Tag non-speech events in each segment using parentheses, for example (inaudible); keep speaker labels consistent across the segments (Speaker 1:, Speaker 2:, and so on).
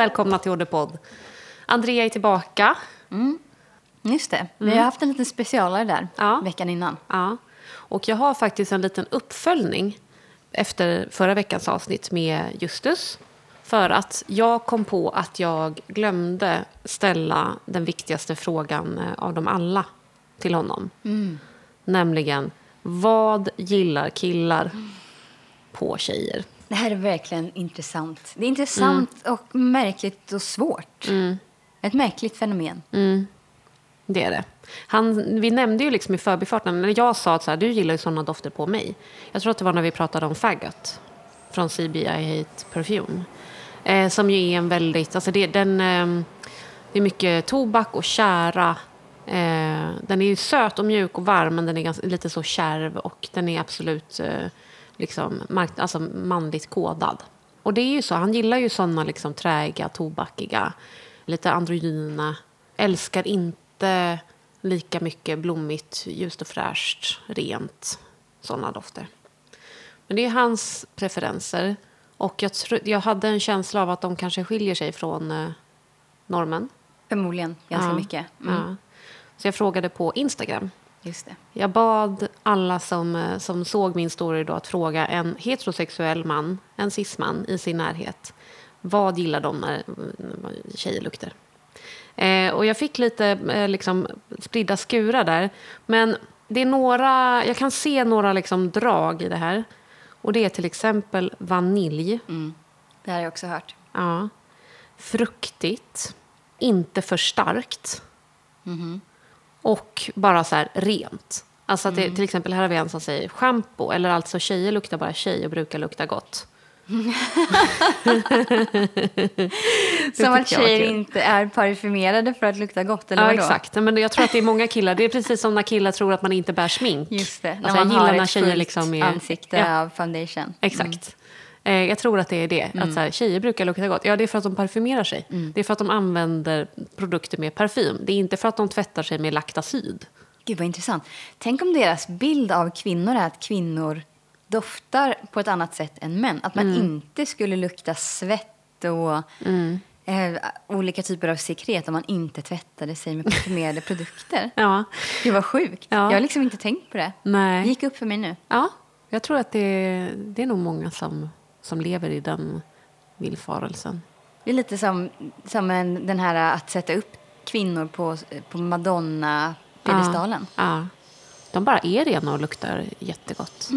Speaker 1: Välkomna till Orderpodd. Andrea är tillbaka.
Speaker 2: Just det. Vi har haft en liten specialare där
Speaker 1: Ja.
Speaker 2: veckan innan.
Speaker 1: Ja. Och jag har faktiskt en liten uppföljning efter förra veckans avsnitt med Justus. För att jag kom på att jag glömde ställa den viktigaste frågan eh, av dem alla till honom. Nämligen, vad gillar killar på tjejer?
Speaker 2: Det här är verkligen intressant. Det är intressant och märkligt och svårt. Ett märkligt fenomen.
Speaker 1: Det är det. Han, vi nämnde ju liksom i förbifarten, när jag sa att så här, du gillar ju sådana dofter på mig. Jag tror att det var när vi pratade om Faggot från CBI Hate Perfume. Eh, som ju är en väldigt, alltså det, den, ehm, det är mycket tobak och kära. Eh, den är ju söt och mjuk och varm men den är ganska, lite så kärv och den är absolut eh, liksom, mark, alltså manligt kodad. Och det är ju så, han gillar ju sådana liksom träiga, tobakiga, lite androgyna. Älskar inte lika mycket blommigt, ljust och fräscht, rent, sådana dofter. Men det är hans preferenser. Och jag, tro, jag hade en känsla av att de kanske skiljer sig från eh, normen.
Speaker 2: Förmodligen ganska
Speaker 1: Ja,
Speaker 2: mycket. Mm.
Speaker 1: Ja. Så jag frågade på Instagram.
Speaker 2: Just det.
Speaker 1: Jag bad alla som, eh, som såg min story då att fråga en heterosexuell man, en cisman i sin närhet. Vad gillar de när, tjejer luktar? Eh, och jag fick lite eh, liksom, spridda skurar där. Men det är några, jag kan se några liksom, drag i det här. Och det är till exempel vanilj.
Speaker 2: Det här har jag också hört.
Speaker 1: Ja. Fruktigt. Inte för starkt. Och bara så här rent. Alltså att det, till exempel här har vi en som säger shampoo. Eller alltså tjejer luktar bara tjej och brukar lukta gott. (laughs)
Speaker 2: Som att
Speaker 1: jag
Speaker 2: tjejer inte är parfymerade för att lukta gott, eller
Speaker 1: Ja,
Speaker 2: vadå?
Speaker 1: exakt. Men jag tror att det är många killar. Det är precis som när killar tror att man inte bär smink.
Speaker 2: Just det, när
Speaker 1: Alltså, jag
Speaker 2: man
Speaker 1: gillar
Speaker 2: har
Speaker 1: när
Speaker 2: ett
Speaker 1: tjejer
Speaker 2: fullt
Speaker 1: liksom är...
Speaker 2: ansikte
Speaker 1: Ja.
Speaker 2: av foundation.
Speaker 1: Exakt. Eh, jag tror att det är det. Att så här, tjejer brukar lukta gott. Ja, det är för att de parfymerar sig. Det är för att de använder produkter med parfym. Det är inte för att de tvättar sig med Lactacyd.
Speaker 2: Gud vad intressant. Tänk om deras bild av kvinnor är att kvinnor doftar på ett annat sätt än män. Att man inte skulle lukta svett och eh, olika typer av sekret om man inte tvättade sig med parfymerade (laughs) produkter.
Speaker 1: Ja.
Speaker 2: Det var sjukt.
Speaker 1: Ja.
Speaker 2: Jag har liksom inte tänkt på det.
Speaker 1: Nej.
Speaker 2: Det gick upp för mig nu.
Speaker 1: Ja, jag tror att det, det är nog många som, som lever i den villfarelsen.
Speaker 2: Det är lite som, som en, den här att sätta upp kvinnor på, på Madonna-piedestalen.
Speaker 1: Ja. De bara är rena och luktar jättegott.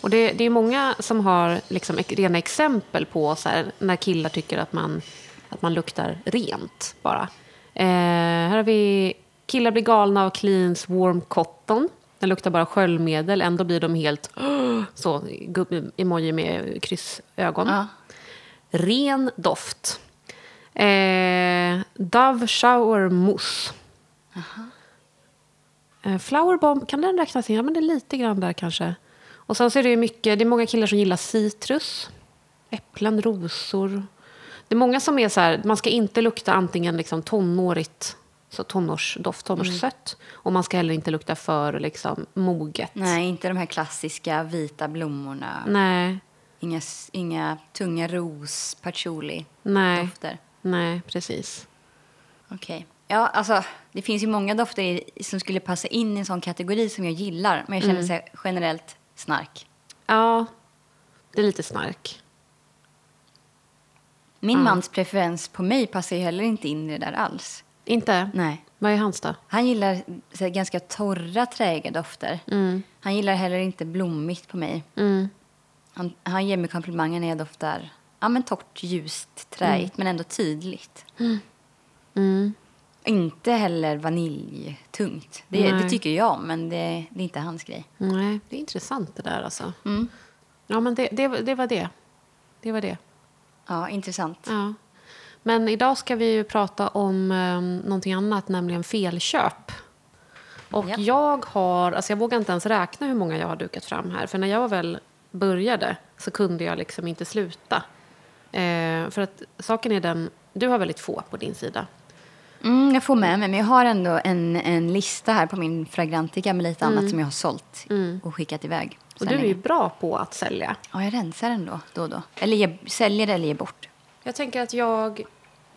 Speaker 1: Och det, det är många som har liksom rena exempel på så här, när killar tycker att man, att man luktar rent bara. Eh, här har vi killar blir galna av Cleans Warm Cotton. Den luktar bara sköljmedel, ändå blir de helt (gasps) så, emoji med kryssögon.
Speaker 2: Ja.
Speaker 1: Ren doft. Eh, Dove Shower Mousse. Eh, Flower Bomb, kan den räknas in? Ja, men det är lite grann där kanske. Och sen så är det ju mycket, det är många killar som gillar citrus. Äpplen, rosor. Det är många som är så här, man ska inte lukta antingen liksom tonårigt, så tonårsdoft, tonårssött. Och man ska heller inte lukta för liksom moget.
Speaker 2: Nej, inte de här klassiska vita blommorna.
Speaker 1: Nej,
Speaker 2: Inga, inga tunga ros, patchouli
Speaker 1: nej,
Speaker 2: dofter.
Speaker 1: nej, precis.
Speaker 2: Okej. Ja, alltså, det finns ju många dofter i, som skulle passa in i en sån kategori som jag gillar. Men jag känner så här, generellt snark.
Speaker 1: Ja, det är lite snark.
Speaker 2: Min mans preferens på mig passar ju heller inte in i det där alls.
Speaker 1: Inte?
Speaker 2: Nej.
Speaker 1: Vad är hans då?
Speaker 2: Han gillar här, ganska torra, träiga dofter. Han gillar heller inte blommigt på mig.
Speaker 1: Mm.
Speaker 2: Han, han ger mig komplimanger när jag doftar ja, men torrt, ljust, träigt, men ändå tydligt.
Speaker 1: Mm.
Speaker 2: Inte heller vaniljtungt. Det, det tycker jag men det, det är inte hans grej.
Speaker 1: Nej, det är intressant det där alltså.
Speaker 2: Mm.
Speaker 1: Ja, men det, det, det var det. Det var det.
Speaker 2: Ja, intressant.
Speaker 1: Ja. Men idag ska vi ju prata om um, någonting annat, nämligen felköp. Och
Speaker 2: Ja.
Speaker 1: jag har, alltså jag vågar inte ens räkna hur många jag har dukat fram här. För när jag väl började så kunde jag liksom inte sluta. Eh, för att saken är den, du har väldigt få på din sida.
Speaker 2: Mm, jag får med mig, men jag har ändå en, en lista här på min Fragrantica med lite annat som jag har sålt och skickat iväg.
Speaker 1: Och du är ju bra på att sälja.
Speaker 2: Ja, jag rensar den då, då och då. Eller ge, säljer eller ger bort.
Speaker 1: Jag tänker att jag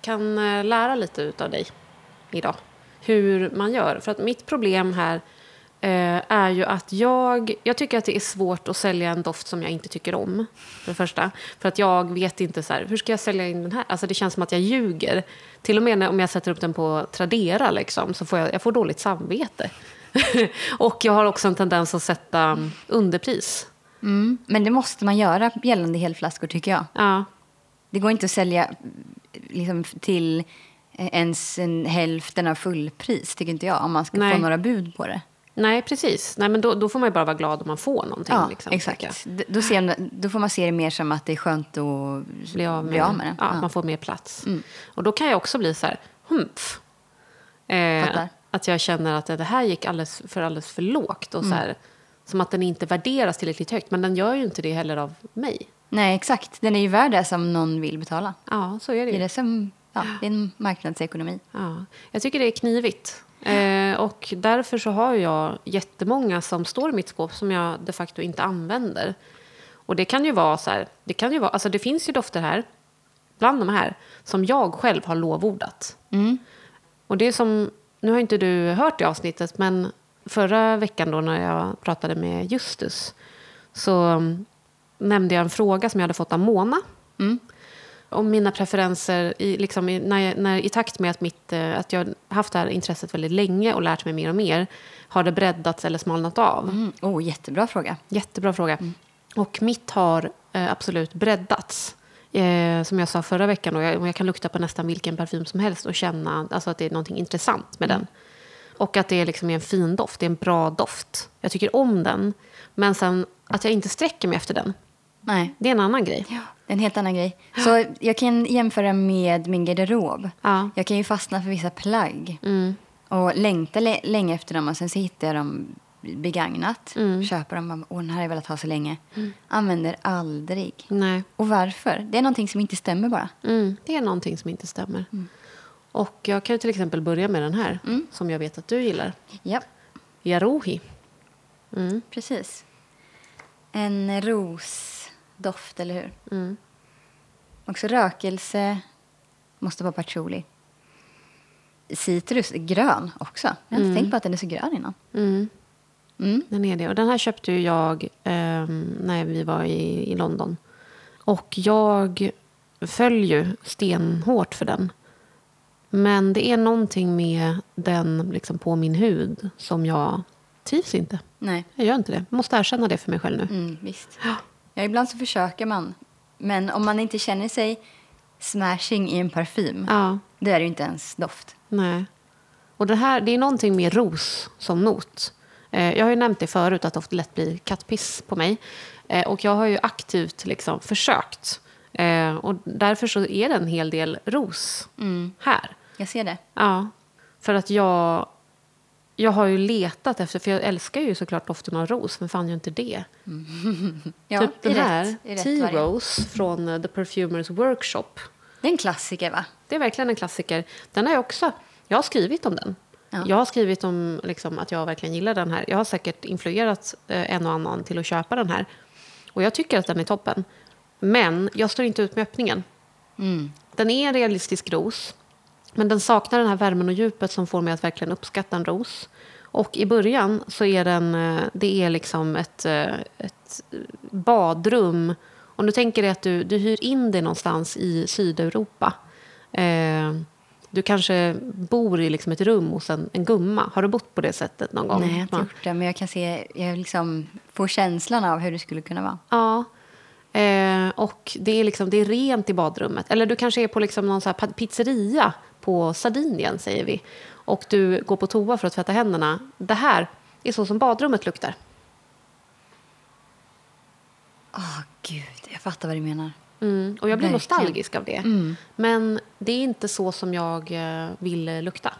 Speaker 1: kan eh, lära lite utav dig idag. Hur man gör. För att mitt problem här eh, är ju att jag... Jag tycker att det är svårt att sälja en doft som jag inte tycker om. För det första. För att jag vet inte så här, hur ska jag sälja in den här? Alltså det känns som att jag ljuger. Till och med när, om jag sätter upp den på Tradera liksom, så får jag, jag får dåligt samvete. (laughs) och jag har också en tendens att sätta underpris.
Speaker 2: Mm. Men det måste man göra gällande helflaskor tycker jag.
Speaker 1: Ja.
Speaker 2: Det går inte att sälja liksom, till ens en hälften av fullpris, tycker inte jag, om man ska
Speaker 1: Nej.
Speaker 2: få några bud på det.
Speaker 1: Nej, precis. Nej, men då, då får man ju bara vara glad om man får någonting.
Speaker 2: Ja,
Speaker 1: liksom,
Speaker 2: exakt. Då, ser, då får man se det mer som att det är skönt att
Speaker 1: bli av med,
Speaker 2: bli av med det.
Speaker 1: Ja,
Speaker 2: Ja.
Speaker 1: Man får mer plats. Och då kan jag också bli så här, humpf. Eh, att jag känner att det här gick alldeles för, alldeles för lågt. Och så här, som att den inte värderas tillräckligt högt. Men den gör ju inte det heller av mig.
Speaker 2: Nej, exakt. Den är ju värd det som någon vill betala.
Speaker 1: Ja, så är det
Speaker 2: Det är,
Speaker 1: ju.
Speaker 2: det som, ja, det är en marknadsekonomi.
Speaker 1: Ja. Jag tycker det är knivigt. Eh, och därför så har jag jättemånga som står i mitt skåp som jag de facto inte använder. Och det kan ju vara så här, det kan ju vara, alltså det finns ju dofter här, bland de här, som jag själv har lovordat. Och det är som, nu har inte du hört det avsnittet, men förra veckan då när jag pratade med Justus så mm, nämnde jag en fråga som jag hade fått av Mona. Om mina preferenser i, liksom i, när jag, när, i takt med att, mitt, eh, att jag haft det här intresset väldigt länge och lärt mig mer och mer. Har det breddats eller smalnat av?
Speaker 2: Mm. Oh, jättebra fråga.
Speaker 1: Jättebra fråga. Och mitt har eh, absolut breddats. Eh, som jag sa förra veckan, och jag, jag kan lukta på nästan vilken parfym som helst och känna alltså, att det är någonting intressant med den. Och att det är liksom en fin doft, det är en bra doft. Jag tycker om den, men sen att jag inte sträcker mig efter den,
Speaker 2: Nej,
Speaker 1: det är en annan grej.
Speaker 2: ja, en helt annan grej. Så jag kan jämföra med min garderob.
Speaker 1: Ja.
Speaker 2: Jag kan ju fastna för vissa plagg
Speaker 1: Mm.
Speaker 2: och längta lä- länge efter dem och sen så hittar jag dem begagnat.
Speaker 1: Mm.
Speaker 2: Köper dem åh, den här har jag velat ha så länge. Använder aldrig.
Speaker 1: Nej.
Speaker 2: Och varför? Det är någonting som inte stämmer bara.
Speaker 1: Mm, det är någonting som inte stämmer. Och jag kan ju till exempel börja med den här, som jag vet att du gillar.
Speaker 2: Ja,
Speaker 1: Yaruhi. Mm.
Speaker 2: precis. En rosdoft, eller hur?
Speaker 1: Mm.
Speaker 2: Också rökelse. Måste vara patchouli. Citrus, grön också. Jag har inte tänkt på att den är så grön innan.
Speaker 1: Mm.
Speaker 2: Mm.
Speaker 1: Den är det. Och den här köpte ju jag ehm, när vi var i, i London. Och jag föll ju stenhårt för den. Men det är någonting med den liksom på min hud som jag trivs inte.
Speaker 2: Nej,
Speaker 1: Jag gör inte det. Jag måste erkänna det för mig själv nu.
Speaker 2: mm, visst. Ja, ibland så försöker man. Men om man inte känner sig smashing i en parfym,
Speaker 1: Ja,
Speaker 2: då är det ju inte ens doft.
Speaker 1: nej. Och det här, det är någonting med ros som not. Eh, jag har ju nämnt det förut att det ofta lätt blir kattpiss på mig. Eh, och jag har ju aktivt liksom försökt. Eh, och därför så är det en hel del ros här.
Speaker 2: Jag ser det.
Speaker 1: Ja, för att jag, jag har ju letat efter, för jag älskar ju såklart doften av ros, men fan ju inte det. (laughs)
Speaker 2: Ja,
Speaker 1: typ den här,
Speaker 2: i rätt
Speaker 1: Tea
Speaker 2: variant.
Speaker 1: Rose från eh, The Perfumers Workshop.
Speaker 2: Det är en klassiker, va?
Speaker 1: Det är verkligen en klassiker. Den har jag också, jag har skrivit om den.
Speaker 2: Ja.
Speaker 1: Jag har skrivit om liksom, att jag verkligen gillar den här. Jag har säkert influerat eh, en och annan till att köpa den här. Och jag tycker att den är toppen. Men jag står inte ut med öppningen.
Speaker 2: Mm.
Speaker 1: Den är en realistisk ros. Men den saknar den här värmen och djupet som får mig att verkligen uppskatta en ros. Och i början så är den, eh, det är liksom ett, eh, ett badrum. Om du tänker dig att du, du hyr in dig någonstans i Sydeuropa. Eh, du kanske bor i liksom ett rum hos en, en gumma. Har du bott på det sättet någon gång?
Speaker 2: Nej, jag har inte gjort det. Men jag kan se, jag liksom får känslan av hur det skulle kunna vara.
Speaker 1: Ja. Eh, och det är, liksom, det är rent i badrummet. Eller du kanske är på liksom någon så pizzeria på Sardinien, säger vi. Och du går på toa för att tvätta händerna. Det här är så som badrummet luktar.
Speaker 2: Åh, gud. Jag fattar vad du menar.
Speaker 1: Mm. Och jag blir
Speaker 2: Verkligen.
Speaker 1: nostalgisk av det.
Speaker 2: Mm.
Speaker 1: Men det är inte så som jag eh, vill lukta.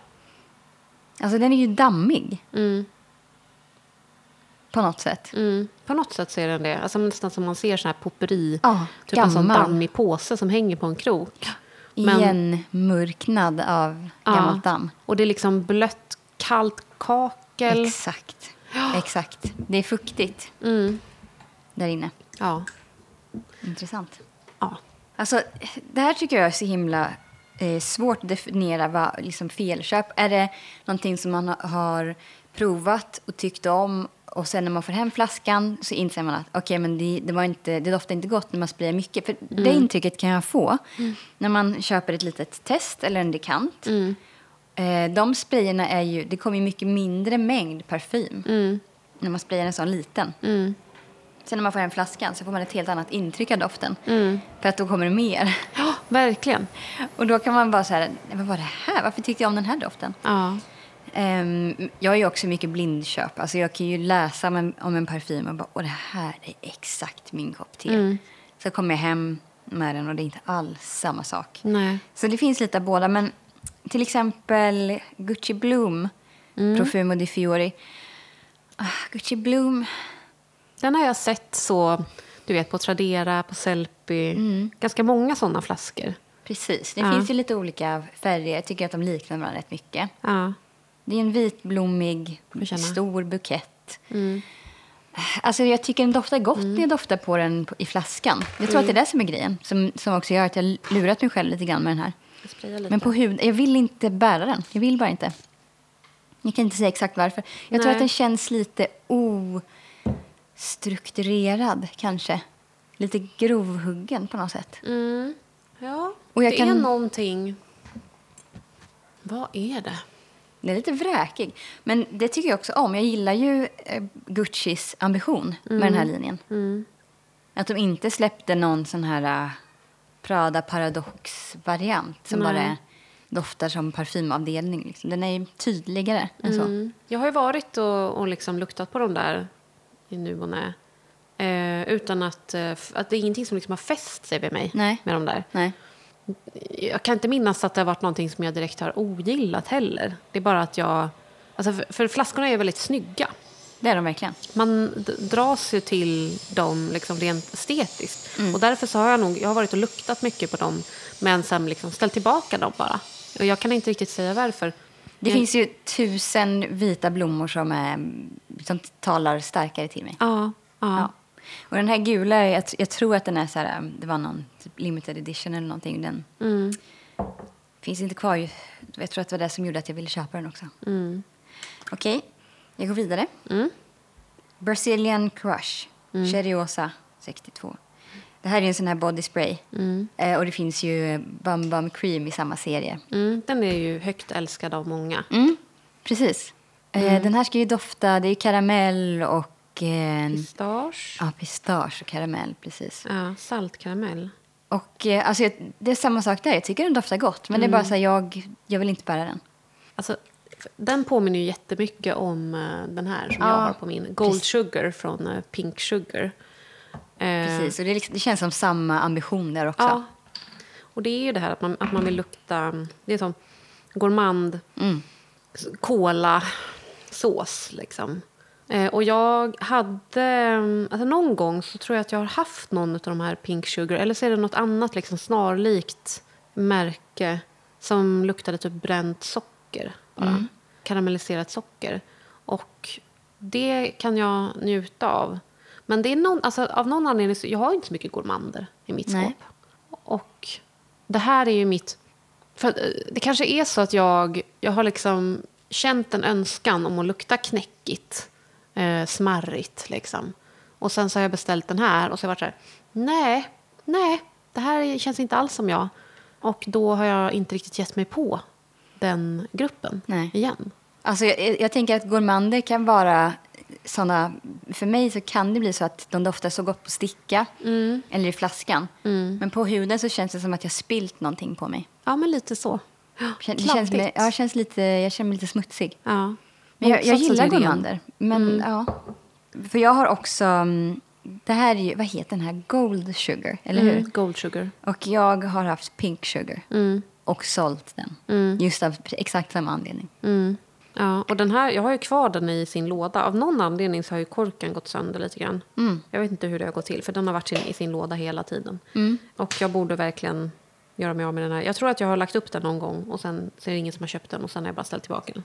Speaker 2: Alltså, den är ju dammig
Speaker 1: Mm.
Speaker 2: på något sätt.
Speaker 1: Mm. På något sätt så är den det. Alltså nästan som man ser sån här potpurri.
Speaker 2: Ja,
Speaker 1: typ en sån
Speaker 2: gammal.
Speaker 1: dammig påse som hänger på en krok.
Speaker 2: Igenmörknad av
Speaker 1: Ja.
Speaker 2: gammalt damm.
Speaker 1: Och det är liksom blött, kallt kakel.
Speaker 2: Exakt. Exakt. Det är fuktigt
Speaker 1: Mm.
Speaker 2: där inne.
Speaker 1: Ja.
Speaker 2: Intressant.
Speaker 1: ja.
Speaker 2: Alltså, det här tycker jag är så himla eh, svårt att definiera vad liksom felköp. Är det någonting som man ha- har provat och tyckt om och sen när man får hem flaskan så inser man att okej, men det, det, var inte, det doftar inte gott när man sprayar mycket. För det intrycket kan jag få när man köper ett litet test eller en dekant. Eh, de sprayerna är ju, det kommer ju mycket mindre mängd parfym när man sprayar en sån liten. Sen när man får hem flaskan så får man ett helt annat intryck av doften. För att då kommer det mer.
Speaker 1: Ja, (gasps) verkligen.
Speaker 2: Och då kan man bara så här, "Nej, vad var det här? Varför tyckte jag om den här doften?
Speaker 1: Ja.
Speaker 2: Ehm, jag är också mycket blindköp. Alltså jag kan ju läsa om en, om en parfym och bara, åh det här är exakt min kopp te. Så kommer jag hem med den och det är inte alls samma sak.
Speaker 1: Nej.
Speaker 2: Så det finns lite av båda. Men till exempel Gucci Bloom, Profumo di Fiori. Ah, Gucci Bloom,
Speaker 1: Den har jag sett så, du vet, på Tradera, på Sellpy. Ganska många sådana flaskor.
Speaker 2: precis. Det
Speaker 1: Ja.
Speaker 2: finns ju lite olika färger. Jag tycker att de liknar varandra rätt mycket.
Speaker 1: Ja.
Speaker 2: Det är en vitblommig, stor bukett. Alltså jag tycker den doftar gott när jag doftar på den i flaskan. Jag tror att det är det som är grejen. Som, som också gör att jag lurat mig själv lite grann med den här. Men på huden, jag vill inte bära den. Jag vill bara inte. Jag kan inte säga exakt varför. Jag tror
Speaker 1: Nej.
Speaker 2: att den känns lite ostrukturerad kanske. Lite grovhuggen på något sätt.
Speaker 1: Mm. Ja,
Speaker 2: Och jag
Speaker 1: det
Speaker 2: kan-
Speaker 1: är någonting... Vad är det?
Speaker 2: Den är lite vräkig. Men det tycker jag också om. Jag gillar ju eh, Guccis ambition med den här linjen. Att de inte släppte någon sån här uh, Prada Paradox-variant som
Speaker 1: Nej.
Speaker 2: bara doftar som parfymavdelning. Liksom. Den är ju tydligare än så.
Speaker 1: Mm. Jag har ju varit och, och liksom luktat på de där i nu och när. Eh, utan att, eh, att det är ingenting som liksom har fäst sig vid mig
Speaker 2: Nej.
Speaker 1: med de där.
Speaker 2: Nej.
Speaker 1: Jag kan inte minnas att det har varit någonting som jag direkt har ogillat heller. Det är bara att jag... Alltså för, för flaskorna är väldigt snygga.
Speaker 2: Det är de verkligen.
Speaker 1: Man dras ju till dem liksom rent estetiskt. Och därför så har jag nog jag har varit och luktat mycket på dem men sen liksom ställt tillbaka dem bara. Och jag kan inte riktigt säga varför.
Speaker 2: Det
Speaker 1: Jag-
Speaker 2: finns ju tusen vita blommor som, är, som talar starkare till mig.
Speaker 1: Ja, ja.
Speaker 2: Ja. Och den här gula, jag, jag tror att den är så här, det var någon typ limited edition eller någonting. Den
Speaker 1: Mm.
Speaker 2: finns inte kvar. Jag tror att det var det som gjorde att jag ville köpa den också.
Speaker 1: Mm.
Speaker 2: Okej, jag går vidare.
Speaker 1: Mm.
Speaker 2: Brazilian Crush, Cheriosa 62. Det här är en sån här body spray. Eh, och det finns ju Bum Bum Cream i samma serie.
Speaker 1: Mm, den är ju högt älskad av många.
Speaker 2: Mm, precis. Eh, den här ska ju dofta, det är karamell och... Eh,
Speaker 1: Pistage.
Speaker 2: ja, pistage och karamell, precis.
Speaker 1: Ja, saltkaramell.
Speaker 2: Och eh, alltså, det är samma sak där. Jag tycker den doftar gott. Men det är bara så här, jag, jag vill inte bära den.
Speaker 1: Alltså, den påminner ju jättemycket om eh, den här som
Speaker 2: Ja,
Speaker 1: jag har på min. Gold
Speaker 2: precis.
Speaker 1: Sugar från eh, Pink Sugar.
Speaker 2: Precis. Och det, liksom, det känns som samma ambition där också.
Speaker 1: Ja. Och det är ju det här att man, att man vill lukta... Det är som gourmand,
Speaker 2: Mm.
Speaker 1: cola, sås liksom. Eh, och jag hade... mm, Alltså någon gång så tror jag att jag har haft någon av de här Pink Sugar. Eller så är det något annat liksom snarlikt märke som luktade typ bränt socker. Bara. Karamelliserat socker. Och det kan jag njuta av. Men det är någon, alltså, av någon anledning så, jag har inte så mycket gourmander i mitt
Speaker 2: Nej.
Speaker 1: skåp. Och det här är ju mitt... För eh, det kanske är så att jag, jag har liksom känt en önskan om att lukta knäckigt, eh, smarrigt liksom. Och sen så har jag beställt den här och så har jag varit så här, nej, nej, det här känns inte alls som jag. Och då har jag inte riktigt gett mig på den gruppen
Speaker 2: Nej.
Speaker 1: igen.
Speaker 2: Alltså, jag, jag tänker att gourmander kan vara såna... För mig så kan det bli så att de doftar så gott på sticka
Speaker 1: Mm.
Speaker 2: eller i flaskan. Men på huden så känns det som att jag spilt någonting på mig.
Speaker 1: Ja, men lite så.
Speaker 2: Kän- Det känns, ja, känns lite, jag känner mig lite smutsig.
Speaker 1: Ja.
Speaker 2: Men jag, jag gillar gourmander. Men ja. För jag har också... mm, Det här är ju, vad heter den här? Gold sugar, eller hur?
Speaker 1: Mm, gold sugar.
Speaker 2: Och jag har haft pink sugar.
Speaker 1: Mm.
Speaker 2: Och sålt den.
Speaker 1: Mm.
Speaker 2: Just av exakt samma anledning.
Speaker 1: Mm. Ja, och den här, jag har ju kvar den i sin låda. Av någon anledning så har ju korken gått sönder lite grann.
Speaker 2: Mm.
Speaker 1: Jag vet inte hur det har gått till, för den har varit i sin låda hela tiden.
Speaker 2: Mm.
Speaker 1: Och jag borde verkligen göra mig av med den här. Jag tror att jag har lagt upp den någon gång och sen så är det ingen som har köpt den och sen har jag bara ställt tillbaka den.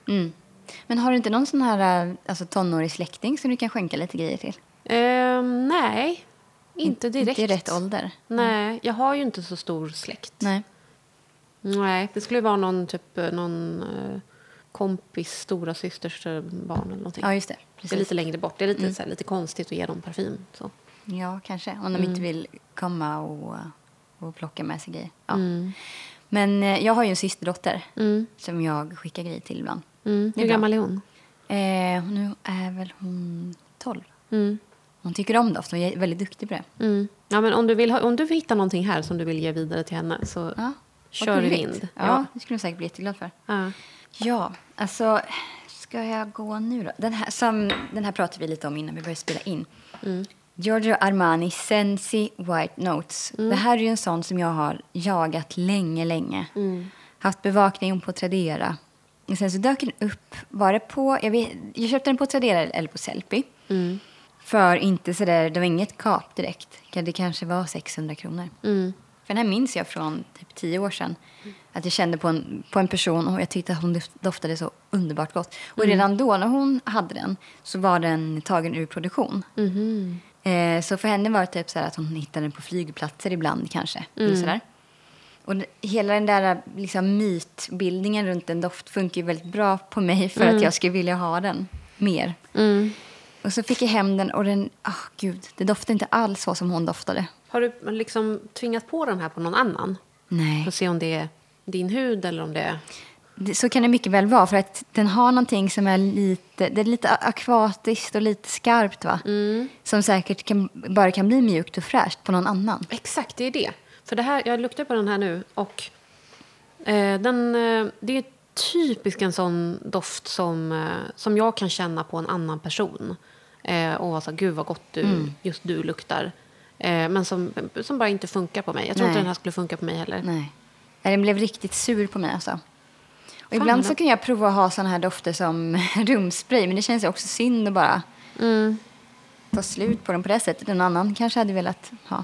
Speaker 2: Mm. Men har du inte någon sån här äh, alltså, tonårig släkting som du kan skänka lite grejer till?
Speaker 1: Ehm, nej, Inte direkt.
Speaker 2: Inte i rätt ålder.
Speaker 1: Nej, jag har ju inte så stor släkt.
Speaker 2: Nej.
Speaker 1: Nej, det skulle vara någon typ eh, någon eh, kompis stora systers eh, barn eller någonting.
Speaker 2: Ja, just det.
Speaker 1: det är
Speaker 2: Precis.
Speaker 1: lite längre bort. Det är lite, så här, lite konstigt att ge dem parfym. Så.
Speaker 2: Ja, kanske. Om de
Speaker 1: Mm.
Speaker 2: inte vill komma och, och plocka med sig grejer. Ja.
Speaker 1: Mm.
Speaker 2: Men eh, jag har ju en systerdotter
Speaker 1: Mm.
Speaker 2: som jag skickar grejer till ibland.
Speaker 1: Mm. Hur gammal är hon?
Speaker 2: Eh, nu är väl hon 12.
Speaker 1: Mm.
Speaker 2: Hon tycker om doft och är väldigt duktig på det.
Speaker 1: Mm. Ja, men om, du vill ha, om du hittar någonting här som du vill ge vidare till henne så
Speaker 2: Ja,
Speaker 1: kör
Speaker 2: gulligt.
Speaker 1: vind.
Speaker 2: Ja, det skulle hon säkert bli jätteglad för.
Speaker 1: Ja.
Speaker 2: Ja, alltså ska jag gå nu då? Den här, som, den här pratade vi lite om innan vi började spela in.
Speaker 1: Mm.
Speaker 2: Giorgio Armani Sensi White Notes.
Speaker 1: Mm.
Speaker 2: Det här är en sån som jag har jagat länge, länge.
Speaker 1: Mm.
Speaker 2: Haft bevakning på Tradera. Och sen så dök den upp, var det på, jag, vet, jag köpte den på Tradera eller på Sellpy.
Speaker 1: Mm.
Speaker 2: För inte sådär, det var inget kap direkt. Det kanske var 600 kronor.
Speaker 1: Mm.
Speaker 2: För den här minns jag från typ tio år sedan. Att jag kände på en, på en person och jag tyckte att hon doft- doftade så underbart gott. Och redan då när hon hade den så var den tagen ur produktion.
Speaker 1: Mhm.
Speaker 2: Eh, så för henne var det typ så att hon hittade den på flygplatser ibland kanske. Eller sådär. Och hela den där liksom, mytbildningen runt en doft funkar ju väldigt bra på mig för att jag skulle vilja ha den mer.
Speaker 1: Mm.
Speaker 2: Och så fick jag hem den och den, ah gud, det doftade inte alls så som hon doftade.
Speaker 1: Har du liksom tvingat på den här på någon annan?
Speaker 2: Nej.
Speaker 1: För att se om det är din hud eller om det är...
Speaker 2: Det, så kan det mycket väl vara, för att den har någonting som är lite, det är lite akvatiskt och lite skarpt va? Som säkert kan, bara kan bli mjukt och fräscht på någon annan.
Speaker 1: Exakt, det är det. För det här, jag luktar på den här nu och eh, den, eh, det är typiskt en sån doft som, eh, som jag kan känna på en annan person. Eh, och vara så gud vad gott du, just du luktar. Eh, men som, som bara inte funkar på mig. Jag tror
Speaker 2: Nej.
Speaker 1: inte den här skulle funka på mig heller.
Speaker 2: Nej. Den blev riktigt sur på mig alltså. Och
Speaker 1: Fan,
Speaker 2: ibland så kan jag prova att ha såna här dofter som (laughs) rumspray, men det känns också synd att bara
Speaker 1: Mm.
Speaker 2: ta slut på dem på det sättet. En annan kanske hade velat ha.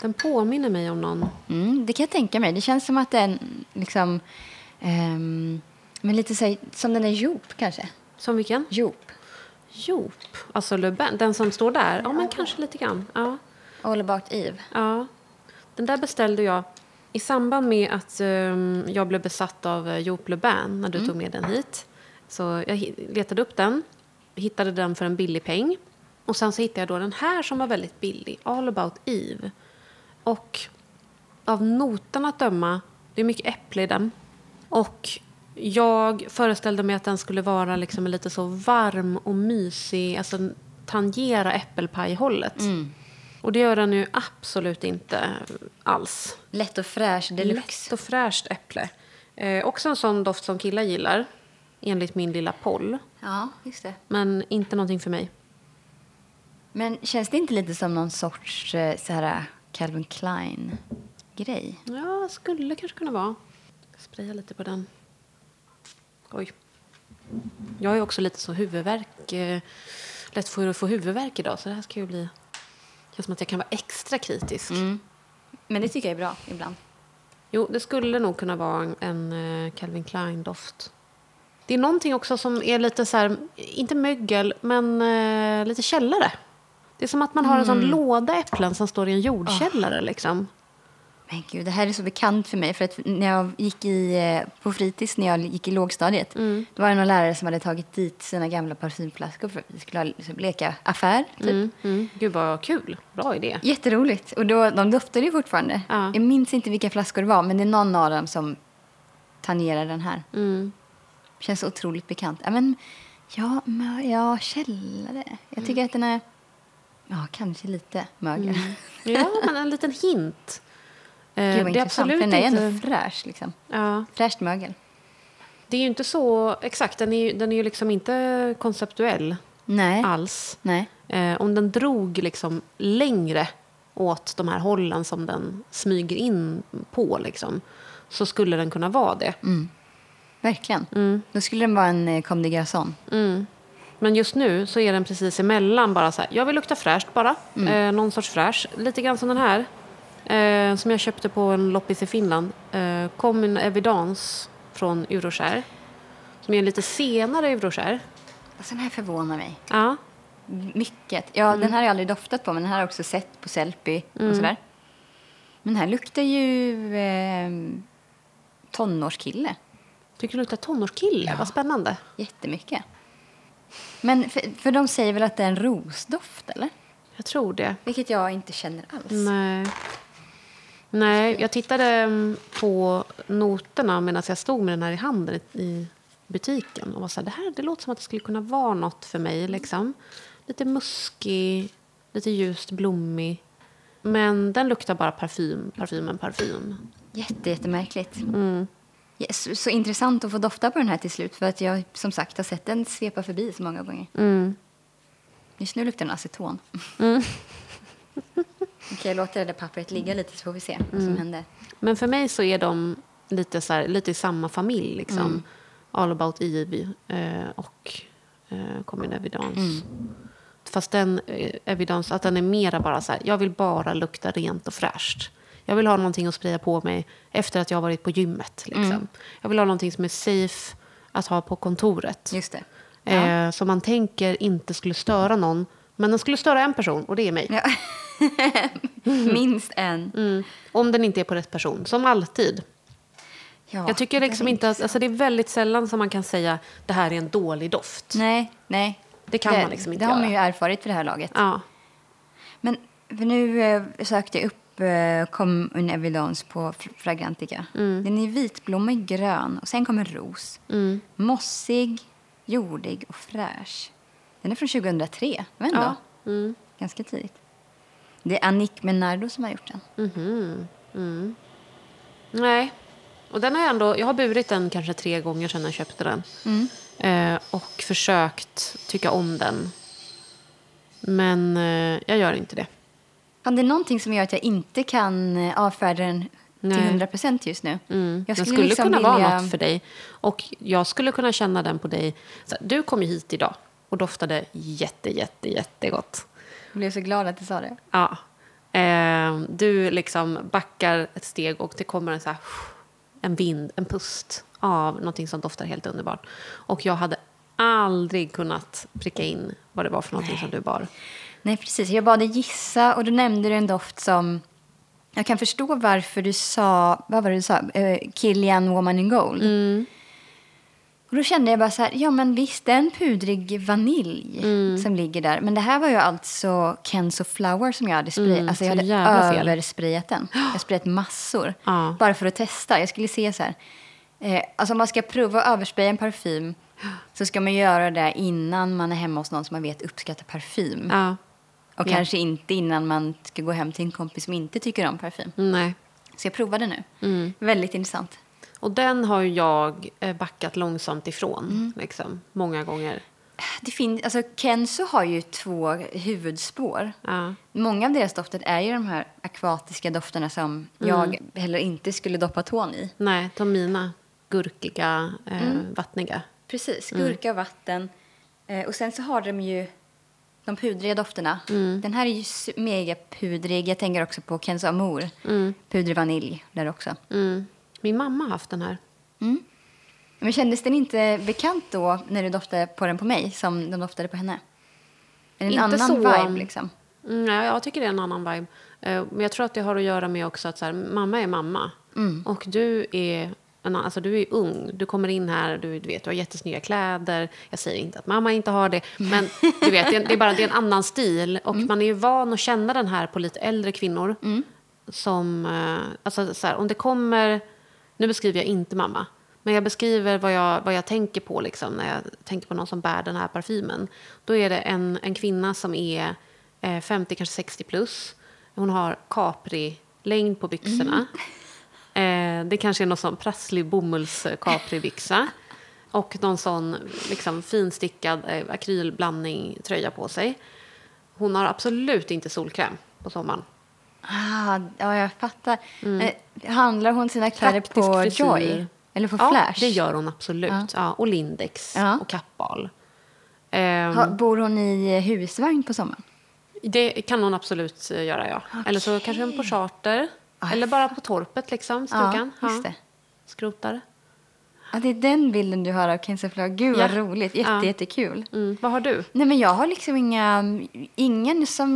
Speaker 1: Den påminner mig om någon.
Speaker 2: Mm, det kan jag tänka mig. Det känns som att den liksom, ehm, men lite så som den är Joop kanske.
Speaker 1: Som vilken?
Speaker 2: Joop.
Speaker 1: Joop. Alltså Le Bain, den som står där. Ja, men kanske lite grann. Ja.
Speaker 2: All about Eve.
Speaker 1: Ja, den där beställde jag i samband med att ehm, jag blev besatt av uh, Joop Le Bain när du tog med den hit. Så jag letade upp den, hittade den för en billig peng. Och sen så hittade jag då den här som var väldigt billig, All about Eve. Och av notan att döma, det är mycket äpple i den. Och jag föreställde mig att den skulle vara liksom lite så varm och mysig, alltså tangera äppelpajhållet. Och det gör den ju absolut inte alls.
Speaker 2: Lätt och fräsch deluxe.
Speaker 1: Lätt och fräscht äpple. Eh, också en sån doft som killar gillar, enligt min lilla poll.
Speaker 2: Ja, just det.
Speaker 1: Men inte någonting för mig.
Speaker 2: Men känns det inte lite som någon sorts eh, så här Calvin Klein-grej?
Speaker 1: Ja, skulle kanske kunna vara. Jag sprayar lite på den. Oj. Jag har ju också lite så huvudvärk. Eh, lätt för att få huvudvärk idag, så det här ska ju bli... Känns som att jag kan vara extra kritisk.
Speaker 2: Men det tycker jag är bra ibland.
Speaker 1: Jo, det skulle nog kunna vara en, en eh, Calvin Klein-doft. Det är någonting också som är lite så här, inte mögel, men eh, lite källare. Det är som att man har en sån låda äpplen som står i en jordkällare. Liksom.
Speaker 2: Men gud, det här är så bekant för mig. För att när jag gick i, eh, på fritids, när jag gick i lågstadiet, då var det någon lärare som hade tagit dit sina gamla parfymflaskor för att vi skulle ha, liksom, leka affär. Typ.
Speaker 1: Mm, mm. Gud, vad kul. Bra idé.
Speaker 2: Jätteroligt. Och då, de doftade ju fortfarande.
Speaker 1: Ja.
Speaker 2: Jag minns inte vilka flaskor det var, men det är någon av dem som tangerar den här.
Speaker 1: Mm.
Speaker 2: Känns otroligt bekant. Ja, men, ja, ja källare. Jag tycker att den är... Ja, kanske lite mögel.
Speaker 1: Ja, men en liten hint. (laughs) Eh,
Speaker 2: Gud, vad
Speaker 1: det är absolut
Speaker 2: för den är
Speaker 1: inte...
Speaker 2: ändå fräsch. Liksom.
Speaker 1: Ja,
Speaker 2: Fräscht mögel.
Speaker 1: det är ju inte så... Exakt, den är ju, den är ju liksom inte konceptuell
Speaker 2: Nej.
Speaker 1: alls.
Speaker 2: Nej.
Speaker 1: Eh, om den drog liksom längre åt de här hållen som den smyger in på liksom, så skulle den kunna vara det.
Speaker 2: Verkligen.
Speaker 1: Mm.
Speaker 2: Då skulle den vara en eh, Comme des Garçons.
Speaker 1: Men just nu så är den precis emellan bara så här, jag vill lukta fräscht bara. Eh, någon sorts fräsch. Lite grann som den här. Eh, som jag köpte på en loppis i Finland. Eh, Common Evidence från Euroshare. Som är en lite senare Euroshare.
Speaker 2: Alltså, den här förvånar mig.
Speaker 1: Ja.
Speaker 2: Mycket. Ja,
Speaker 1: Mm.
Speaker 2: den här har jag aldrig doftat på, men den här har jag också sett på Sellpy
Speaker 1: Mm.
Speaker 2: och sådär. Men den här luktar ju eh, tonårskille
Speaker 1: Tycker du luktar tonårskille? Vad spännande.
Speaker 2: jättemycket. Men för, för de säger väl att det är en rosdoft, eller?
Speaker 1: Jag tror det.
Speaker 2: Vilket jag inte känner alls.
Speaker 1: Nej. Nej, jag tittade mm, på noterna medan jag stod med den här i handen i- i butiken. Och var så här, det här det låter som att det skulle kunna vara något för mig. Liksom. Lite muskig, lite ljust blommig. Men den luktar bara parfym, parfymen, parfym.
Speaker 2: Jätte, jättemärkligt.
Speaker 1: Mm.
Speaker 2: Ja, så, intressant att få dofta på den här till slut. För att jag som sagt har sett den svepa förbi så många gånger.
Speaker 1: Mm.
Speaker 2: Just nu luktar den aceton. (laughs) Okej, jag låter det där pappret ligga lite så får vi se vad
Speaker 1: Mm.
Speaker 2: som händer.
Speaker 1: Men för mig så är de lite, så här, lite i samma familj. Liksom. All about Eve eh, och eh, Common Evidence. Fast den eh, evidence, att den är mera bara så här, jag vill bara lukta rent och fräscht. Jag vill ha någonting att spraya på mig efter att jag har varit på gymmet. Liksom. Jag vill ha någonting som är safe att ha på kontoret.
Speaker 2: Just det.
Speaker 1: Eh, som man tänker inte skulle störa någon. Men den skulle störa en person och det är mig.
Speaker 2: Ja. (laughs) Minst en.
Speaker 1: Mm. Om den inte är på rätt person, som alltid.
Speaker 2: Ja,
Speaker 1: Jag tycker
Speaker 2: det
Speaker 1: liksom inte att, alltså det är väldigt sällan som man kan säga det här är en dålig doft.
Speaker 2: Nej, nej.
Speaker 1: Det kan man liksom inte
Speaker 2: Det har man ju erfarit för det här laget.
Speaker 1: Ja.
Speaker 2: Men nu eh, sökte jag upp eh, kom en evidence på Fr- Fragrantica.
Speaker 1: Mm.
Speaker 2: Den är vitblommig grön och sen kommer ros.
Speaker 1: Mm.
Speaker 2: Mossig, jordig och fräsch. Den är från 2003, men
Speaker 1: Ja. Mm.
Speaker 2: ganska tidigt. Det är Annick Menardo som har gjort den.
Speaker 1: Mhm. Mm. Nej. Och den har jag ändå, jag har burit den kanske tre gånger sedan jag köpte den.
Speaker 2: Mm.
Speaker 1: Eh, och försökt tycka om den. Men eh, jag gör inte det.
Speaker 2: Fan, det är någonting som gör att jag inte kan eh, avfärda den till
Speaker 1: Nej.
Speaker 2: 100 procent just nu.
Speaker 1: Mm.
Speaker 2: Jag
Speaker 1: den skulle
Speaker 2: liksom
Speaker 1: kunna vara
Speaker 2: vilja-
Speaker 1: något för dig. Och jag skulle kunna känna den på dig. Du kom ju hit idag och doftade jätte, jätte, jättegott.
Speaker 2: Jag blev så glad att du sa det.
Speaker 1: Ja. Eh, du liksom backar ett steg och det kommer en, så här, en vind, en pust av någonting som doftar helt underbart. Och jag hade aldrig kunnat pricka in vad det var för någonting som du bar.
Speaker 2: Nej, precis. Jag bad dig gissa och då nämnde du en doft som... Jag kan förstå varför du sa... Vad var det du sa? Uh, Kilian Woman in Gold.
Speaker 1: Mm.
Speaker 2: Och då kände jag bara så här, ja men visst, det är en pudrig vanilj
Speaker 1: Mm.
Speaker 2: som ligger där. Men det här var ju alltså Kenzo Flower som jag hade sprayat.
Speaker 1: Mm,
Speaker 2: alltså jag hade översprayat den. Jag har sprayat massor. (gasps)
Speaker 1: Ja.
Speaker 2: Bara för att testa. Jag skulle se så här. Eh, alltså om man ska prova att överspraya en parfym så ska man göra det innan man är hemma hos någon som man vet uppskattar parfym.
Speaker 1: Ja.
Speaker 2: Och
Speaker 1: Ja.
Speaker 2: kanske inte innan man ska gå hem till en kompis som inte tycker om parfym.
Speaker 1: Nej.
Speaker 2: Så jag provade nu.
Speaker 1: Mm.
Speaker 2: Väldigt intressant.
Speaker 1: Och den har jag eh, backat långsamt ifrån.
Speaker 2: Mm.
Speaker 1: Liksom, många gånger.
Speaker 2: Det fin- alltså Kenzo har ju två huvudspår.
Speaker 1: Ja.
Speaker 2: Många av deras dofter är ju de här akvatiska dofterna som
Speaker 1: Mm.
Speaker 2: jag heller inte skulle doppa tån i.
Speaker 1: Nej, de mina gurkiga, eh,
Speaker 2: Mm.
Speaker 1: vattniga.
Speaker 2: Precis,
Speaker 1: Mm.
Speaker 2: gurka och vatten. Eh, och sen så har de ju de pudriga dofterna.
Speaker 1: Mm.
Speaker 2: Den här är ju mega pudrig. Jag tänker också på Kenzo Amour.
Speaker 1: Mm.
Speaker 2: Pudrig vanilj där också.
Speaker 1: Mm. Min mamma har haft den här.
Speaker 2: Men kändes den inte bekant då när du doftade på den på mig som den doftade på henne? Är det en
Speaker 1: Inte
Speaker 2: annan
Speaker 1: så.
Speaker 2: vibe liksom?
Speaker 1: Mm, nej, jag tycker det är en annan vibe. Eh, men jag tror att det har att göra med också att så här, mamma är mamma.
Speaker 2: Mm.
Speaker 1: Och du är, en, annan- alltså, du är ung. Du kommer in här, du, du vet, du har jättesnygga kläder. Jag säger inte att mamma inte har det. Men du vet, det är, det är bara det är en annan stil. Och
Speaker 2: Mm.
Speaker 1: man är ju van att känna den här på lite äldre kvinnor. Som, eh, alltså så här, om det kommer, nu beskriver jag inte mamma. Men jag beskriver vad jag, vad jag tänker på liksom, när jag tänker på någon som bär den här parfymen. Då är det en, en kvinna som är eh, 50, kanske 60 plus. Hon har capri-längd på byxorna. Eh, det kanske är någon sån prasslig bomulls capri-byxa. Och någon sån liksom, finstickad eh, akrylblandning tröja på sig. Hon har absolut inte solkräm på sommaren.
Speaker 2: Ah, ja, jag fattar. Eh, handlar hon sina kläder
Speaker 1: Mm. Praktisk
Speaker 2: på
Speaker 1: frisyr.
Speaker 2: Joy? Eller på
Speaker 1: ja,
Speaker 2: Flash?
Speaker 1: det gör hon absolut.
Speaker 2: Ja.
Speaker 1: Ja. och Lindex
Speaker 2: Ja.
Speaker 1: och Kappahl. Ehm,
Speaker 2: Ha, bor hon i husvagn på sommaren?
Speaker 1: Det kan hon absolut eh, göra, ja. Eller så kanske hon på charter.
Speaker 2: Ah,
Speaker 1: Eller bara på torpet, liksom, stugan.
Speaker 2: Ja, just det.
Speaker 1: Skrotar.
Speaker 2: Ja, det är den bilden du har av Kensaflower. Gud vad
Speaker 1: Ja.
Speaker 2: roligt. Jätte,
Speaker 1: Ja.
Speaker 2: Jättekul.
Speaker 1: Mm. Vad har du?
Speaker 2: Nej, men jag har liksom inga... Ingen, som,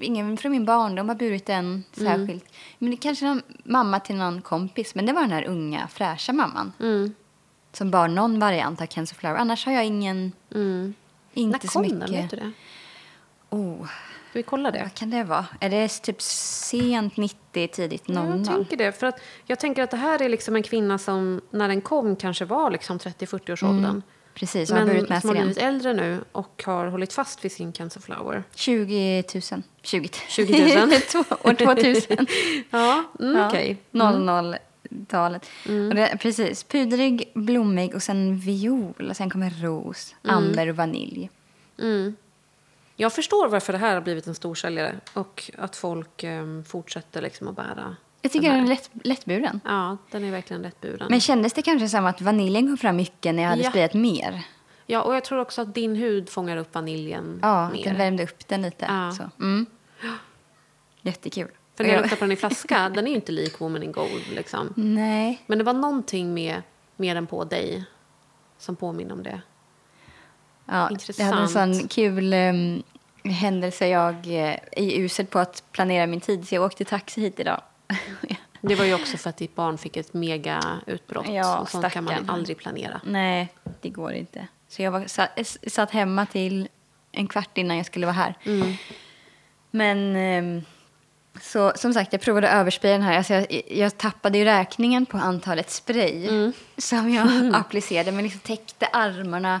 Speaker 2: ingen från min barndom har burit en särskilt. Men det kanske någon mamma till någon kompis. Men det var den här unga, fräscha mamman.
Speaker 1: Mm.
Speaker 2: Som bar någon variant av Cancer Flower. Annars har jag ingen...
Speaker 1: Mm.
Speaker 2: Inte
Speaker 1: När
Speaker 2: så
Speaker 1: kom
Speaker 2: mycket.
Speaker 1: den? Vet du det?
Speaker 2: Oh,
Speaker 1: Ska vi kolla det?
Speaker 2: vad kan det vara? Är det typ sent 90, tidigt 00?
Speaker 1: Jag tänker det. För att jag tänker att det här är liksom en kvinna som när den kom kanske var liksom 30-40-årsåldern.
Speaker 2: Precis, och har
Speaker 1: Men
Speaker 2: burit med
Speaker 1: som har blivit äldre nu och har hållit fast vid sin Cancer Flower.
Speaker 2: 20 000. 20
Speaker 1: 20 000.
Speaker 2: Två- År 2000. (laughs)
Speaker 1: Ja, mm,
Speaker 2: Ja,
Speaker 1: okej.
Speaker 2: 00-talet. Och det, precis. Pudrig, blommig och sen viol. Och sen kommer ros, amber och vanilj.
Speaker 1: Mm. Jag förstår varför det här har blivit en storsäljare och att folk em, fortsätter liksom att bära
Speaker 2: Jag tycker
Speaker 1: den
Speaker 2: den är lätt, lättburen.
Speaker 1: Ja, den är verkligen lättburen.
Speaker 2: Men kändes det kanske som att vaniljen kom fram mycket när jag hade
Speaker 1: Ja.
Speaker 2: sprayat mer?
Speaker 1: Ja, och jag tror också att din hud fångar upp vaniljen
Speaker 2: Ja,
Speaker 1: mer.
Speaker 2: den värmde upp den lite.
Speaker 1: Ja.
Speaker 2: Så. Mm. (gasps) Jättekul.
Speaker 1: För när jag- luktar på den i flaska, (laughs) den är ju inte lik Woman in Gold liksom.
Speaker 2: Nej.
Speaker 1: Men det var någonting med, med den på dig som påminner om det.
Speaker 2: Ja,
Speaker 1: Intressant.
Speaker 2: Jag hade en sån kul um, händelse. Jag eh, är usel på att planera min tid, så jag åkte taxi hit idag. (laughs)
Speaker 1: Det var ju också för att ditt barn fick ett mega utbrott.
Speaker 2: Ja,
Speaker 1: och sånt kan man aldrig planera.
Speaker 2: Nej, det går inte. Så jag var, satt, s- satt hemma till en kvart innan jag skulle vara här.
Speaker 1: Mm.
Speaker 2: Men ehm, så, som sagt, jag provade att överspraya den här. Alltså jag, jag tappade ju räkningen på antalet spray
Speaker 1: Mm.
Speaker 2: som jag (laughs) applicerade. Men liksom täckte armarna,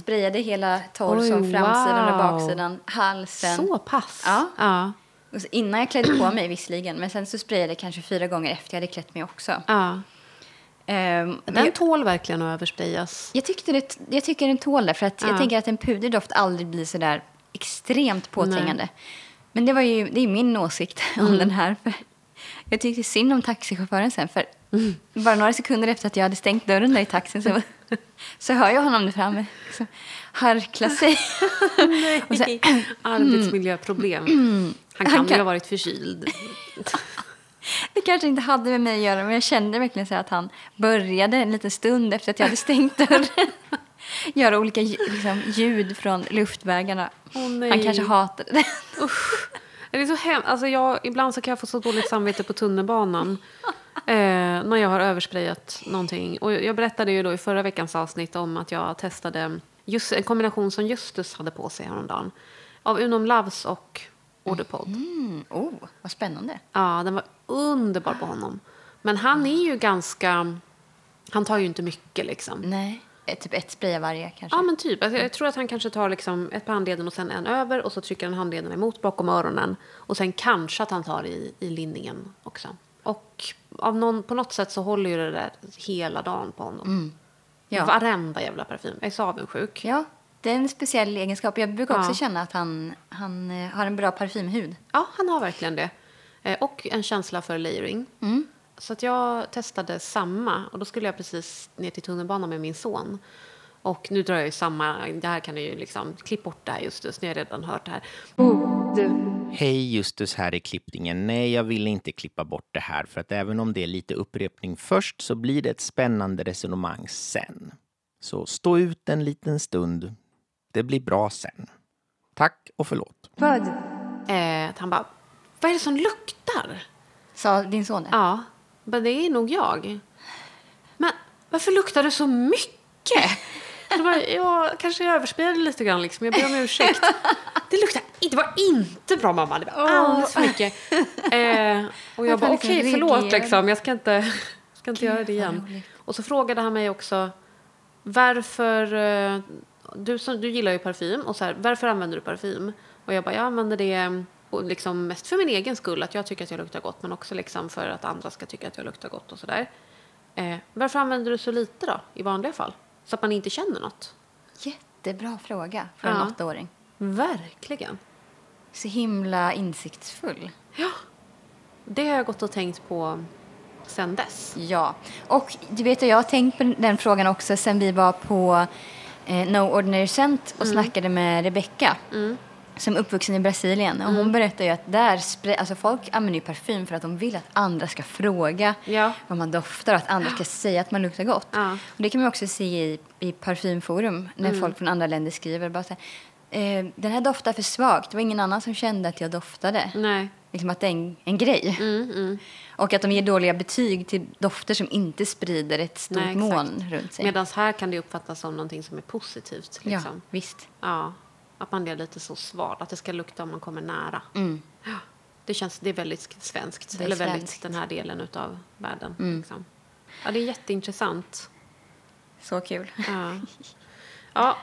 Speaker 2: sprayade hela
Speaker 1: Mm. Oj,
Speaker 2: framsidan och
Speaker 1: wow.
Speaker 2: baksidan, halsen.
Speaker 1: Så pass?
Speaker 2: Ja.
Speaker 1: ja.
Speaker 2: Och innan jag klädde på mig visserligen, men sen så sprayade jag kanske fyra gånger efter jag hade klätt mig också.
Speaker 1: ja.
Speaker 2: Men
Speaker 1: Den
Speaker 2: jag,
Speaker 1: tål verkligen att översprayas.
Speaker 2: jag, tyckte det, jag tycker den tål det, för att
Speaker 1: Ja.
Speaker 2: jag tänker att en puderdoft aldrig blir så där extremt påträngande. Men det var ju det är min åsikt (laughs) om den här. För jag tyckte synd om taxichauffören sen, för bara några sekunder efter att jag hade stängt dörren där i taxin så, (laughs) så hör jag honom där framme liksom, harkla (laughs) sig. Och så, (clears throat)
Speaker 1: Arbetsmiljöproblem. Han kan,
Speaker 2: Han kan-
Speaker 1: ju ha varit förkyld.
Speaker 2: Det kanske inte hade med mig att göra, men jag kände verkligen så att han började en liten stund efter att jag hade stängt dörren. Göra olika liksom, ljud från luftvägarna.
Speaker 1: Nej.
Speaker 2: han kanske hatade det.
Speaker 1: Det är så hem- alltså jag, ibland så kan jag få så dåligt samvete på tunnelbanan. (laughs) Eh, när jag har översprayat någonting. Och jag berättade ju då i förra veckans avsnitt om att jag testade just en kombination som Justus hade på sig häromdagen. Av Unom Loves och Orderpod.
Speaker 2: Mm, oh, vad spännande.
Speaker 1: Ja, den var underbar på honom. Men han är ju ganska... Han tar ju inte mycket liksom.
Speaker 2: Nej, typ ett spray av varje kanske.
Speaker 1: Ja, men typ. Alltså, jag tror att han kanske tar liksom ett på handleden och sen en över och så trycker han handleden emot bakom öronen. Och sen kanske att han tar i, i linningen också. Och av någon, på något sätt så håller ju det där hela dagen på honom.
Speaker 2: Ja.
Speaker 1: Varenda jävla parfym. Jag är så avundsjuk.
Speaker 2: ja, det är en speciell egenskap. Jag brukar också
Speaker 1: Ja.
Speaker 2: känna att han, han eh, har en bra parfymhud.
Speaker 1: Ja, han har verkligen det. Eh, och en känsla för layering. Så att jag testade samma. Och då skulle jag precis ner till tunnelbanan med min son. Och nu drar jag ju samma. Det här kan du ju liksom... Klipp bort det här Justus. Nu har jag redan hört det här.
Speaker 3: Hej, Justus här i klippningen. Nej, jag vill inte klippa bort det här för att även om det är lite upprepning först så blir det ett spännande resonemang sen. Så stå ut en liten stund. Det blir bra sen. Tack och förlåt.
Speaker 1: Eh, han bara, vad är det som luktar?
Speaker 2: Sa din son det?
Speaker 1: Ja, men det är nog jag. Men varför luktar det så mycket? Det var, jag kanske överspelade lite grann, liksom. jag ber om ursäkt. Det luktar det var inte bra mamma, det var alldeles för mycket. Eh, och jag bara, okej förlåt
Speaker 2: reagerar.
Speaker 1: liksom, jag ska inte, (laughs) ska inte göra det igen. Och så frågade han mig också, varför, eh, du, som, du gillar ju parfym, och så här, varför använder du parfym? Och jag bara, jag använder det och liksom mest för min egen skull, att jag tycker att jag luktar gott, men också liksom för att andra ska tycka att jag luktar gott och sådär. Eh, varför använder du så lite då, i vanliga fall? Så att man inte känner något?
Speaker 2: Jättebra fråga för en
Speaker 1: Ja.
Speaker 2: åttaåring.
Speaker 1: Verkligen.
Speaker 2: Så himla insiktsfull.
Speaker 1: Det har jag gått och tänkt på sen dess.
Speaker 2: Ja, och du vet att jag har tänkt på den frågan också sen vi var på eh, No Ordinary Scent och snackade med Rebecca som är uppvuxen i Brasilien. Och
Speaker 1: Mm.
Speaker 2: hon berättar ju att där alltså folk använder ju parfym för att de vill att andra ska fråga
Speaker 1: Ja.
Speaker 2: vad man doftar och att andra ska säga att man luktar gott.
Speaker 1: Ja.
Speaker 2: Och det kan man också se i, i parfymforum när
Speaker 1: Mm.
Speaker 2: folk från andra länder skriver bara så här, eh, den här doftar för svagt. Det var ingen annan som kände att jag doftade.
Speaker 1: Nej.
Speaker 2: Liksom att det är en, en grej.
Speaker 1: Mm,
Speaker 2: Och att de ger dåliga betyg till dofter som inte sprider ett stort
Speaker 1: Nej,
Speaker 2: moln runt sig.
Speaker 1: Medan här kan det uppfattas som någonting som är positivt.
Speaker 2: ja,
Speaker 1: Liksom.
Speaker 2: visst.
Speaker 1: Ja. Att man är lite så sval, att det ska lukta om man kommer nära.
Speaker 2: Mm.
Speaker 1: Ja. Det, känns, det är väldigt svenskt.
Speaker 2: Det är
Speaker 1: eller väldigt
Speaker 2: svenskt.
Speaker 1: den här delen av världen.
Speaker 2: Mm.
Speaker 1: Liksom. Ja, det är jätteintressant.
Speaker 2: Så kul.
Speaker 1: Ja. ja.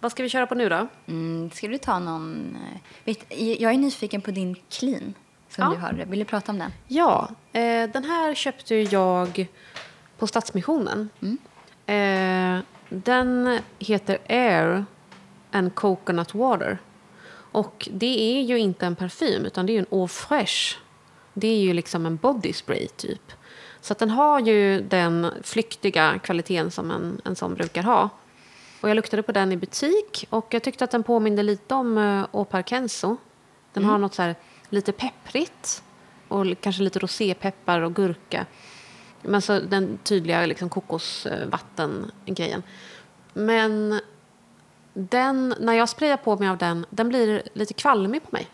Speaker 1: Vad ska vi köra på nu då?
Speaker 2: Mm, ska du ta någon... eh, Vet, jag är nyfiken på din clean som
Speaker 1: Ja.
Speaker 2: du har. Vill du prata om den?
Speaker 1: Ja, eh, den här köpte jag på Stadsmissionen. Eh, den heter Air and Coconut Water. Och det är ju inte en parfym, utan det är en eau fraîche. Det är ju liksom en body spray typ. Så den har ju den flyktiga kvaliteten som en, en sån brukar ha. Och jag luktade på den i butik och jag tyckte att den påminde lite om uh, Eau Parkenso. Den har något så här lite pepprigt och kanske lite rosépeppar och gurka. Men så den tydliga liksom, kokosvatten-grejen. Men den, när jag sprayar på mig av den, den blir lite kvalmig på mig.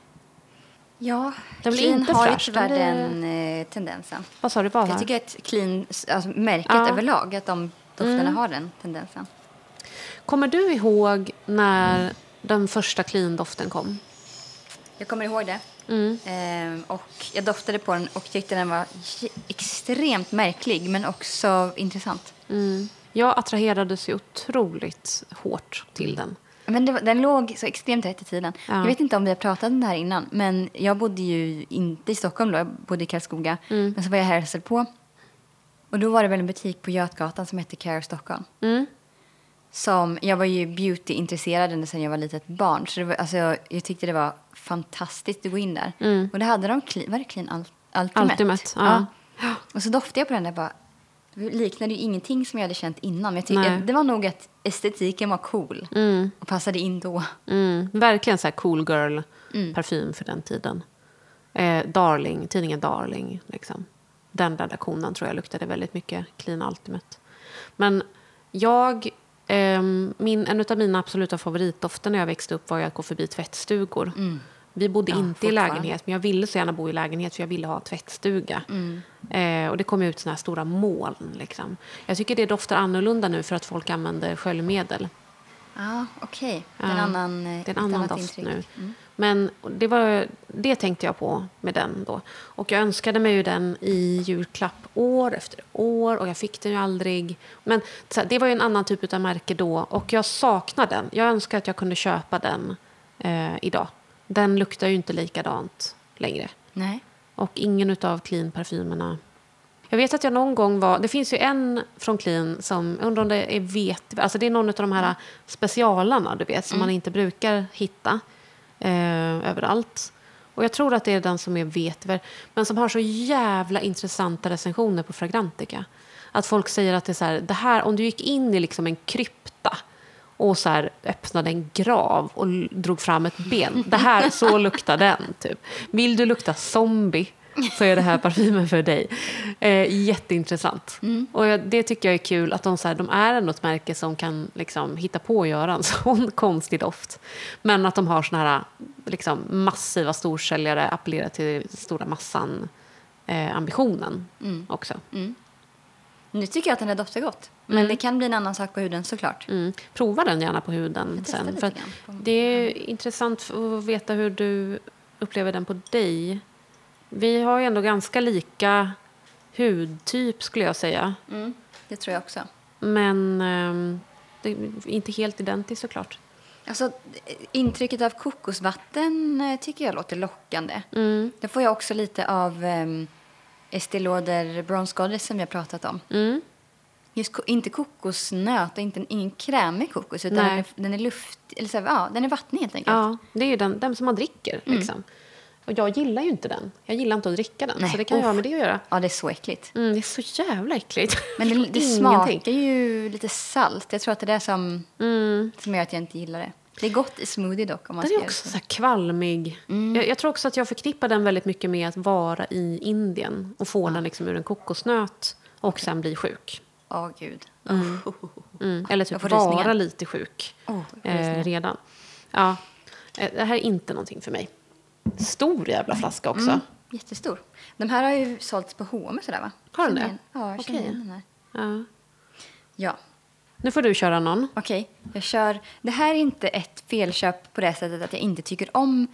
Speaker 2: Ja,
Speaker 1: Den blir
Speaker 2: clean
Speaker 1: inte
Speaker 2: har ju tyvärr
Speaker 1: den
Speaker 2: den eh, tendensen.
Speaker 1: Vad sa du? Vad
Speaker 2: Jag tycker att clean, alltså märket
Speaker 1: Ja.
Speaker 2: överlag, att de dofterna har den tendensen.
Speaker 1: Kommer du ihåg när den första clean-doften kom?
Speaker 2: Jag kommer ihåg det.
Speaker 1: Mm.
Speaker 2: Ehm, och jag doftade på den och tyckte den var extremt märklig men också intressant.
Speaker 1: Mm. Jag attraherades ju otroligt hårt till den.
Speaker 2: Men det, den låg så extremt rätt i tiden.
Speaker 1: Ja.
Speaker 2: Jag vet inte om vi har pratat om det här innan, men jag bodde ju inte i Stockholm då, jag bodde i Karlskoga.
Speaker 1: Mm.
Speaker 2: Men så var jag här och på. Och då var det väl en butik på Götgatan som hette Care Stockholm.
Speaker 1: Mm.
Speaker 2: Som, jag var ju beauty-intresserad ända sedan jag var litet barn. Så var, alltså, jag, jag tyckte det var fantastiskt att gå in där.
Speaker 1: Mm.
Speaker 2: Och det hade de, clean, var det clean Ul- Ultimate?
Speaker 1: Ultimate, ja.
Speaker 2: Och så doftade jag på den där bara. Liknade ju ingenting som jag hade känt innan. Men jag det var nog att estetiken var cool.
Speaker 1: Mm.
Speaker 2: Och passade in då.
Speaker 1: Mm. Verkligen så här cool girl-parfym för den tiden. Eh, Darling, tidningen Darling. Liksom. Den redaktionen tror jag luktade väldigt mycket Clean Ultimate. Men jag, ehm, min, en av mina absoluta favoritdofter när jag växte upp var att gå förbi tvättstugor. Vi bodde
Speaker 2: Ja,
Speaker 1: inte i lägenhet, men jag ville så gärna bo i lägenhet för jag ville ha tvättstuga.
Speaker 2: Mm.
Speaker 1: Eh, och det kom ut såna här stora moln. Liksom. Jag tycker det doftar annorlunda nu för att folk använder sköljmedel.
Speaker 2: Ja, okej. Det är en annan, eh,
Speaker 1: Det är
Speaker 2: ett
Speaker 1: en annan doft
Speaker 2: intryck.
Speaker 1: nu.
Speaker 2: Mm.
Speaker 1: Men det, var, det tänkte jag på med den då. Och jag önskade mig ju den i julklapp år efter år och jag fick den ju aldrig. Men det var ju en annan typ av märke då och jag saknar den. Jag önskar att jag kunde köpa den eh, idag. Den luktar ju inte likadant längre.
Speaker 2: Nej.
Speaker 1: Och ingen av Clean-parfymerna. Jag vet att jag någon gång var... Det finns ju en från Clean som... Undrar om det är vet... Alltså det är någon av de här specialarna, du vet, som man inte brukar hitta eh, överallt. Och jag tror att det är den som är vetver, men som har så jävla intressanta recensioner på Fragrantica. Att folk säger att det är så här, det här, om du gick in i liksom en krypta och så här öppnade en grav och drog fram ett ben. Det här, så luktar den. Typ. Vill du lukta zombie så är det här parfymen för dig. Eh, jätteintressant. Och jag, det tycker jag är kul att de, så här, de är ändå ett märke som kan liksom, hitta på att göra en (laughs) sån konstig doft. Men att de har såna här liksom, massiva storsäljare, appellerar till stora massan eh, ambitionen också.
Speaker 2: Nu tycker jag att den där doftar gott. Men det kan bli en annan sak på huden såklart.
Speaker 1: Mm. Prova den gärna på huden sen. För det är intressant att veta hur du upplever den på dig. Vi har ju ändå ganska lika hudtyp skulle jag säga.
Speaker 2: Mm, det tror jag också.
Speaker 1: Men ehm, det är inte helt identiskt såklart.
Speaker 2: Alltså, intrycket av kokosvatten eh, tycker jag låter lockande.
Speaker 1: Mm.
Speaker 2: Det får jag också lite av um, Estée Lauder Bronze Goddess som jag pratat om.
Speaker 1: Mm.
Speaker 2: Just ko- inte kokosnöt och inte, ingen krämig kokos utan den är, den är luft, eller så här, ja, den är vattnig helt enkelt.
Speaker 1: Ja, det är ju den, den som man dricker.
Speaker 2: Mm.
Speaker 1: Liksom. Och jag gillar ju inte den. Jag gillar inte att dricka den.
Speaker 2: Nej,
Speaker 1: Så det kan ju ha med det att göra.
Speaker 2: Ja, det är så äckligt.
Speaker 1: Mm, det är så jävla äckligt. (laughs)
Speaker 2: Men det, det smakar ju lite salt. Jag tror att det är det som,
Speaker 1: Mm.
Speaker 2: som gör att jag inte gillar det. Det är gott i smoothie dock. Om man
Speaker 1: Den är också
Speaker 2: så.
Speaker 1: kvalmig.
Speaker 2: Mm.
Speaker 1: Jag, jag tror också att jag förknippar den väldigt mycket med att vara i Indien och få den liksom ur en kokosnöt och sen bli sjuk.
Speaker 2: Åh, gud.
Speaker 1: Mm. Eller typ
Speaker 2: Jag får
Speaker 1: vara lite sjuk
Speaker 2: får
Speaker 1: eh, redan. Ja, eh, det här är inte någonting för mig. Stor jävla flaska också.
Speaker 2: Mm, jättestor. De här har ju sålts på H&M sådär va?
Speaker 1: Har de det?
Speaker 2: Ja, jag känner
Speaker 1: Okej.
Speaker 2: igen den här.
Speaker 1: Ja.
Speaker 2: Ja,
Speaker 1: Nu får du köra någon.
Speaker 2: okej. Jag kör. Det här är inte ett felköp på det sättet att jag inte tycker om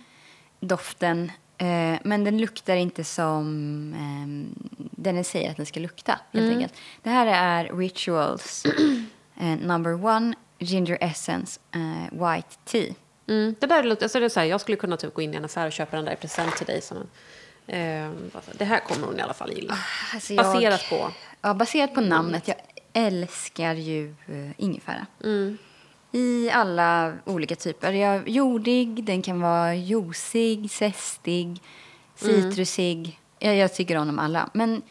Speaker 2: doften. Eh, men den luktar inte som eh, den säger att den ska lukta. Helt
Speaker 1: Mm.
Speaker 2: enkelt. Det här är Rituals (clears throat) eh, number one ginger essence eh, white tea.
Speaker 1: Mm. Det där låter, alltså det är så här, jag skulle kunna typ gå in i en affär och köpa den där i present till dig. Som en, eh, det här kommer hon i alla fall gilla.
Speaker 2: Alltså jag-
Speaker 1: Baserat på.
Speaker 2: Ja, baserat på namnet. Jag älskar ju uh, ingefära.
Speaker 1: Mm.
Speaker 2: I alla olika typer. Jag, jordig, den kan vara juicig, zestig, citrusig. Jag, jag tycker om dem alla. Men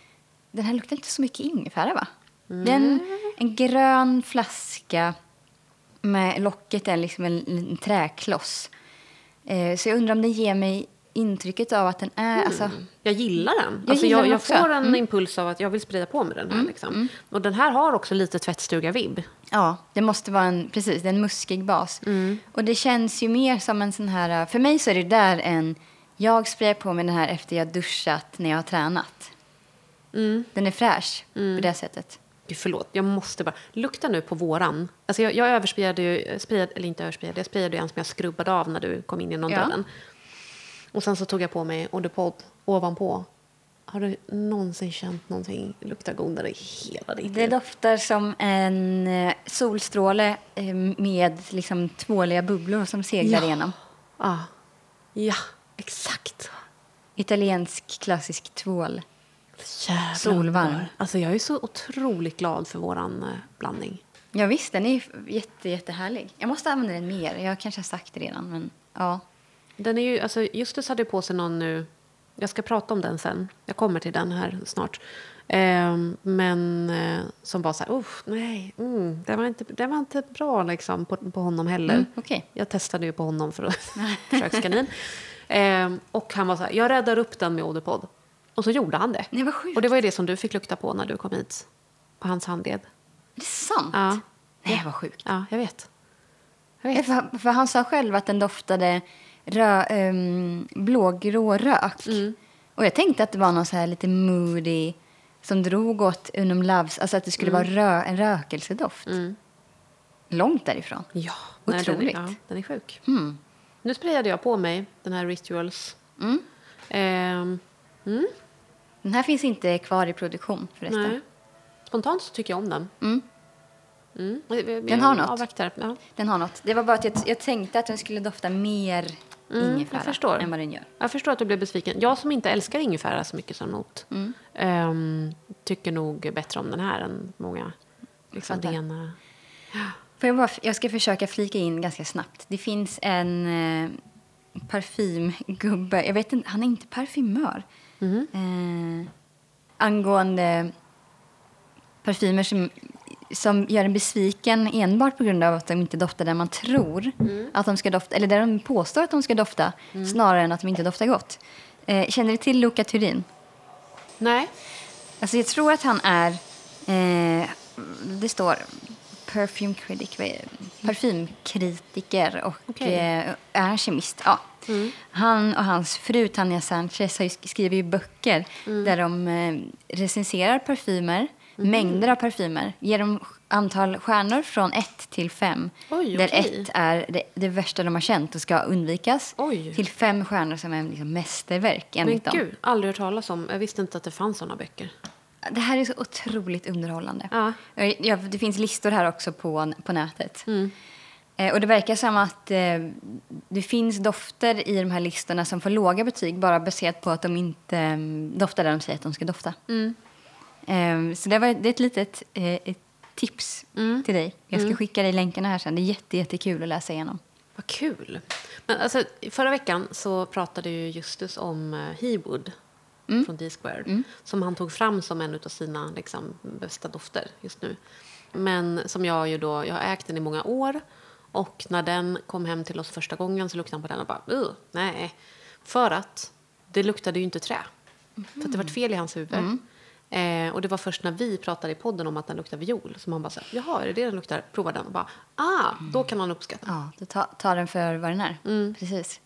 Speaker 2: den här luktar inte så mycket ingefära, va? Den, en grön flaska med locket är liksom en, en träkloss. Eh, så jag undrar om den ger mig intrycket av att den är... Alltså,
Speaker 1: Jag gillar den.
Speaker 2: Jag
Speaker 1: alltså
Speaker 2: gillar
Speaker 1: jag,
Speaker 2: den
Speaker 1: jag får en
Speaker 2: Mm.
Speaker 1: impuls av att jag vill sprida på mig den här. Liksom. Och den här har också lite tvättstuga-vibb.
Speaker 2: Ja, det måste vara en, precis, det är en muskig bas. Och det känns ju mer som en sån här, för mig så är det där en, jag sprayar på mig den här efter jag duschat när jag har tränat. Den är fräsch på det sättet.
Speaker 1: Gud, förlåt, jag måste bara... Lukta nu på våran. Alltså jag, jag översprayade ju, sprayade, eller inte översprayade, jag sprayade ju en som jag skrubbade av när du kom in genom
Speaker 2: Ja.
Speaker 1: dörren. Och sen så tog jag på mig Eau de Pod ovanpå. Har du någonsin känt någonting lukta godare i hela ditt
Speaker 2: Det
Speaker 1: liv?
Speaker 2: doftar som en eh, solstråle eh, med liksom tvåliga bubblor som seglar
Speaker 1: Ja.
Speaker 2: igenom.
Speaker 1: Ja, ja exakt.
Speaker 2: Italiensk klassisk tvål.
Speaker 1: Jävlar.
Speaker 2: Solvarm.
Speaker 1: Alltså jag är så otroligt glad för våran eh, blandning.
Speaker 2: Ja visst, den är jätte, jättehärlig. Jag måste använda den mer. Jag kanske har sagt det redan, men ja.
Speaker 1: Den är ju, alltså Justus hade på sig någon nu, jag ska prata om den sen, jag kommer till den här snart. Ehm, men eh, som var så här, usch, nej, mm, det, var inte, det var inte bra liksom på, på honom heller.
Speaker 2: Mm, okej.
Speaker 1: Jag testade ju på honom för att (laughs) (laughs) försökskanin. Ehm, och han var så här, jag räddar upp den med Odepod. Och så gjorde han det.
Speaker 2: Nej.
Speaker 1: Och det var ju det som du fick lukta på när du kom hit. På hans handled.
Speaker 2: Är det sant?
Speaker 1: Ja.
Speaker 2: Nej, vad sjukt.
Speaker 1: Ja, jag vet. Jag
Speaker 2: Eh,
Speaker 1: vet.
Speaker 2: För, för han sa själv att den doftade rö, um, blågrå rök.
Speaker 1: Mm.
Speaker 2: Och jag tänkte att det var någon så här lite moody som drog åt Unum Loves, alltså att det skulle
Speaker 1: Mm.
Speaker 2: vara rö, en rökelsedoft. Långt därifrån.
Speaker 1: Ja, nej, den, är,
Speaker 2: Otroligt.
Speaker 1: ja, den är sjuk.
Speaker 2: Mm.
Speaker 1: Nu sprayade jag på mig den här Rituals.
Speaker 2: Mm.
Speaker 1: Ehm,
Speaker 2: Den här finns inte kvar i produktion förresten.
Speaker 1: nej. Spontant så tycker jag om den.
Speaker 2: Mm.
Speaker 1: Mm.
Speaker 2: Den har något.
Speaker 1: Ja.
Speaker 2: Den har något. Det var bara att jag, jag tänkte att den skulle dofta mer
Speaker 1: Mm,
Speaker 2: ingefära
Speaker 1: jag förstår.
Speaker 2: än vad den gör.
Speaker 1: Jag förstår att du blev besviken. Jag som inte älskar ingefära så mycket som not
Speaker 2: Mm.
Speaker 1: ehm, tycker nog bättre om den här än många liksom,
Speaker 2: Fattar.
Speaker 1: rena...
Speaker 2: Får jag, bara, jag ska försöka flika in ganska snabbt. Det finns en eh, parfymgubbe. Jag vet inte, han är inte parfymör.
Speaker 1: Mhm.
Speaker 2: Eh, angående parfymer som, som gör en besviken enbart på grund av att de inte doftar där man tror att de ska dofta, eller där de påstår att de ska dofta, snarare än att de inte doftar gott. Eh, känner du till Luca Turin?
Speaker 1: Nej.
Speaker 2: Alltså jag tror att han är, eh, det står perfume critic, det? parfymkritiker och
Speaker 1: Okej.
Speaker 2: eh, är kemist. Ja. Han och hans fru Tanja Sanchez skriver ju böcker där de eh, recenserar parfymer, mängder av parfymer, ger dem antal stjärnor från ett till fem.
Speaker 1: Oj,
Speaker 2: där
Speaker 1: okej.
Speaker 2: ett är det, det värsta de har känt och ska undvikas.
Speaker 1: Oj.
Speaker 2: Till fem stjärnor som är liksom mästerverk
Speaker 1: Men
Speaker 2: enligt dem.
Speaker 1: gud, aldrig hört talas om. Jag visste inte att det fanns såna böcker.
Speaker 2: Det här är så otroligt underhållande.
Speaker 1: Ja.
Speaker 2: Ja, det finns listor här också på, på nätet.
Speaker 1: Mm.
Speaker 2: Eh, och det verkar som att eh, det finns dofter i de här listorna som får låga betyg bara baserat på att de inte eh, doftar där de säger att de ska dofta.
Speaker 1: Mm.
Speaker 2: Eh, så det, var, det är ett litet eh, ett tips
Speaker 1: Mm.
Speaker 2: till dig. Jag ska skicka dig länkarna här sen. Det är jätte, jättekul att läsa igenom.
Speaker 1: Vad kul. Men alltså, förra veckan så pratade ju Justus om Hewood från D-Squared. Som han tog fram som en av sina liksom, bästa dofter just nu. Men som jag ju då, jag har ägt den i många år. Och när den kom hem till oss första gången så luktade han på den och bara, uh, nej. För att det luktade ju inte trä. För att det var ett fel i hans huvud. Eh, och det var först när vi pratade i podden om att den luktar viol som han bara sa, jaha, är det det den luktar? Prova den och bara, ah, då kan han uppskatta.
Speaker 2: Ja, du tar, tar den för vad den är.
Speaker 1: Mm.
Speaker 2: Precis.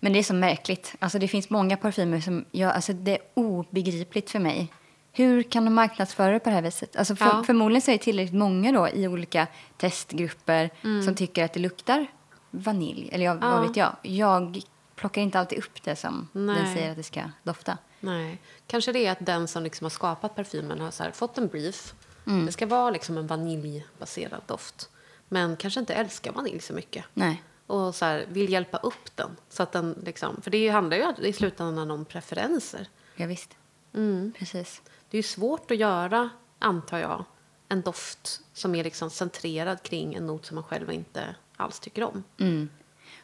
Speaker 2: Men det är så märkligt. Alltså det finns många parfymer som... Jag, alltså det är obegripligt för mig. Hur kan de marknadsföra det på det här viset? Alltså för,
Speaker 1: Ja.
Speaker 2: Förmodligen så är det tillräckligt många då i olika testgrupper
Speaker 1: Mm.
Speaker 2: som tycker att det luktar vanilj. Eller jag,
Speaker 1: Ja.
Speaker 2: vad vet jag. Jag plockar inte alltid upp det som den
Speaker 1: Nej.
Speaker 2: säger att det ska dofta.
Speaker 1: Nej. Kanske det är att den som liksom har skapat parfymen har här, fått en brief.
Speaker 2: Mm.
Speaker 1: Det ska vara liksom en vaniljbaserad doft. Men kanske inte älskar vanilj så mycket.
Speaker 2: Nej.
Speaker 1: Och så här, vill hjälpa upp den. Så att den liksom, för det handlar ju i slutändan om preferenser.
Speaker 2: Ja, visst. Precis.
Speaker 1: Det är ju svårt att göra, antar jag, en doft som är liksom centrerad kring en not som man själv inte alls tycker om.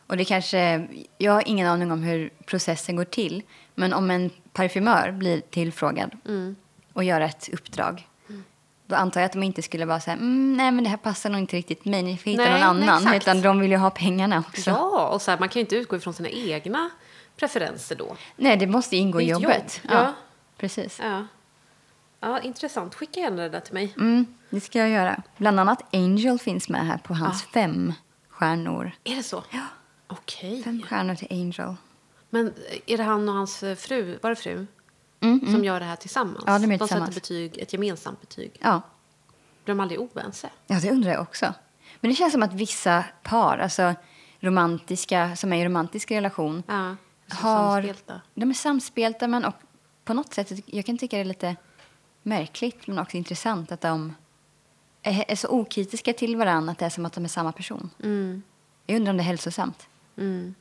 Speaker 2: Och det kanske, jag har ingen aning om hur processen går till. Men om en parfymör blir tillfrågad
Speaker 1: Mm.
Speaker 2: och gör ett uppdrag. Då antar jag att de inte skulle så här, mm, nej men det här passar nog inte riktigt mig, ni får hitta
Speaker 1: Nej,
Speaker 2: någon
Speaker 1: nej,
Speaker 2: annan.
Speaker 1: exakt.
Speaker 2: Utan de vill ju ha pengarna också.
Speaker 1: Ja, och så här, man kan ju inte utgå ifrån sina egna preferenser då.
Speaker 2: Nej, det måste ingå i jobbet.
Speaker 1: jobb, ja.
Speaker 2: Precis.
Speaker 1: Ja. ja, intressant. Skicka gärna det där till mig.
Speaker 2: Mm, det ska jag göra. Bland annat Angel finns med här på hans fem stjärnor.
Speaker 1: Är det så? Ja. Okej.
Speaker 2: Fem stjärnor till Angel.
Speaker 1: Men är det han och hans fru, var det fru?
Speaker 2: Mm,
Speaker 1: Som gör det här tillsammans?
Speaker 2: Ja, de är
Speaker 1: de
Speaker 2: tillsammans.
Speaker 1: sätter betyg, ett gemensamt betyg.
Speaker 2: Ja.
Speaker 1: Blir de aldrig oense?
Speaker 2: Ja, det undrar jag också. Men det känns som att vissa par, alltså romantiska, som är i romantisk relation,
Speaker 1: Ja.
Speaker 2: har...
Speaker 1: samspelta.
Speaker 2: De är samspelta, men och på något sätt, jag kan tycka det är lite märkligt, men också intressant att de är, är så okritiska till varandra att det är som att de är samma person.
Speaker 1: Mm.
Speaker 2: Jag undrar om det är hälsosamt.
Speaker 1: Mm.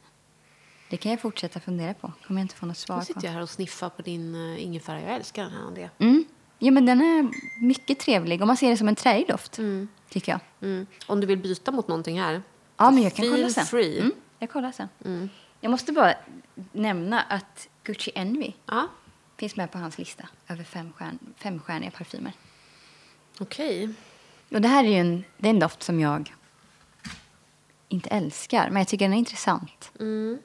Speaker 2: Det kan jag fortsätta fundera på. Kommer jag inte få något svar
Speaker 1: Nu
Speaker 2: på.
Speaker 1: sitter jag här och sniffar på din uh, ingefära. Jag älskar den här, Andrea.
Speaker 2: Mm. Ja, men den är mycket trevlig och man ser det som en träig doft,
Speaker 1: Mm.
Speaker 2: tycker jag.
Speaker 1: Mm. Om du vill byta mot någonting här.
Speaker 2: Ja, men jag kan kolla sen.
Speaker 1: free.
Speaker 2: Mm, jag kollar sen.
Speaker 1: Mm.
Speaker 2: Jag måste bara nämna att Gucci Envy
Speaker 1: Ja,
Speaker 2: finns med på hans lista över fem stjärn, femstjärniga parfymer.
Speaker 1: okej.
Speaker 2: Och det här är ju en, det är en doft som jag inte älskar, men jag tycker den är intressant.
Speaker 1: Mm.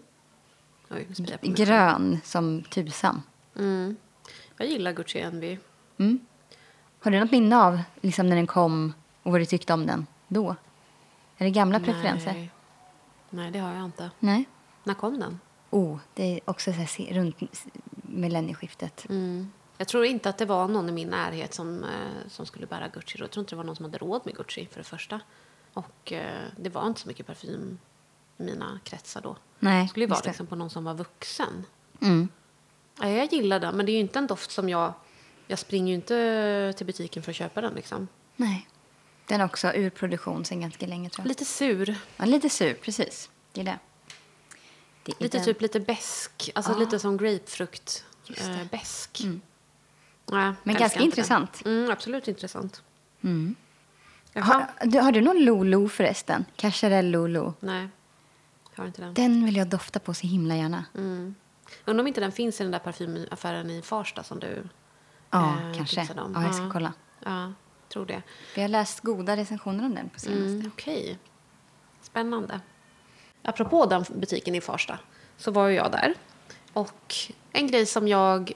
Speaker 1: Oj.
Speaker 2: Grön som tusan.
Speaker 1: Mm. Jag gillar Gucci Envy.
Speaker 2: Mm. Har du något minne av liksom, när den kom och vad du tyckte om den då? Är det gamla preferenser?
Speaker 1: Nej. Nej, det har jag inte.
Speaker 2: Nej.
Speaker 1: När kom den?
Speaker 2: Oh, det är också så här, runt millennieskiftet.
Speaker 1: Mm. Jag tror inte att det var någon i min närhet som, eh, som skulle bära Gucci. Jag tror inte det var någon som hade råd med Gucci för det första. Och eh, det var inte så mycket parfym i mina kretsar då.
Speaker 2: Nej,
Speaker 1: Det skulle ju vara liksom på någon som var vuxen.
Speaker 2: Mm.
Speaker 1: Ja, jag gillar den, men det är ju inte en doft som jag... Jag springer ju inte till butiken för att köpa den. Liksom.
Speaker 2: Nej. Den är också ur produktion sedan ganska länge tror jag.
Speaker 1: Lite sur.
Speaker 2: Ja, lite sur, precis. Det är det. det är
Speaker 1: Lite
Speaker 2: den.
Speaker 1: typ lite besk. Alltså
Speaker 2: Ja.
Speaker 1: lite som grapefrukt. Eh, besk.
Speaker 2: Mm.
Speaker 1: Ja,
Speaker 2: Men ganska intressant.
Speaker 1: Mm, absolut intressant.
Speaker 2: Mm. Har, du, har du någon Lolo förresten? Cacharel Lolo.
Speaker 1: Nej, jag har inte den.
Speaker 2: Den vill jag dofta på så himla gärna.
Speaker 1: Mm. Undrar om inte den finns i den där parfymaffären i Farsta som du
Speaker 2: Ja,
Speaker 1: eh,
Speaker 2: kanske.
Speaker 1: om.
Speaker 2: Ja, jag ska kolla.
Speaker 1: Ja, tror det.
Speaker 2: Vi har läst goda recensioner om den på senaste.
Speaker 1: Mm, Okej. Spännande. Apropå den butiken i Farsta så var ju jag där. Och en grej som jag...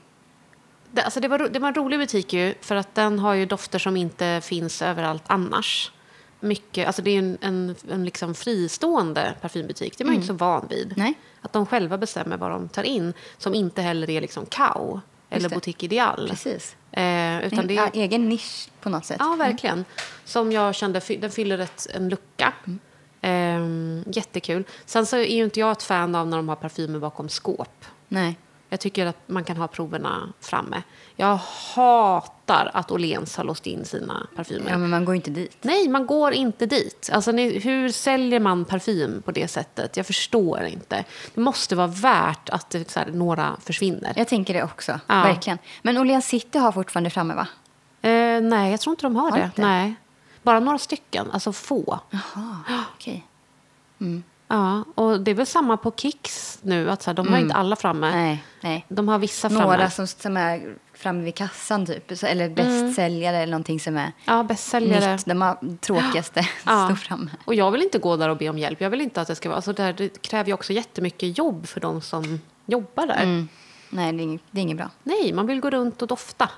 Speaker 1: Det, alltså det, var, det var en rolig butik ju, för att den har ju dofter som inte finns överallt annars. Mycket, alltså det är en, en, en liksom fristående parfymbutik. Det är man ju inte så van vid.
Speaker 2: Mm. Nej.
Speaker 1: Att de själva bestämmer vad de tar in, som inte heller är liksom Kao eller. Boutique Ideal.
Speaker 2: Precis.
Speaker 1: Eh, utan
Speaker 2: en
Speaker 1: det är,
Speaker 2: egen nisch på något sätt.
Speaker 1: Ja, verkligen. Som jag kände, den fyller ett, en lucka.
Speaker 2: Mm.
Speaker 1: Ehm, jättekul. Sen så är ju inte jag ett fan av när de har parfymer bakom skåp.
Speaker 2: Nej.
Speaker 1: Jag tycker att man kan ha proverna framme. Jag hatar att Åhléns har låst in sina parfymer.
Speaker 2: Ja, men man går inte dit.
Speaker 1: Nej, man går inte dit. Alltså, hur säljer man parfym på det sättet? Jag förstår inte. Det måste vara värt att här, några försvinner.
Speaker 2: Jag tänker det också.
Speaker 1: Ja.
Speaker 2: Verkligen. Men Åhléns City har fortfarande framme, va?
Speaker 1: Eh, nej, jag tror inte de har,
Speaker 2: Har
Speaker 1: det.
Speaker 2: inte?
Speaker 1: Nej. Bara några stycken, alltså få.
Speaker 2: Jaha, okej.
Speaker 1: Ja, och det är väl samma på Kicks nu. Att så här, de har inte alla framme.
Speaker 2: Nej, nej.
Speaker 1: De har vissa framme.
Speaker 2: Några som, som är framme vid kassan typ. Så- Eller bästsäljare eller någonting som är
Speaker 1: Ja, bästsäljare.
Speaker 2: nytt. De har tråkigaste (gasps)
Speaker 1: Ja.
Speaker 2: står framme.
Speaker 1: Och jag vill inte gå där och be om hjälp. Jag vill inte att det ska vara... Alltså det, här, det kräver ju också jättemycket jobb för de som jobbar där.
Speaker 2: Mm. Nej, det är, inget, det är inget bra.
Speaker 1: Nej, man vill gå runt och dofta.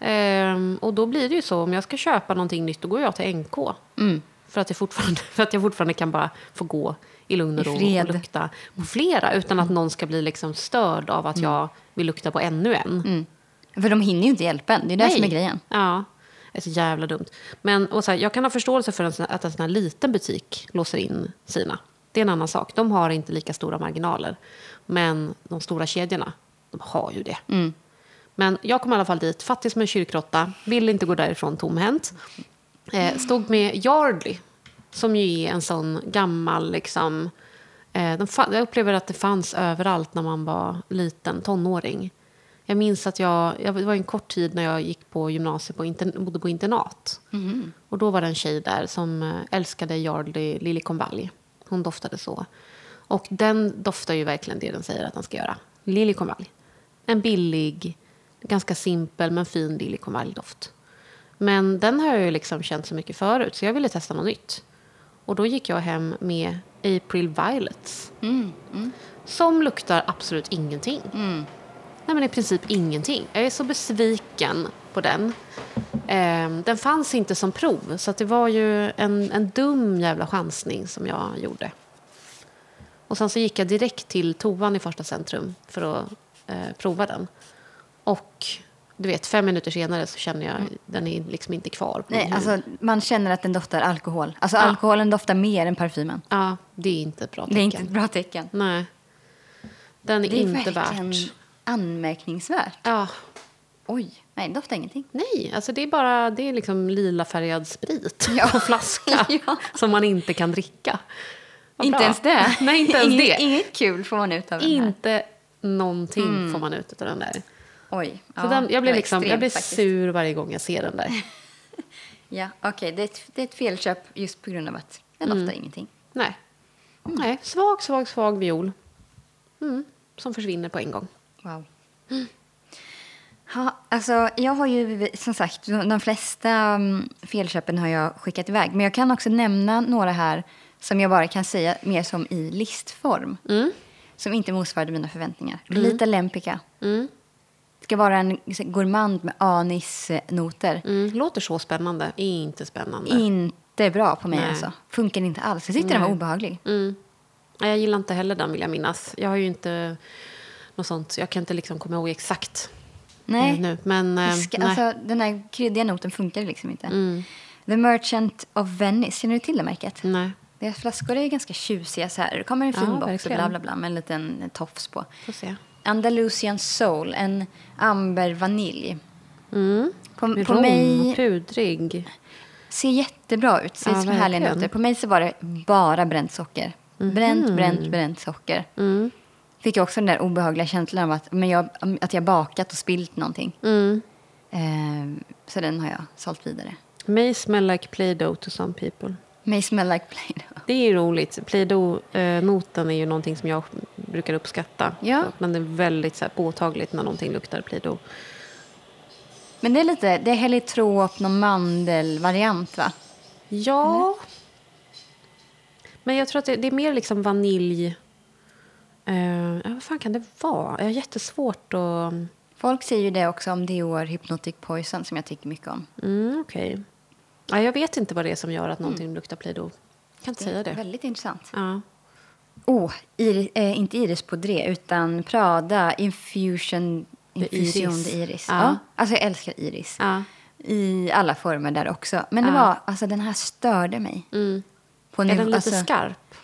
Speaker 1: Ehm, och då blir det ju så, om jag ska köpa någonting nytt, då går jag till NK.
Speaker 2: Mm.
Speaker 1: För, att jag fortfarande, (laughs) för att jag fortfarande kan bara få gå i lugn och ro och lukta på flera. Utan att någon ska bli liksom störd av att jag vill lukta på ännu en.
Speaker 2: Mm. För de hinner ju inte hjälpa en. Det är det som är grejen.
Speaker 1: Ja, det är så jävla dumt. Men och så här, jag kan ha förståelse för att en sån här liten butik låser in sina. Det är en annan sak. De har inte lika stora marginaler. Men de stora kedjorna, de har ju det.
Speaker 2: Mm.
Speaker 1: Men jag kom i alla fall dit, fattig som en kyrkråtta, ville inte gå därifrån tomhänt. Eh, stod med Yardley, som ju är en sån gammal... Liksom, eh, jag upplever att det fanns överallt när man var liten, tonåring. Jag minns att jag, jag det var en kort tid när jag gick på gymnasiet och inter, bodde på internat. Och då var det en tjej där som eh, älskade Yardley liljekonvalj. Hon doftade så. Och den doftar ju verkligen det den säger att den ska göra. Liljekonvalj. En billig, ganska simpel men fin liljekonvaljdoft. Men den har jag ju liksom känt så mycket förut så jag ville testa något nytt. Och då gick jag hem med April Violets. Som luktar absolut ingenting. Nej men i princip ingenting. Jag är så besviken på den. Ehm, den fanns inte som prov så det var ju en, en dum jävla chansning som jag gjorde. Och sen så gick jag direkt till toan i första centrum för att eh, prova den. Och du vet, fem minuter senare så känner jag den är liksom inte kvar
Speaker 2: Nej, alltså, man känner att den doftar alkohol. Alltså
Speaker 1: Ja.
Speaker 2: alkoholen doftar mer än parfymen.
Speaker 1: Ja, det är inte ett bra tecken.
Speaker 2: Det är inte ett bra tecken.
Speaker 1: Nej. Den är,
Speaker 2: Det är
Speaker 1: inte värt.
Speaker 2: anmärkningsvärt.
Speaker 1: Ja,
Speaker 2: Oj, nej, det doftar ingenting.
Speaker 1: nej, alltså det är bara det är liksom lila färgad sprit
Speaker 2: Ja.
Speaker 1: på flaska (laughs)
Speaker 2: Ja.
Speaker 1: som man inte kan dricka. Vad
Speaker 2: inte
Speaker 1: bra.
Speaker 2: ens det. (laughs)
Speaker 1: Nej, inte ens
Speaker 2: inget,
Speaker 1: det.
Speaker 2: Inget kul får man ut av den här.
Speaker 1: Inte någonting får man ut av den där.
Speaker 2: Oj.
Speaker 1: Så den, jag blir, liksom, jag
Speaker 2: extremt
Speaker 1: blir
Speaker 2: faktiskt.
Speaker 1: sur varje gång jag ser den där. (laughs)
Speaker 2: Ja, okej. Det, är ett- det är ett felköp just på grund av att den
Speaker 1: Mm.
Speaker 2: doftar ingenting.
Speaker 1: Nej. Nej, svag, svag, svag viol. Mm. Som försvinner på en gång.
Speaker 2: Wow. Ja, alltså, jag har ju som sagt, de flesta mm, felköpen har jag skickat iväg. Men jag kan också nämna några här som jag bara kan säga mer som i listform.
Speaker 1: Mm.
Speaker 2: Som inte motsvarade mina förväntningar. Lita Lempica.
Speaker 1: Mm.
Speaker 2: Ska vara en gourmand med anisnoter.
Speaker 1: Mm. Låter så spännande. Inte spännande.
Speaker 2: Inte bra på mig
Speaker 1: Nej.
Speaker 2: alltså. Funkar inte alls. Jag tyckte den var obehaglig.
Speaker 1: Mm. Jag gillar inte heller den vill jag minnas. Jag har ju inte något sånt. Jag kan inte liksom komma ihåg exakt
Speaker 2: Nej.
Speaker 1: nu. Men eh,
Speaker 2: ska,
Speaker 1: nej.
Speaker 2: alltså, den här kryddiga noten funkar liksom inte.
Speaker 1: Mm.
Speaker 2: The Merchant of Venice, känner du till det märket?
Speaker 1: nej.
Speaker 2: Deras flaskor är ganska tjusiga så här. Det kommer en fin
Speaker 1: Ja,
Speaker 2: box bla bla bla med en liten tofs på.
Speaker 1: Får se.
Speaker 2: Andalusian Soul, en amber vanilj.
Speaker 1: Mm.
Speaker 2: På, på
Speaker 1: rom,
Speaker 2: mig
Speaker 1: pudrig.
Speaker 2: ser jättebra ut. Ser
Speaker 1: Ja,
Speaker 2: som härliga noter. På mig så var det bara bränt socker. Bränt, bränt, bränt socker.
Speaker 1: Mm.
Speaker 2: Fick jag också den där obehagliga känslan av att, men jag, att jag bakat och spilt någonting.
Speaker 1: Mm.
Speaker 2: Eh, så den har jag sålt vidare.
Speaker 1: May smell like Play-Doh to some people.
Speaker 2: May smell like Play-Doh.
Speaker 1: Det är roligt. Play-Doh-noten är ju någonting som jag brukar uppskatta.
Speaker 2: Ja.
Speaker 1: Men det är väldigt så här, påtagligt när någonting luktar Play-Doh.
Speaker 2: Men det är lite, det är helitrop, någon mandelvariant va?
Speaker 1: Ja. Men jag tror att det, det är mer liksom vanilj. Uh, vad fan kan det vara? Jag har jättesvårt att...
Speaker 2: Folk säger ju det också om Dior Hypnotic Poison som jag tycker mycket om.
Speaker 1: Mm, Okej. Ja, jag vet inte vad det är som gör att någonting luktar Play-Doh. Kan inte säga det.
Speaker 2: Väldigt intressant.
Speaker 1: Ja.
Speaker 2: Oh, Iris, eh, inte Iris Baudré utan Prada Infusion, Infusion
Speaker 1: Iris.
Speaker 2: Iris.
Speaker 1: Ja.
Speaker 2: Ja. Alltså jag älskar Iris.
Speaker 1: Ja.
Speaker 2: I alla former där också. Men det
Speaker 1: Ja.
Speaker 2: var, alltså den här störde mig.
Speaker 1: Mm.
Speaker 2: På
Speaker 1: Är den lite
Speaker 2: alltså,
Speaker 1: skarp?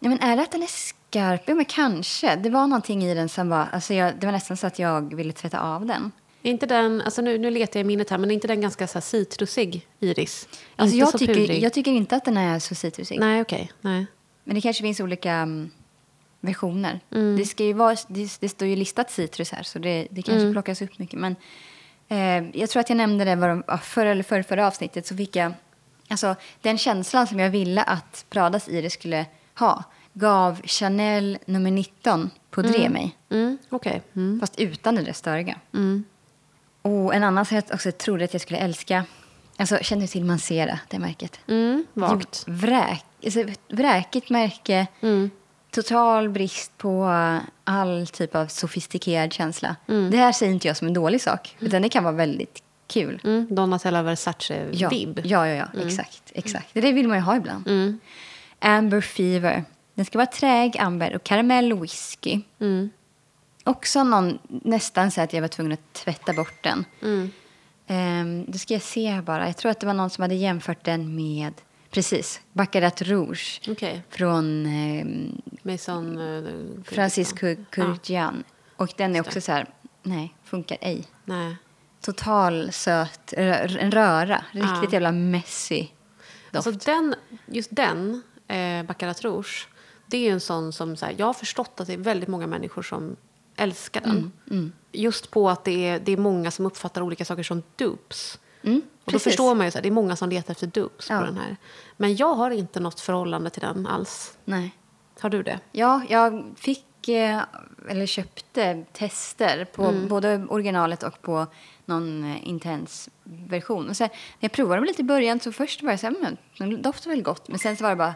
Speaker 2: Ja, men är det att den är skarp? Ja, men kanske. Det var någonting i den som var... Alltså jag, det var nästan så att jag ville tvätta av den.
Speaker 1: Är inte den, alltså nu, nu letar jag i minnet här, men är inte den ganska så citrusig, Iris?
Speaker 2: Alltså jag, tycker,
Speaker 1: pudrig?
Speaker 2: jag tycker inte att den är så citrusig.
Speaker 1: Nej, okej. Nej.
Speaker 2: Men det kanske finns olika mm, versioner.
Speaker 1: Mm.
Speaker 2: Det, ska ju vara, det, det står ju listat citrus här, så det, det kanske
Speaker 1: Mm.
Speaker 2: plockas upp mycket. Men eh, jag tror att jag nämnde det var, förra eller förra, förra avsnittet. Så fick jag, alltså, den känslan som jag ville att Pradas Iris skulle ha gav Chanel nummer 19 på Dré mig.
Speaker 1: Mm, okej. Mm.
Speaker 2: Fast utan det där störiga.
Speaker 1: Mm.
Speaker 2: Och en annan som jag också trodde att jag skulle älska. Alltså, känner du till Mancera, det märket?
Speaker 1: Mm, vagt.
Speaker 2: Vräk, alltså, vräkigt märke.
Speaker 1: Mm.
Speaker 2: Total brist på all typ av sofistikerad känsla.
Speaker 1: Mm.
Speaker 2: Det här säger inte jag som en dålig sak. Utan det kan vara väldigt kul.
Speaker 1: Mm, Donatella
Speaker 2: Ja,
Speaker 1: Versace-vibb.
Speaker 2: ja, ja, ja exakt, exakt. Det vill man ju ha ibland.
Speaker 1: Mm.
Speaker 2: Amber Fever. Den ska vara träg, amber och karamell och whisky.
Speaker 1: Mm.
Speaker 2: Också någon, nästan så att jag var tvungen att tvätta bort den.
Speaker 1: Mm.
Speaker 2: Um, då ska jag se här bara. Jag tror att det var någon som hade jämfört den med, precis, Baccarat Rouge.
Speaker 1: Okej.
Speaker 2: Från um,
Speaker 1: Mason... Uh,
Speaker 2: Francis Cur- Curtian. Och den är också så här, nej, funkar ej.
Speaker 1: Nej.
Speaker 2: Total söt, en röra. Riktigt
Speaker 1: Ja.
Speaker 2: jävla messy doft.
Speaker 1: Alltså den, just den, eh, Baccarat Rouge, det är ju en sån som... Så här, jag har förstått att det är väldigt många människor som älskar den.
Speaker 2: Mm,
Speaker 1: Just på att det är, det är många som uppfattar olika saker som dupes.
Speaker 2: Mm,
Speaker 1: Och då förstår man ju att det är många som letar efter dupes
Speaker 2: Ja.
Speaker 1: på den här. Men jag har inte något förhållande till den alls.
Speaker 2: Nej.
Speaker 1: Har du det?
Speaker 2: Ja, jag fick, eh, eller köpte tester på
Speaker 1: Mm.
Speaker 2: både originalet och på någon eh, intens version. Och sen, när jag provade dem lite i början så först var jag så här, men den doftar väl gott. Men sen så var det bara,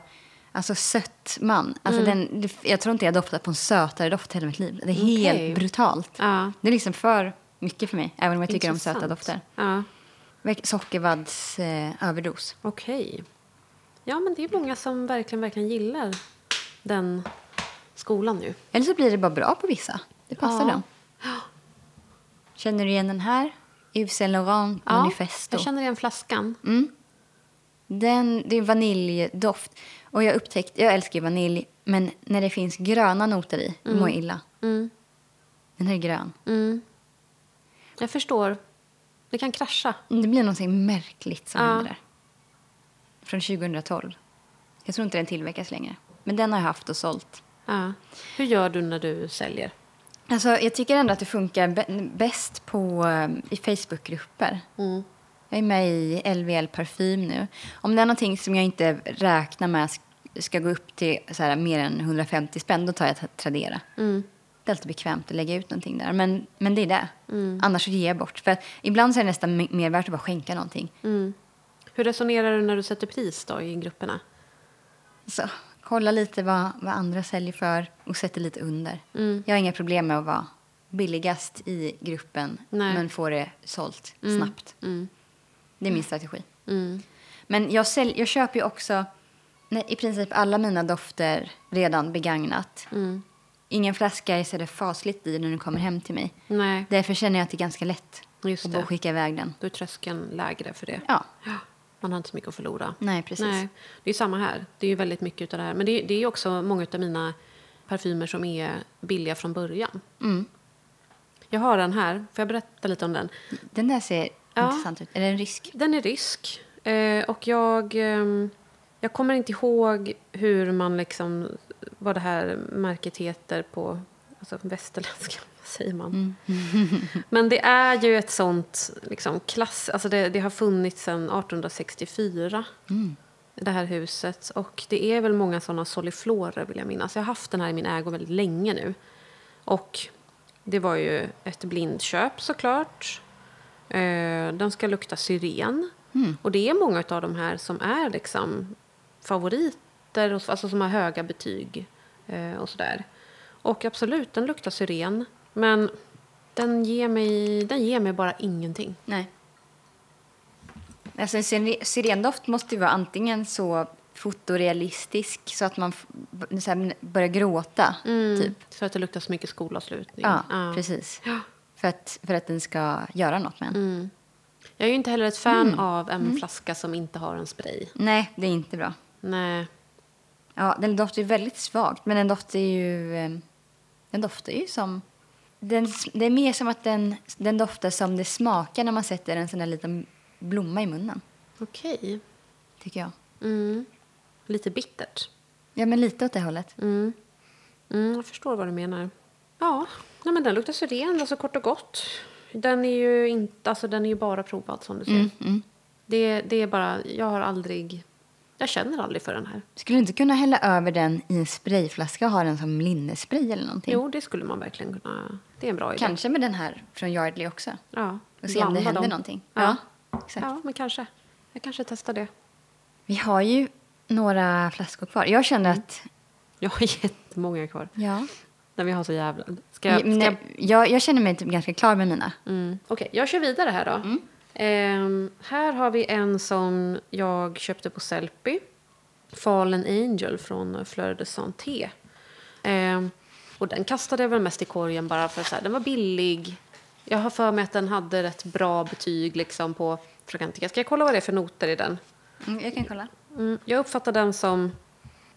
Speaker 2: alltså sött man. Alltså
Speaker 1: Mm.
Speaker 2: den, jag tror inte jag doftat på en sötare doft hela mitt liv. Det är
Speaker 1: Okej.
Speaker 2: helt brutalt.
Speaker 1: Ja.
Speaker 2: Det är liksom för mycket för mig, även om jag tycker om söta dofter.
Speaker 1: Ja,
Speaker 2: Verk- Sockervadds eh,
Speaker 1: okej. Ja, men det är många som verkligen, verkligen gillar den skolan nu.
Speaker 2: Eller så blir det bara bra på vissa. Det passar
Speaker 1: Ja.
Speaker 2: dem. Känner du igen den här? Yves Saint Laurent
Speaker 1: Ja,
Speaker 2: Manifesto.
Speaker 1: jag känner igen flaskan.
Speaker 2: Den, det är vaniljdoft. Och jag upptäckte, jag älskar ju vanilj, men när det finns gröna noter i, då mår jag illa.
Speaker 1: Mm.
Speaker 2: Den här är grön.
Speaker 1: Mm. Jag förstår. Det kan krascha.
Speaker 2: Det blir någonting märkligt som
Speaker 1: Ja.
Speaker 2: händer där. Från 2012. Jag tror inte den tillverkas längre. Men den har jag haft och sålt.
Speaker 1: Ja. Hur gör du när du säljer?
Speaker 2: Alltså, jag tycker ändå att det funkar bä- bäst på, eh, i Facebookgrupper.
Speaker 1: Mm.
Speaker 2: Jag är med i LVL Parfym nu. Om det är någonting som jag inte räknar med sk- ska gå upp till så här, mer än 150 spänn, då tar jag Tradera.
Speaker 1: Mm.
Speaker 2: Det är alltid bekvämt att lägga ut någonting där. Men, men det är det.
Speaker 1: Mm.
Speaker 2: Annars ger jag bort. För att ibland så är det nästan me- mer värt att bara skänka någonting.
Speaker 1: Mm. Hur resonerar du när du sätter pris då i grupperna?
Speaker 2: Så, kolla lite vad, vad andra säljer för och sätter lite under.
Speaker 1: Mm.
Speaker 2: Jag har inga problem med att vara billigast i gruppen
Speaker 1: Nej.
Speaker 2: men få det sålt
Speaker 1: Mm.
Speaker 2: snabbt.
Speaker 1: Mm.
Speaker 2: Det är min strategi.
Speaker 1: Mm.
Speaker 2: Men jag, sälj, jag köper ju också nej, i princip alla mina dofter redan begagnat.
Speaker 1: Mm.
Speaker 2: Ingen flaska är så där fasligt dyr när den kommer hem till mig.
Speaker 1: Nej,
Speaker 2: Därför känner jag att det är ganska lätt
Speaker 1: just
Speaker 2: att bara
Speaker 1: det.
Speaker 2: skicka iväg den.
Speaker 1: Då är tröskeln lägre för det.
Speaker 2: Ja,
Speaker 1: Man har inte så mycket att förlora.
Speaker 2: nej precis.
Speaker 1: Nej, det är samma här. Det är ju väldigt mycket av det här. Men det är, det är också många av mina parfymer som är billiga från början.
Speaker 2: Mm.
Speaker 1: Jag har den här. Får jag berätta lite om den?
Speaker 2: Den där ser
Speaker 1: Ja.
Speaker 2: intressant ut. Är det en rysk?
Speaker 1: Den är rysk. Eh, och jag, ehm, jag kommer inte ihåg hur man liksom, vad det här märket heter på alltså västerländska. (laughs) Säger man? (laughs) Men det är ju ett sånt liksom, klass... Alltså det, det har funnits sedan 1864, det här huset. Och det är väl många såna soliflorer, vill jag minnas. Jag har haft den här i min ägo väldigt länge nu. Och det var ju ett blindköp såklart. Eh, den ska lukta syren. Och det är många av de här som är liksom favoriter, och, alltså som har höga betyg eh, och sådär. Och absolut, den luktar syren. Men den ger mig, den ger mig bara ingenting.
Speaker 2: Nej. Alltså en syre- syrendoft måste ju vara antingen så fotorealistisk så att man så här, börjar gråta, typ.
Speaker 1: Så att det luktar så mycket skolavslutning.
Speaker 2: Ja, precis. För att, för att den ska göra något med en.
Speaker 1: Mm. Jag är ju inte heller ett fan
Speaker 2: Mm.
Speaker 1: av en flaska som inte har en spray.
Speaker 2: Nej, det är inte bra.
Speaker 1: Nej.
Speaker 2: Ja, den doftar ju väldigt svagt, men den doftar ju... eh, Den doftar ju som... Den, det är mer som att den, den doftar som det smakar när man sätter en sån där liten blomma i munnen,
Speaker 1: Okej.
Speaker 2: tycker jag.
Speaker 1: Mm. Lite bittert.
Speaker 2: Ja, men lite åt det hållet.
Speaker 1: Mm. Mm, jag förstår vad du menar. Ja, nej, men den luktar syren, alltså kort och gott. Den är ju, inte, alltså, den är ju bara provad som du säger.
Speaker 2: Mm, mm.
Speaker 1: Det, det är bara, jag har aldrig Jag känner aldrig för den här.
Speaker 2: Skulle du inte kunna hälla över den i en sprayflaska och ha den som linnespray eller någonting?
Speaker 1: Jo, det skulle man verkligen kunna. Det är en bra idé.
Speaker 2: Kanske med den här från Yardley också.
Speaker 1: Ja,
Speaker 2: Och se om det händer
Speaker 1: dem.
Speaker 2: någonting.
Speaker 1: Ja.
Speaker 2: exakt.
Speaker 1: ja, men kanske. Jag kanske testar det.
Speaker 2: Vi har ju några flaskor kvar. Jag känner att...
Speaker 1: Jag har (laughs) jättemånga kvar.
Speaker 2: Ja.
Speaker 1: När vi har så jävla... Ska jag, ska
Speaker 2: Nej,
Speaker 1: jag...
Speaker 2: jag, känner mig typ ganska klar med mina.
Speaker 1: Mm. Okej, jag kör vidare här då.
Speaker 2: Mm.
Speaker 1: Ehm, här har vi en som jag köpte på Sellpy. Fallen Angel från Fleur de Santé. Ehm, och den kastade jag väl mest i korgen bara för här, den var billig. Jag har för mig att den hade rätt bra betyg liksom på Fragrantica. Ska jag kolla vad det är för noter i den?
Speaker 2: Mm, jag kan kolla.
Speaker 1: Mm, jag uppfattar den som...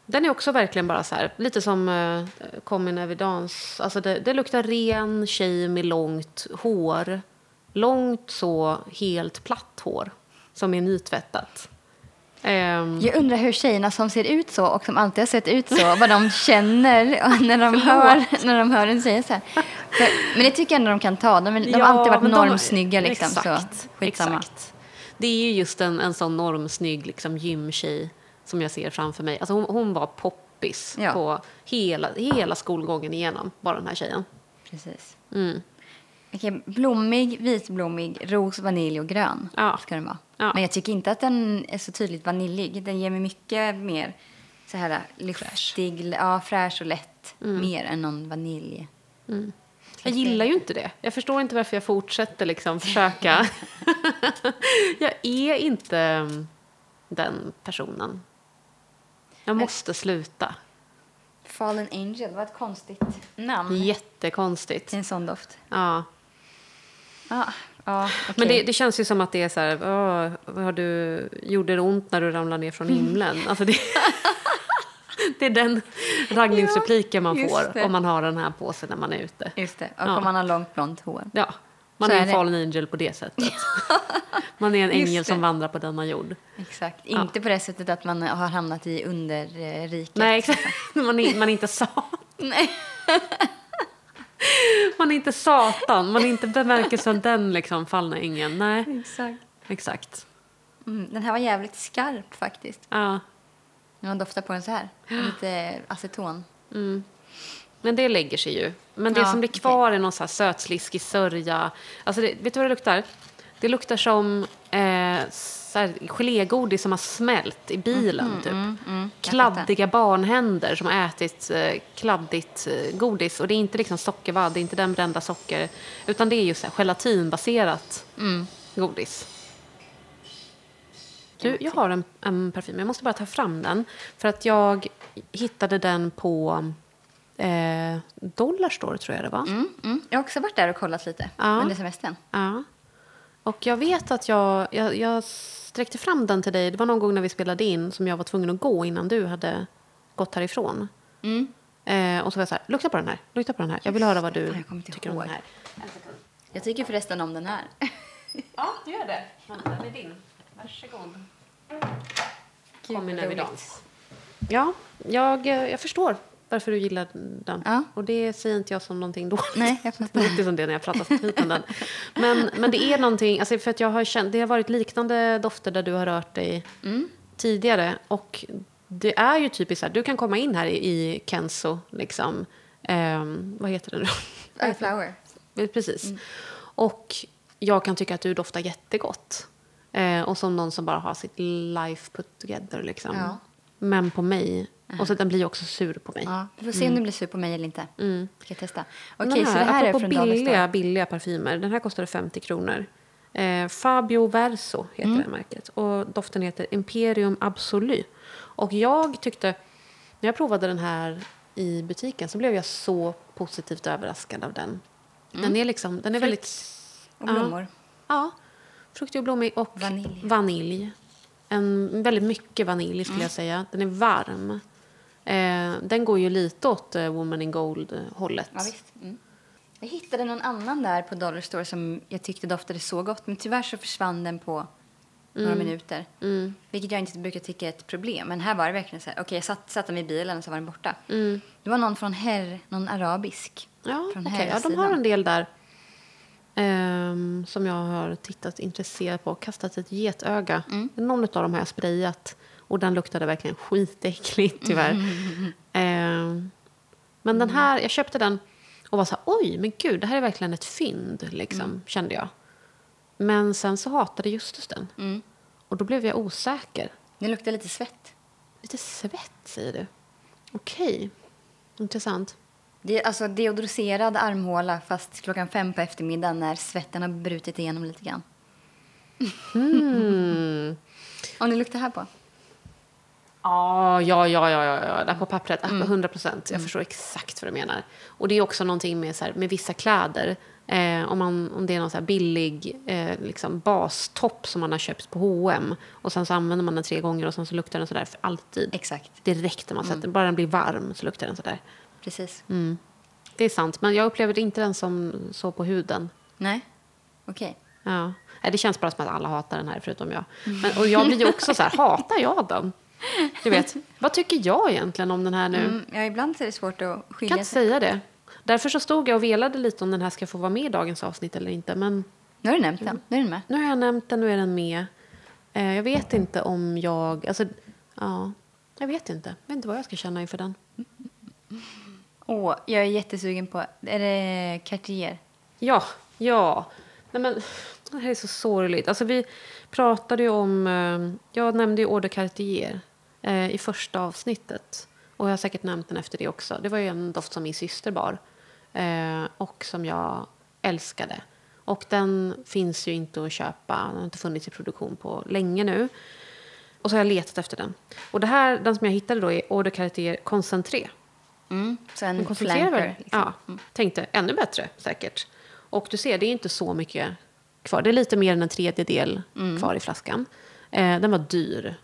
Speaker 1: Den är också verkligen bara så här, lite som uh, Common Evidence. Alltså det, det luktar ren tjej med långt hår. Långt så, helt platt hår. Som är nytvättat. Ehm,
Speaker 2: Jag undrar hur tjejerna som ser ut så och som alltid har sett ut så, vad de (laughs) känner när de, hör, när de hör en säga så här. För, men det tycker jag ändå de kan ta. De, de har alltid varit
Speaker 1: men de-
Speaker 2: normsnygga liksom.
Speaker 1: Exakt,
Speaker 2: så skitsamma.
Speaker 1: exakt. Det är ju just en, en sån normsnygg liksom, gymtjej som jag ser framför mig. Alltså hon, hon var poppis
Speaker 2: Ja.
Speaker 1: på hela, hela skolgången igenom, bara den här tjejen.
Speaker 2: Precis.
Speaker 1: Mm.
Speaker 2: Okej, blommig, vitblommig, ros, vanilj och grön
Speaker 1: Ja.
Speaker 2: ska den vara.
Speaker 1: Ja.
Speaker 2: Men jag tycker inte att den är så tydligt vaniljig. Den ger mig mycket mer så här luftig, ja, fräsch och lätt.
Speaker 1: Mm.
Speaker 2: Mer än någon vanilj.
Speaker 1: Jag gillar ju inte det. Jag förstår inte varför jag fortsätter liksom försöka. (laughs) jag är inte mm, den personen. Jag måste sluta.
Speaker 2: Fallen Angel, vad ett konstigt namn
Speaker 1: Jättekonstigt.
Speaker 2: en sån doft.
Speaker 1: Ja.
Speaker 2: Ja, ja okej.
Speaker 1: Men det, det känns ju som att det är så här, "Åh, vad har du, gjorde det ont när du ramlade ner från himlen? Alltså det, (laughs) det är den raggningsrepliken man
Speaker 2: just
Speaker 1: får
Speaker 2: det.
Speaker 1: om man har den här på sig när man är ute.
Speaker 2: Just det, och
Speaker 1: Ja.
Speaker 2: om man har långt blont hår.
Speaker 1: Ja, man
Speaker 2: Så
Speaker 1: är en fallen angel på det sättet. (laughs) Man är en
Speaker 2: Just
Speaker 1: ängel som vandrar på denna jord.
Speaker 2: Exakt.
Speaker 1: Ja.
Speaker 2: Inte på det sättet att man har hamnat i underriket.
Speaker 1: Nej, exakt. (laughs) Man är, man är inte sa,
Speaker 2: Nej.
Speaker 1: Man är inte Satan, man är inte bemärkelsen den liksom fallna ängeln. Nej,
Speaker 2: Exakt.
Speaker 1: exakt.
Speaker 2: Mm, den här var jävligt skarp faktiskt.
Speaker 1: Ja.
Speaker 2: Man doftar på den så här. Lite aceton.
Speaker 1: Men det lägger sig ju. Men det
Speaker 2: Ja,
Speaker 1: som blir kvar är någon så här sötsliskig sörja. Alltså det, vet du vad det luktar? Det luktar som eh, så här, gelégodis som har smält i bilen. typ.
Speaker 2: Mm, jag
Speaker 1: Kladdiga barnhänder som har ätit eh, kladdigt eh, godis. Och det är inte liksom sockervadd, det är inte den brända socker. Utan det är ju så här, gelatinbaserat
Speaker 2: Mm.
Speaker 1: godis. Du, jag har en, en parfym, jag måste bara ta fram den. För att jag hittade den på eh, Dollarstore, tror jag det var.
Speaker 2: Mm, mm. Jag har också varit där och kollat lite
Speaker 1: Ja.
Speaker 2: under semestern.
Speaker 1: Ja. Och jag vet att jag, jag, jag sträckte fram den till dig. Det var någon gång när vi spelade in som jag var tvungen att gå innan du hade gått härifrån.
Speaker 2: Mm.
Speaker 1: Eh, och så var jag så här, lukta på den här, lukta på den här. Jag vill höra vad du
Speaker 2: jag
Speaker 1: tycker om den här.
Speaker 2: Jag tycker förresten om den här. (laughs)
Speaker 1: Ja, du gör det. Vänta, det är din. Varsågod.
Speaker 2: Gud,
Speaker 1: Kom dans. Ja, jag, jag förstår varför du gillar den.
Speaker 2: Ja.
Speaker 1: Och det säger inte jag som någonting dåligt.
Speaker 2: Nej, jag fattar. (laughs)
Speaker 1: Det som det när jag pratar skit om den. Men, men det är någonting, alltså för att jag har känt, det har varit liknande dofter där du har rört dig
Speaker 2: Mm.
Speaker 1: tidigare. Och det är ju typiskt så här, du kan komma in här i, i Kenzo, liksom. Ehm, vad heter det nu?
Speaker 2: Earth Flower. (laughs)
Speaker 1: Precis.
Speaker 2: Mm.
Speaker 1: Och jag kan tycka att du doftar jättegott. Eh, och som någon som bara har sitt life put together. Liksom.
Speaker 2: Ja.
Speaker 1: Men på mig. Och så den blir också sur på mig.
Speaker 2: Ja, vi får se om du blir sur på mig eller inte.
Speaker 1: Mm.
Speaker 2: Ska testa.
Speaker 1: Den
Speaker 2: Okej, så det här är från
Speaker 1: billiga, billiga parfymer. Den här kostade 50 kronor. Eh, Fabio Verso heter
Speaker 2: Mm.
Speaker 1: det märket. Och doften heter Imperium Absolu. Och jag tyckte, när jag provade den här i butiken så blev jag så positivt överraskad av den. Den är liksom, den är väldigt...
Speaker 2: Och blommor.
Speaker 1: Ja, fruktig och blommig och
Speaker 2: Vanilj.
Speaker 1: vanilj. En, väldigt mycket vanilj skulle jag säga. Den är varm. Eh, den går ju lite åt eh, Woman in Gold-hållet.
Speaker 2: Ja, visst. Mm. Jag hittade någon annan där på Dollar Store som jag tyckte doftade så gott. Men tyvärr så försvann den på några minuter.
Speaker 1: Mm.
Speaker 2: Vilket jag inte brukar tycka är ett problem. Men här var det verkligen så här. Okej, jag satt, satte mig i bilen och så var den borta.
Speaker 1: Mm.
Speaker 2: Det var någon från herr, någon arabisk.
Speaker 1: Ja,
Speaker 2: Från
Speaker 1: okej. Ja, de har en del där. ehm, som jag har tittat intresserat på. Kastat ett getöga. Någon av dem har jag sprayat. Och den luktade verkligen skitäckligt tyvärr. (laughs) Ehm, men den här, jag köpte den och var så här, oj, men gud, det här är verkligen ett fynd, liksom, kände jag. Men sen så hatade Justus den.
Speaker 2: Mm.
Speaker 1: Och då blev jag osäker.
Speaker 2: Det luktar lite svett.
Speaker 1: Lite svett, säger du. Okej. Intressant.
Speaker 2: Det är alltså deodoriserad armhåla fast klockan fem på eftermiddagen när svetten har brutit igenom lite grann.
Speaker 1: Mm. (laughs)
Speaker 2: Om det luktar här på.
Speaker 1: Ja, ja, ja, ja, ja, där på pappret. Mm. 100 procent. Jag förstår exakt vad du menar. Och det är också någonting med, så här, med vissa kläder. Eh, om, man, om det är någon så här billig eh, liksom bastopp som man har köpt på H&M och sen så använder man den tre gånger och sen så luktar den så där för alltid.
Speaker 2: Exakt.
Speaker 1: Direkt när man sätter Bara den blir varm så luktar den så där.
Speaker 2: Precis.
Speaker 1: Det är sant, men jag upplever inte den som så på huden.
Speaker 2: Nej? Okej.
Speaker 1: Ja. Nej, Det känns bara som att alla hatar den här förutom jag. Men, och jag blir ju också så här, hatar jag den? Du vet, vad tycker jag egentligen om den här nu?
Speaker 2: Mm, ja, ibland är det svårt att skilja
Speaker 1: kan inte
Speaker 2: sig.
Speaker 1: säga det. Därför så stod jag och velade lite om den här ska få vara med i dagens avsnitt eller inte. Men
Speaker 2: Nu har du nämnt den. Nu är den med.
Speaker 1: nu har jag nämnt den, nu är den med. Eh, jag vet inte om jag... Alltså, ja, jag vet inte. Jag vet inte vad jag ska känna inför den.
Speaker 2: Åh, jag är jättesugen på... Är det Cartier?
Speaker 1: Ja, ja. Nej, men, det här är så sorgligt. Alltså, vi pratade ju om... Eh, jag nämnde ju de Cartier eh, i första avsnittet. Och jag har säkert nämnt den efter det också. Det var ju en doft som min syster bar. Eh, och som jag älskade. Och den finns ju inte att köpa. Den har inte funnits i produktion på länge nu. Och så har jag letat efter den. Och det här, den som jag hittade då är Eau de Cartier Concentré.
Speaker 2: Mm. Så en flanker. Liksom.
Speaker 1: Ja, tänkte ännu bättre säkert. Och du ser, det är inte så mycket kvar. Det är lite mer än en tredjedel
Speaker 2: Mm.
Speaker 1: kvar i flaskan. Eh, den var dyr.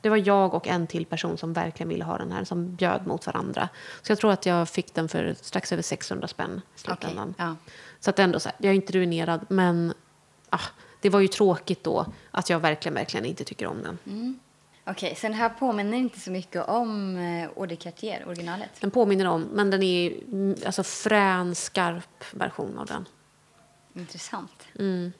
Speaker 1: Det var jag och en till person som verkligen ville ha den här, som bjöd mot varandra. Så jag tror att jag fick den för strax över 600 spänn i slutändan.
Speaker 2: Ja.
Speaker 1: Så att ändå så här, jag är inte ruinerad, men ah, det var ju tråkigt då att jag verkligen, verkligen inte tycker om den.
Speaker 2: Mm. Okej, så den här påminner inte så mycket om eh, Eau de Cartier, originalet.
Speaker 1: Den påminner om, men den är mm, alltså frän, skarp version av den.
Speaker 2: Intressant.
Speaker 1: Mm.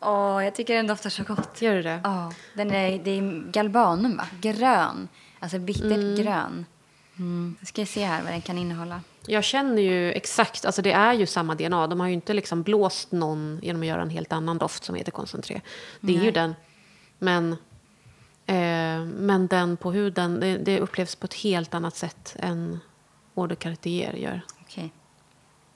Speaker 2: Åh, jag tycker den doftar så gott.
Speaker 1: Gör du det?
Speaker 2: Ja, den är, det är galbanum, va? Grön. Alltså bittert grön. Mm. Nu ska jag se här vad den kan innehålla.
Speaker 1: Jag känner ju exakt, alltså det är ju samma DNA. De har ju inte liksom blåst någon genom att göra en helt annan doft som heter koncentré. Det är ju den. Men, eh, men den på huden, det, det upplevs på ett helt annat sätt än Eau de Cartier gör.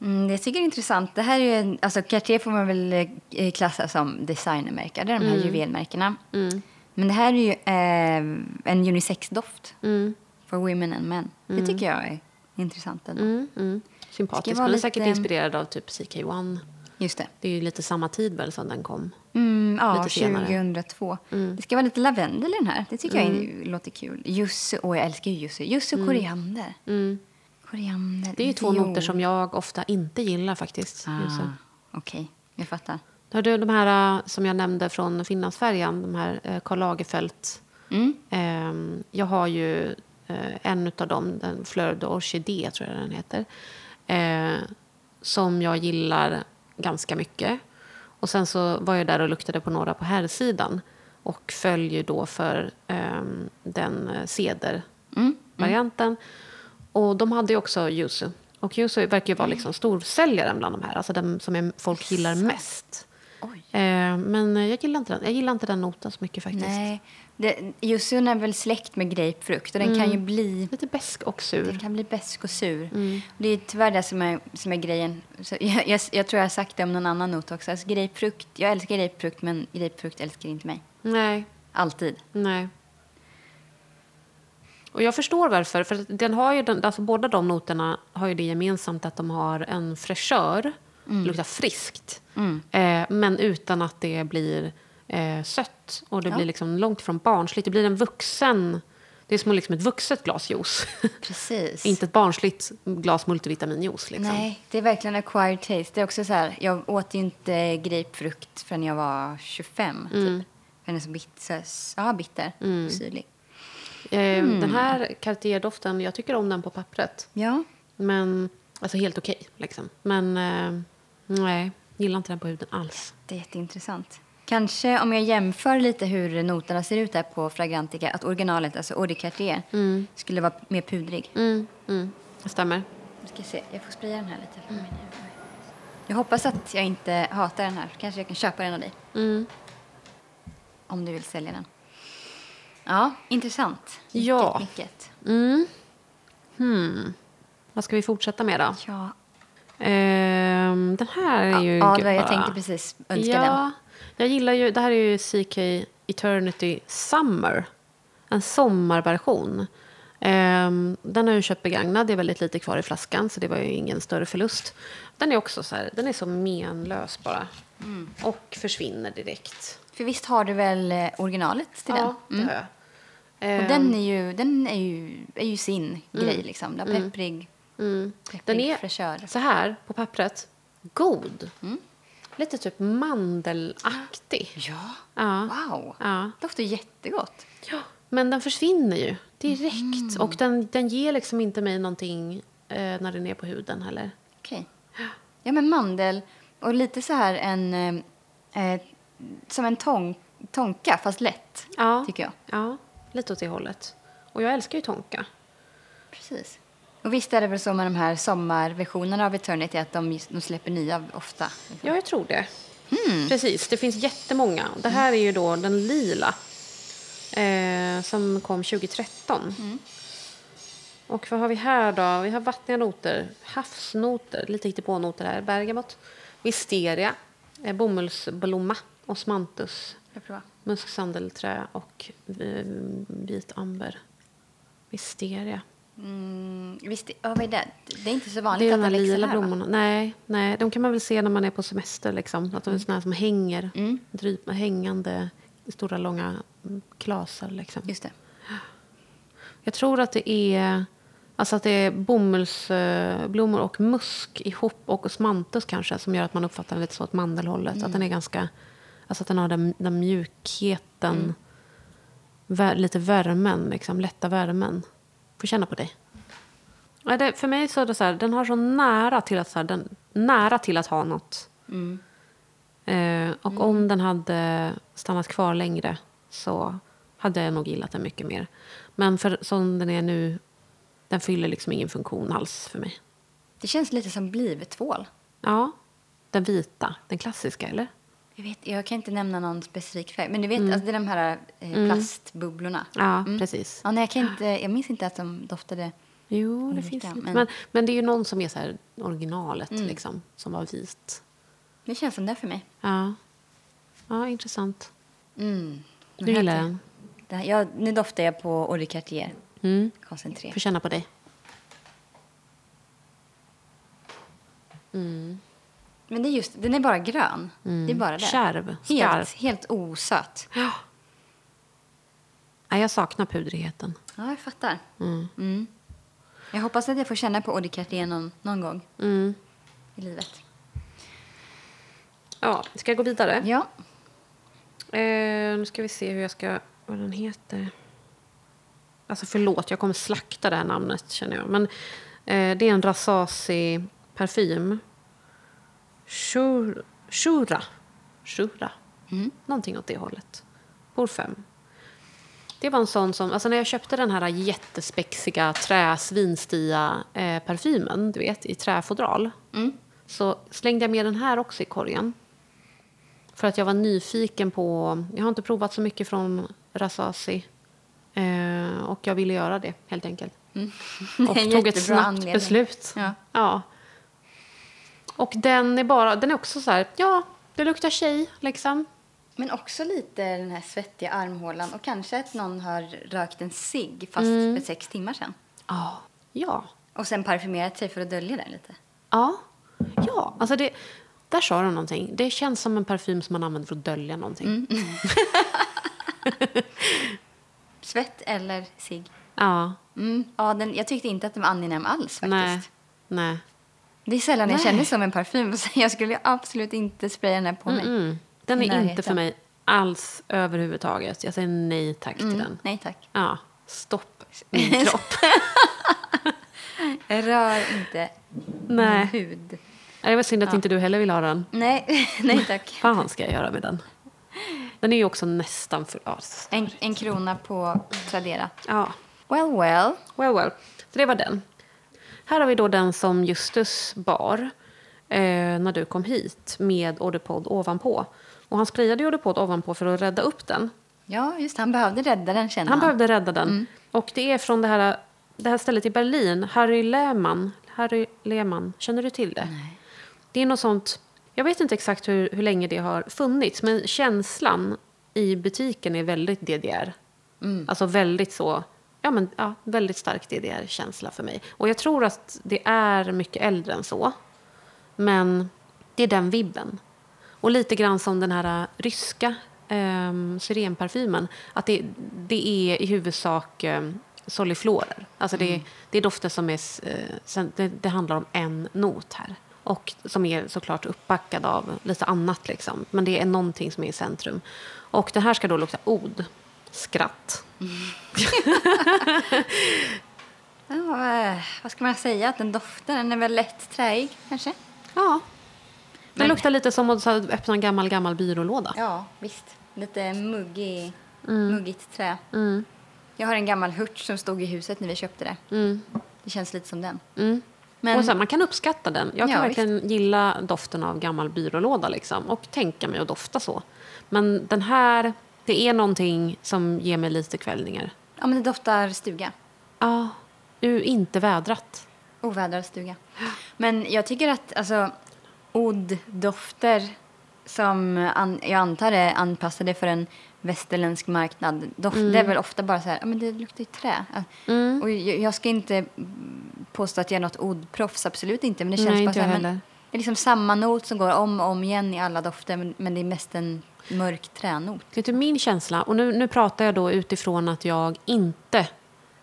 Speaker 2: Mm, det tycker jag är intressant. Det här är en, alltså Cartier får man väl eh, klassa som designermärke. Det är de här juvelmärkena. Men det här är ju eh, en unisex-doft.
Speaker 1: Mm.
Speaker 2: For women and men. Det tycker jag är intressant ändå.
Speaker 1: Mm, mm. Sympatisk. Den är säkert
Speaker 2: lite-
Speaker 1: inspirerad av typ CK1.
Speaker 2: Just det.
Speaker 1: Det är ju lite samma tid väl som den kom.
Speaker 2: Mm, ja,
Speaker 1: Lite senare.
Speaker 2: 2002. Det ska vara lite lavendel i den här. Det tycker jag är, låter kul. Jussi, åh jag älskar ju jussi. Jussi och koriander.
Speaker 1: Mm.
Speaker 2: Koriander,
Speaker 1: Det är ju två noter som jag ofta inte gillar faktiskt.
Speaker 2: Ah, Okej, jag fattar.
Speaker 1: Har du de här eh, som jag nämnde från Finlandsfärjan, de här eh, Karl Lagerfeld.
Speaker 2: Mm.
Speaker 1: Ehm, jag har ju eh, en av dem, den Fleur d'Orchidée tror jag den heter. Eh, som jag gillar ganska mycket. Och sen så var jag där och luktade på några på här sidan och föll ju då för ehm, den cedervarianten. Och de hade ju också yuzu. Och yuzu verkar ju vara liksom storsäljaren bland de här, alltså den som är, folk gillar mest. Eh, men jag gillar inte den. Jag gillar inte den noten så mycket faktiskt.
Speaker 2: Nej, det, är väl släkt med grapefrukt och den kan ju bli
Speaker 1: Lite besk och
Speaker 2: den
Speaker 1: sur.
Speaker 2: kan bli besk och sur. Det är tyvärr det som är, som är grejen. Jag, jag, jag tror jag har sagt det om någon annan not också. Alltså grapefrukt, jag älskar grapefrukt men grapefrukt älskar inte mig.
Speaker 1: Nej,
Speaker 2: Alltid.
Speaker 1: nej. Och jag förstår varför. För den har ju den, alltså båda de noterna har ju det gemensamt att de har en fräschör. Det luktar friskt. Eh, men utan att det blir eh, sött. Och det
Speaker 2: Ja.
Speaker 1: blir liksom långt ifrån barnsligt. Det blir en vuxen... Det är som liksom ett vuxet glas juice. (laughs)
Speaker 2: Precis.
Speaker 1: Inte ett barnsligt glas multivitaminjuice. Liksom.
Speaker 2: Nej, det är verkligen acquired taste. Det är också så här, jag åt ju inte grapefrukt förrän jag var 25. Typ. Den är så bitter, så, ja, bitter och syrlig.
Speaker 1: Eh, Den här Cartier-doften, jag tycker om den på pappret.
Speaker 2: Ja,
Speaker 1: Men, alltså helt okej liksom. Men eh, Nej, gillar inte den på huden alls.
Speaker 2: Det är jätteintressant. Kanske om jag jämför lite hur noterna ser ut där på Fragrantica, att originalet, alltså Eau de Cartier, skulle vara mer pudrig.
Speaker 1: Mm, mm, det stämmer.
Speaker 2: Jag ska se, jag får spraya den här lite. Huvud. Jag hoppas att jag inte hatar den här. Kanske jag kan köpa den av dig.
Speaker 1: Mm.
Speaker 2: Om du vill sälja den. Ja, intressant.
Speaker 1: Ja.
Speaker 2: Mycket.
Speaker 1: Mm. Hmm. Vad ska vi fortsätta med då?
Speaker 2: Ja,
Speaker 1: Ehm, den här är ju...
Speaker 2: ja, det var, jag tänkte precis önska
Speaker 1: ja,
Speaker 2: den.
Speaker 1: Jag gillar ju... Det här är ju CK Eternity Summer. En sommarversion. Ehm, den har jag köpt begagnad. Det är väldigt lite kvar i flaskan, så det var ju ingen större förlust. Den är också så här, den är så menlös bara.
Speaker 2: Mm.
Speaker 1: Och försvinner direkt.
Speaker 2: För visst har du väl eh, originalet till
Speaker 1: Ja,
Speaker 2: den?
Speaker 1: det har jag. Ehm,
Speaker 2: Och den är ju, den är ju, är ju sin grej liksom. Den pepprig,
Speaker 1: mm.
Speaker 2: pepprig
Speaker 1: Den är
Speaker 2: fräschör.
Speaker 1: så här på pappret. God.
Speaker 2: Mm.
Speaker 1: Lite typ mandelaktig.
Speaker 2: Ja,
Speaker 1: Ja.
Speaker 2: wow.
Speaker 1: ja.
Speaker 2: Doftar jättegott.
Speaker 1: Ja, men den försvinner ju direkt.
Speaker 2: Mm.
Speaker 1: Och den, den ger liksom inte mig någonting eh, när den är på huden heller.
Speaker 2: Okej. Ja, men mandel och lite så här en, eh, eh, som en tång, tonka fast lätt,
Speaker 1: Ja,
Speaker 2: tycker jag.
Speaker 1: ja, lite åt det hållet. Och jag älskar ju tonka.
Speaker 2: Precis. Och visst är det väl så med de här sommarversionerna av Eternity att de, de släpper nya ofta?
Speaker 1: Ja, jag tror det.
Speaker 2: Hmm.
Speaker 1: Precis, det finns jättemånga. Det här är ju då den lila. Eh, som kom 2013.
Speaker 2: Mm.
Speaker 1: Och vad har vi här då? Vi har vattniga noter, havsnoter, lite hittepånoter här. Bergamot, wisteria, eh, bomullsblomma,
Speaker 2: provar.
Speaker 1: musksandelträ och eh, vit amber. Wisteria.
Speaker 2: Mm, visst, vad är det? Det är inte så
Speaker 1: Det
Speaker 2: vanligt
Speaker 1: är
Speaker 2: att
Speaker 1: de
Speaker 2: lägger
Speaker 1: lila
Speaker 2: här, va?
Speaker 1: blommorna. Nej, nej, de kan man väl se när man är på semester. Liksom. Att de är såna här som hänger.
Speaker 2: Mm.
Speaker 1: Dryp, hängande, stora, långa mm, klasar. Liksom.
Speaker 2: Just det.
Speaker 1: Jag tror att det är, alltså att det är bomullsblommor och musk ihop och osmanthus kanske som gör att man uppfattar den lite så åt mandelhållet. Att den är ganska, alltså att den har den, den mjukheten, vär, lite värmen, liksom, lätta värmen. Får känna på dig. Ja, det, för mig så är det så här, den har så nära till att, så här, den, nära till att ha något.
Speaker 2: Mm.
Speaker 1: Eh, och om den hade stannat kvar längre så hade jag nog gillat den mycket mer. Men för, som den är nu, den fyller liksom ingen funktion alls för mig.
Speaker 2: Det känns lite som blivtvål.
Speaker 1: Ja, den vita, den klassiska, eller?
Speaker 2: Jag, vet, jag kan inte nämna någon specifik färg, men du vet, alltså, det är de här eh, plastbubblorna.
Speaker 1: Ja, precis.
Speaker 2: Ja, nej, jag, kan inte, jag minns inte att de doftade...
Speaker 1: Jo, det
Speaker 2: Olika,
Speaker 1: finns
Speaker 2: men-
Speaker 1: Men, men det är ju någon som är så här originalet, liksom, som var vit.
Speaker 2: Det känns som det för mig.
Speaker 1: Ja, ja intressant.
Speaker 2: Mm.
Speaker 1: Du gillar den?
Speaker 2: Ja, nu doftar jag på Eau de Cartier.
Speaker 1: Mm.
Speaker 2: Koncentré.
Speaker 1: Får känna på dig.
Speaker 2: Men det är just, den är bara grön. Det är bara det.
Speaker 1: Kärv,
Speaker 2: Helt, helt osöt.
Speaker 1: Ja. Nej, jag saknar pudrigheten.
Speaker 2: Ja, jag fattar.
Speaker 1: Mm.
Speaker 2: Mm. Jag hoppas att jag får känna på Eau de Cartier någon, någon gång
Speaker 1: Mm.
Speaker 2: i livet.
Speaker 1: Ja, ska jag gå vidare?
Speaker 2: Ja.
Speaker 1: Eh, nu ska vi se hur jag ska... Vad den heter. Alltså förlåt, jag kommer slakta det här namnet känner jag. Men eh, det är en Rasasi-parfym. Shur- Shura. Shura.
Speaker 2: Mm.
Speaker 1: Någonting åt det hållet. Bor fem. Det var en sån som, alltså när jag köpte den här jättespexiga träsvinstia eh, parfymen, du vet, i träfodral.
Speaker 2: Mm.
Speaker 1: Så slängde jag med den här också i korgen. För att jag var nyfiken på, jag har inte provat så mycket från Rasasi. Eh, och jag ville göra det helt enkelt.
Speaker 2: Mm. (laughs)
Speaker 1: Och tog ett snabbt
Speaker 2: anledning.
Speaker 1: beslut.
Speaker 2: Ja.
Speaker 1: Ja. Och den är bara, den är också så här, ja, det luktar tjej liksom.
Speaker 2: Men också lite den här svettiga armhålan och kanske att någon har rökt en cigg fast
Speaker 1: Mm.
Speaker 2: för sex timmar sedan.
Speaker 1: Ja. Ja.
Speaker 2: Och sen parfymerat sig för att dölja det lite.
Speaker 1: Ja. Ja, alltså det, där sa de någonting. Det känns som en parfym som man använder för att dölja någonting.
Speaker 2: Mm. (laughs) Svett eller cigg.
Speaker 1: Ja.
Speaker 2: Mm. Ja, den, jag tyckte inte att den var angenäm alls faktiskt.
Speaker 1: Nej. Nej.
Speaker 2: Det är sällan jag
Speaker 1: Nej.
Speaker 2: känner som en parfym. (laughs) Så jag skulle absolut inte spraya den här på mig.
Speaker 1: Mm. Den är inte för mig alls överhuvudtaget. Jag säger nej tack till
Speaker 2: Mm.
Speaker 1: den.
Speaker 2: Nej tack.
Speaker 1: Ja, stopp (laughs) min kropp.
Speaker 2: Jag rör inte
Speaker 1: Nej.
Speaker 2: min hud.
Speaker 1: Det var synd att inte du heller vill ha den.
Speaker 2: Nej, (laughs) nej tack.
Speaker 1: Fan ska jag göra med den? Den är ju också nästan för... Ja,
Speaker 2: En, en krona på Tradera.
Speaker 1: ja.
Speaker 2: Well, well.
Speaker 1: well, well. Så det var den. Här har vi då den som Justus bar eh, när du kom hit med Orderpod ovanpå. Och han sprayade ju Orderpod ovanpå för att rädda upp den.
Speaker 2: Ja, just. Han behövde rädda den, kände
Speaker 1: Han
Speaker 2: han.
Speaker 1: behövde rädda den. Och det är från det här, det här stället i Berlin, Harry Lehmann. Harry Lehmann, känner du till det?
Speaker 2: Nej.
Speaker 1: Det är något sånt, jag vet inte exakt hur, hur länge det har funnits, men känslan i butiken är väldigt DDR. Alltså väldigt så, ja men ja, väldigt stark DDR-känsla för mig. Och jag tror att det är mycket äldre än så. Men det är den vibben. Och lite grann som den här äh, ryska um, syrenparfymen. Att det, det är i huvudsak um, soliflorer. Alltså det, det är dofter som är... eh, det, det handlar om en not här. Och som är såklart uppbackad av lite annat. Liksom. Men det är någonting som är i centrum. Och det här ska då lukta od. Skratt. (laughs)
Speaker 2: Ja, eh, vad ska man säga? Att den doftar? Den är väl lätt träig, kanske?
Speaker 1: Ja. Det
Speaker 2: Men-
Speaker 1: luktar lite som att öppna en gammal, gammal byrålåda.
Speaker 2: Ja, visst. Lite muggig,
Speaker 1: Mm.
Speaker 2: muggigt trä. Jag har en gammal hurt som stod i huset när vi köpte det. Det känns lite som den.
Speaker 1: Mm.
Speaker 2: Men-
Speaker 1: Och här, man kan uppskatta den. Jag kan
Speaker 2: Ja,
Speaker 1: verkligen gilla doften av gammal byrålåda liksom, och tänka mig att dofta så. Men den här, det är någonting som ger mig lite kvällningar.
Speaker 2: Ja, men det doftar stuga.
Speaker 1: Ja, ju inte vädrat.
Speaker 2: Ovädrad stuga. Men jag tycker att alltså, odd-dofter som an, jag antar är anpassade för en västerländsk marknad. Doft,
Speaker 1: Mm.
Speaker 2: Det är väl ofta bara så här, men det luktar ju trä. Ja. Och jag, jag ska inte mm, påstå att jag är något odd-proffs, absolut inte. Men det känns
Speaker 1: Nej,
Speaker 2: bara så här, men. Det är liksom samma not som går om och om igen i alla dofter, men, men det är mest en mörk tränot.
Speaker 1: Vet du, min känsla, och nu, nu pratar jag då utifrån att jag inte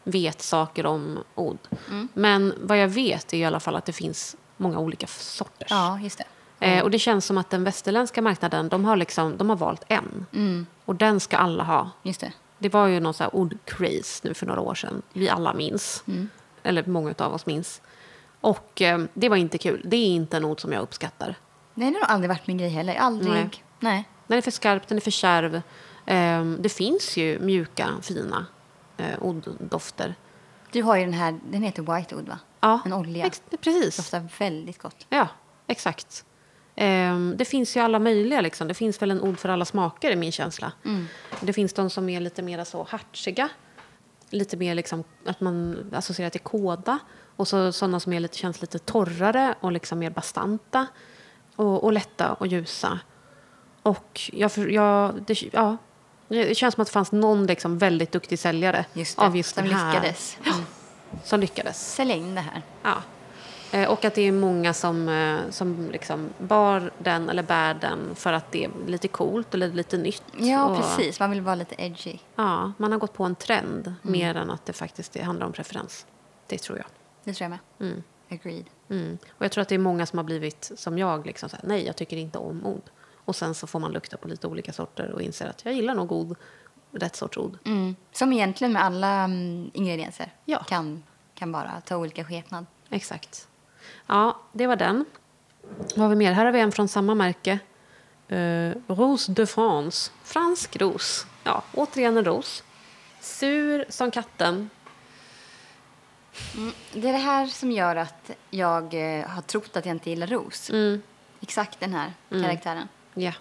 Speaker 1: vet saker om od.
Speaker 2: Mm.
Speaker 1: Men vad jag vet är i alla fall att det finns många olika sorters.
Speaker 2: Ja, just det.
Speaker 1: Eh, och det känns som att den västerländska marknaden, de har, liksom, de har valt en. Och den ska alla ha.
Speaker 2: Just det.
Speaker 1: Det var ju någon så här ordcraze nu för några år sedan. Vi alla minns. Eller många av oss minns. Och eh, det var inte kul. Det är inte en ord som jag uppskattar.
Speaker 2: Det har nog aldrig varit min grej heller. Aldrig.
Speaker 1: Nej.
Speaker 2: Nej.
Speaker 1: Den är för skarp, den är för kärv. Eh, det finns ju mjuka, fina eh, orddofter.
Speaker 2: Du har ju den här, den heter White Oud va?
Speaker 1: Ja,
Speaker 2: En olja.
Speaker 1: ex- precis.
Speaker 2: Doftar väldigt gott.
Speaker 1: Ja, exakt. Ehm, det finns ju alla möjliga. Liksom. Det finns väl en ord för alla smaker, är min känsla. Det finns de som är lite mer så hartsiga. Lite mer liksom, att man associerar till kåda. Och så sådana som är lite, känns lite torrare och liksom mer bastanta. Och, och lätta och ljusa. Och jag, jag, det, ja, det känns som att det fanns någon liksom väldigt duktig säljare
Speaker 2: Just det,
Speaker 1: av just
Speaker 2: som
Speaker 1: den här.
Speaker 2: lyckades. Mm.
Speaker 1: Som lyckades.
Speaker 2: Sälja in det här.
Speaker 1: Ja. Eh, Och att det är många som, eh, som liksom bar den eller bär den för att det är lite coolt eller lite nytt.
Speaker 2: Ja,
Speaker 1: och,
Speaker 2: precis. Man vill vara lite edgy.
Speaker 1: Ja, man har gått på en trend
Speaker 2: Mm.
Speaker 1: mer än att det faktiskt det handlar om preferens. Det tror jag.
Speaker 2: Det tror jag med. Agreed.
Speaker 1: Mm. Och jag tror att det är många som har blivit som jag. Liksom så här, Nej, jag tycker inte om od. Och sen så får man lukta på lite olika sorter och inser att jag gillar nog od, rätt sorts od.
Speaker 2: Mm. Som egentligen med alla mm, ingredienser
Speaker 1: Ja.
Speaker 2: kan, kan bara ta olika skepnad.
Speaker 1: Exakt. Ja, det var den. Vad har vi mer? Här har vi en från samma märke. Uh, Rose de France. Fransk ros. Ja, återigen en ros. Sur som katten.
Speaker 2: Det är det här som gör att jag eh, har trott att jag inte gillar ros.
Speaker 1: Mm.
Speaker 2: Exakt den här karaktären.
Speaker 1: Ja.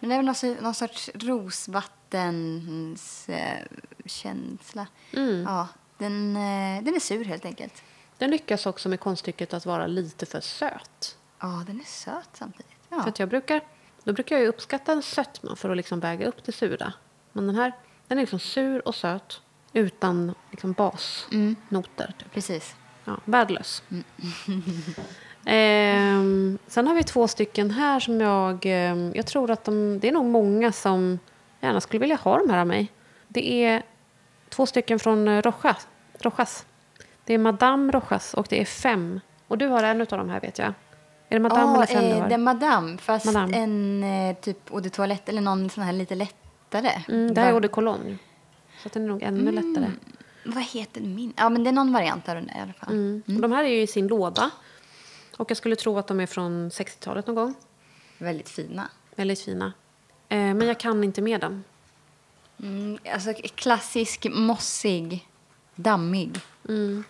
Speaker 2: Men det är väl någon, någon sorts rosvattens eh, känsla.
Speaker 1: Mm.
Speaker 2: Ja, den, eh, den är sur helt enkelt.
Speaker 1: Den lyckas också med konststycket att vara lite för söt.
Speaker 2: Ja, den är söt samtidigt. Ja.
Speaker 1: För jag brukar, då brukar jag uppskatta en sötma för att liksom väga upp det sura. Men den här den är liksom sur och söt utan liksom basnoter. Typ.
Speaker 2: Precis.
Speaker 1: Ja, värdelös. (laughs) Ehm, sen har vi två stycken här som jag... ehm, jag tror att de, det är nog många som gärna skulle vilja ha de här av mig. Det är två stycken från eh, Rojas. Rojas. Det är Madame Rojas och det är fem. Och du har en av de här vet jag. Är det Madame
Speaker 2: Ja,
Speaker 1: eller fem du
Speaker 2: eh,
Speaker 1: har?
Speaker 2: det är Madame, fast
Speaker 1: Madame.
Speaker 2: en eh, typ eau de toilette eller någon sån här lite lättare.
Speaker 1: Mm, det här är eau de cologne. Så den är nog ännu lättare.
Speaker 2: Vad heter min? Ja, men det är någon variant av den där i alla fall.
Speaker 1: Mm. Och de här är ju i sin låda. Och jag skulle tro att de är från 60-talet någon gång.
Speaker 2: Väldigt fina.
Speaker 1: Väldigt fina. Eh, men jag kan inte med dem.
Speaker 2: Mm, alltså klassisk, mossig, dammig.
Speaker 1: Nu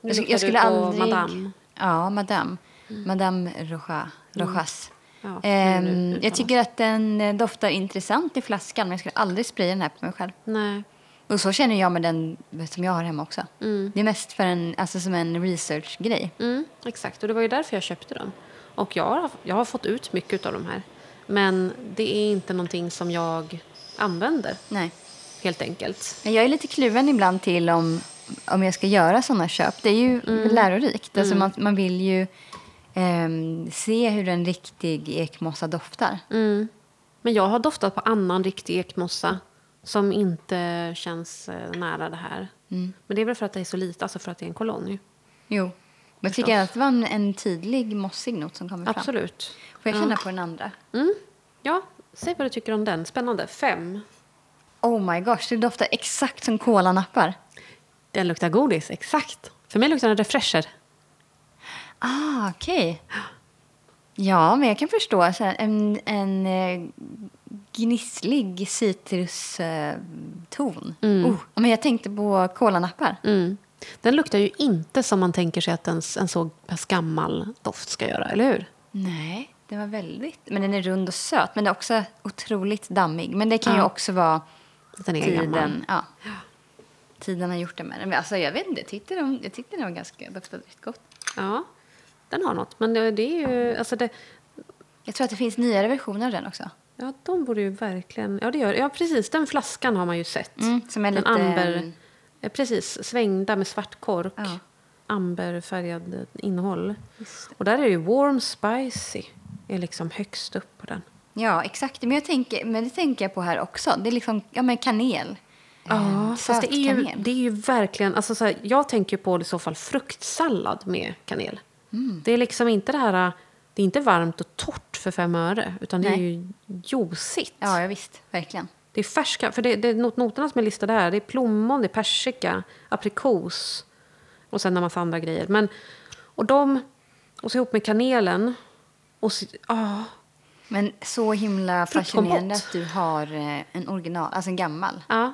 Speaker 2: Jag,
Speaker 1: luktar
Speaker 2: jag skulle aldrig...
Speaker 1: Madame.
Speaker 2: Ja, Madame. Madame Rojas. Rojas.
Speaker 1: Ja, nu-
Speaker 2: jag tycker att den eh, doftar intressant i flaskan, men jag skulle aldrig spraya den här på mig själv.
Speaker 1: Nej.
Speaker 2: Och så känner jag med den som jag har hemma också.
Speaker 1: Mm.
Speaker 2: Det är mest för en, alltså som en research-grej.
Speaker 1: Mm, exakt, och det var ju därför jag köpte dem. Och jag har, jag har fått ut mycket av de här. Men det är inte någonting som jag använder,
Speaker 2: Nej.
Speaker 1: helt enkelt.
Speaker 2: Men jag är lite kluven ibland till om, om jag ska göra sådana köp. Det är ju
Speaker 1: Mm.
Speaker 2: lärorikt. Alltså man, man vill ju ehm, se hur en riktig ekmossa doftar.
Speaker 1: Mm. Men jag har doftat på annan riktig ekmossa som inte känns eh, nära det här.
Speaker 2: Mm.
Speaker 1: Men det är väl för att det är så lite, alltså för att det är en koloni.
Speaker 2: Jo. Men jag tycker att det var en, en tydlig mossig not som kommer fram.
Speaker 1: Absolut.
Speaker 2: Får jag känna på den andra?
Speaker 1: Mm. Ja, säg vad du tycker om den. Spännande. Fem.
Speaker 2: Oh my gosh, det doftar exakt som kolanappar.
Speaker 1: Den luktar godis, exakt. För mig luktar den refresher.
Speaker 2: Ah, okej. Ja, men jag kan förstå. Så här, en en eh, gnisslig citruston. Oh, men jag tänkte på kolanappar.
Speaker 1: Mm. Den luktar ju inte som man tänker sig att en, en så pass gammal doft ska göra, eller hur?
Speaker 2: Nej, den var väldigt... Men den är rund och söt, men den är också otroligt dammig. Men det kan ju
Speaker 1: Ja.
Speaker 2: också vara
Speaker 1: den är gammal.
Speaker 2: tiden. Ja. Tiden har gjort det med den. Men alltså, jag vet inte, jag tyckte, de, jag tyckte den var ganska, doftade rätt gott.
Speaker 1: Ja, den har något. Men det, det är ju... Alltså det,
Speaker 2: Jag tror att det finns nyare versioner av den också.
Speaker 1: Ja, de borde ju verkligen... Ja, det gör Ja, precis. Den flaskan har man ju sett.
Speaker 2: Mm, som är
Speaker 1: Den
Speaker 2: lite...
Speaker 1: amber... Ja, precis. Svängda med svart kork.
Speaker 2: Ja.
Speaker 1: Amberfärgad innehåll. Och där är det ju warm spicy. är liksom högst upp på den.
Speaker 2: Ja, exakt. Men, jag tänker, men det tänker jag på här också. Det är liksom ja, men kanel.
Speaker 1: Ja,
Speaker 2: Eh,
Speaker 1: fast det är, ju, det är ju verkligen... Alltså så här, jag tänker på i så fall fruktsallad med kanel.
Speaker 2: Mm.
Speaker 1: Det är liksom inte det här... Det är inte varmt och torrt för fem öre, utan det är
Speaker 2: Nej.
Speaker 1: ju juicigt.
Speaker 2: Ja, ja, visst. Verkligen.
Speaker 1: Det är färska, för det, det noterna som är listade här. Det är plommon, det är persika, aprikos och sen en massa andra grejer. Men, och de, och så ihop med kanelen. Och så, ah,
Speaker 2: Men så himla fascinerande att du har eh, en original, alltså en gammal.
Speaker 1: ja,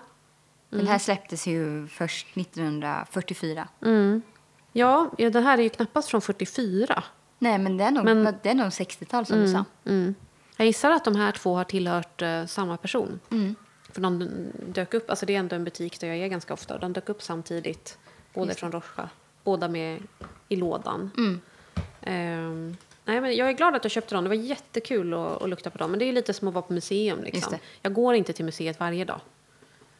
Speaker 2: Den här släpptes ju först 1944.
Speaker 1: mm. ja, ja, den här är ju knappast från 44.
Speaker 2: Nej, men det är nog,
Speaker 1: Men-
Speaker 2: det är nog 60-tal som du sa.
Speaker 1: Mm. Jag gissar att de här två har tillhört eh, samma person.
Speaker 2: Mm.
Speaker 1: För de dök upp, alltså det är ändå en butik där jag är ganska ofta. De dök upp samtidigt, båda från Rocha. Båda med i lådan.
Speaker 2: Mm.
Speaker 1: Ehm, nej, men jag är glad att jag köpte dem. Det var jättekul att, att lukta på dem. Men det är lite som att vara på museum. Liksom. Jag går inte till museet varje dag.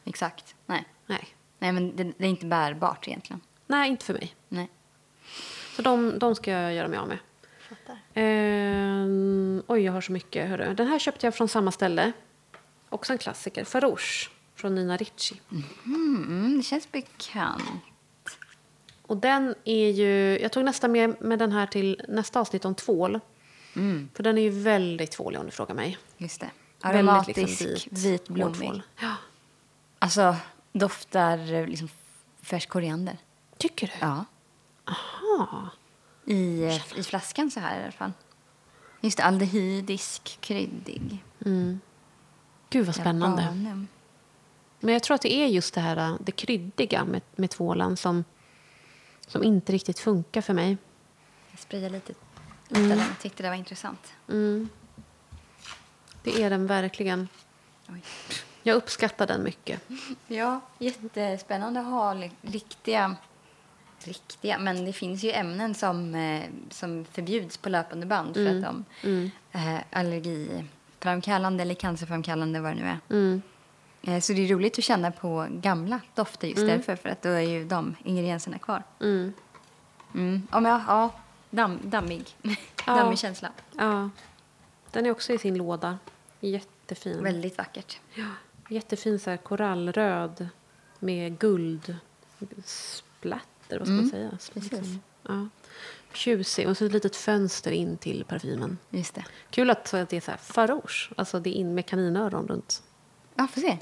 Speaker 2: Exakt. Nej.
Speaker 1: Nej.
Speaker 2: Nej, men det, det är inte bärbart egentligen.
Speaker 1: nej, inte för mig.
Speaker 2: Nej.
Speaker 1: Så de, de ska jag göra mig av med. Ehm, oj, jag har så mycket. Hörru. Den här köpte jag från samma ställe. Också en klassiker. Farouche från Nina Ricci.
Speaker 2: Mm, det känns bekant.
Speaker 1: Och den är ju... Jag tog nästan med, med den här till nästa avsnitt om tvål.
Speaker 2: Mm,
Speaker 1: För den är ju väldigt tvålig om du frågar mig.
Speaker 2: just det.
Speaker 1: Väldigt,
Speaker 2: Aromatisk,
Speaker 1: liksom,
Speaker 2: vit, blommig.
Speaker 1: hårdtvål. Ja.
Speaker 2: Alltså, doftar eh, liksom färsk koriander.
Speaker 1: Tycker du?
Speaker 2: Ja.
Speaker 1: Aha.
Speaker 2: I, eh, I flaskan så här i alla fall. Just det, aldehydisk, kryddig.
Speaker 1: Mm. Gud vad spännande.
Speaker 2: Japanum.
Speaker 1: Men jag tror att det är just det här äh, det kryddiga med, med tvålen som, som inte riktigt funkar för mig.
Speaker 2: Jag sprayar lite. Mm. Jag tyckte det var intressant.
Speaker 1: Mm. Det är den verkligen.
Speaker 2: Oj.
Speaker 1: Jag uppskattar den mycket.
Speaker 2: Ja, jättespännande att ha riktiga... Riktiga, men det finns ju ämnen som, eh, som förbjuds på löpande band för att de
Speaker 1: Mm.
Speaker 2: är allergiframkallande eller cancerframkallande, vad det nu är.
Speaker 1: Mm.
Speaker 2: Eh, Så det är roligt att känna på gamla dofter just därför, för att då är ju de ingredienserna kvar.
Speaker 1: Mm.
Speaker 2: Mm. Ja, men ja, damm, dammig. (laughs)
Speaker 1: Ja.
Speaker 2: dammig känsla.
Speaker 1: Ja. Den är också i sin låda. Jättefin.
Speaker 2: Väldigt vackert.
Speaker 1: Ja, jättefin så här korallröd med guld splatter, vad ska man säga?
Speaker 2: precis.
Speaker 1: Liksom, Ja. Tjusig. Och så ett litet fönster in till parfymen.
Speaker 2: Just det.
Speaker 1: Kul att det är så här farouche. Alltså det är in med kaninöron runt.
Speaker 2: Ja, får se.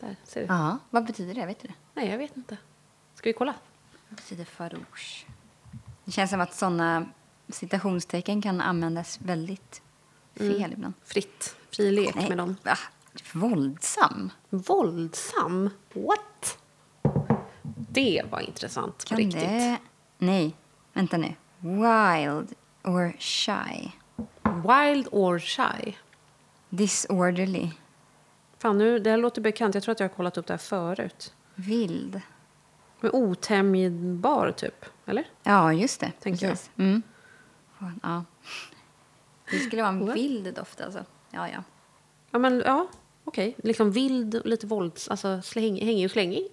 Speaker 1: Där, ser du?
Speaker 2: Ja, vad betyder det? Vet du det?
Speaker 1: Nej, jag vet inte. Ska vi kolla?
Speaker 2: Vad betyder farouche? Det känns som att såna citationstecken kan användas väldigt fel ibland.
Speaker 1: Fritt. Fri lek med dem.
Speaker 2: va? Våldsam?
Speaker 1: Våldsam? What? Det var intressant på
Speaker 2: Kan
Speaker 1: riktigt.
Speaker 2: det... Nej, vänta nu. Wild or shy?
Speaker 1: Wild or shy?
Speaker 2: Disorderly?
Speaker 1: Fan, nu, det här låter bekant. Jag tror att jag har kollat upp det här förut.
Speaker 2: Vild?
Speaker 1: Men otämjbar, typ. Eller?
Speaker 2: Ja, just det.
Speaker 1: Tänker jag.
Speaker 2: Mm. Ja. Det skulle vara en
Speaker 1: What?
Speaker 2: vild doft alltså. Ja, ja.
Speaker 1: Ja, men ja. Okej. Liksom vild, och lite vålds... Alltså släng, hängig och slängig.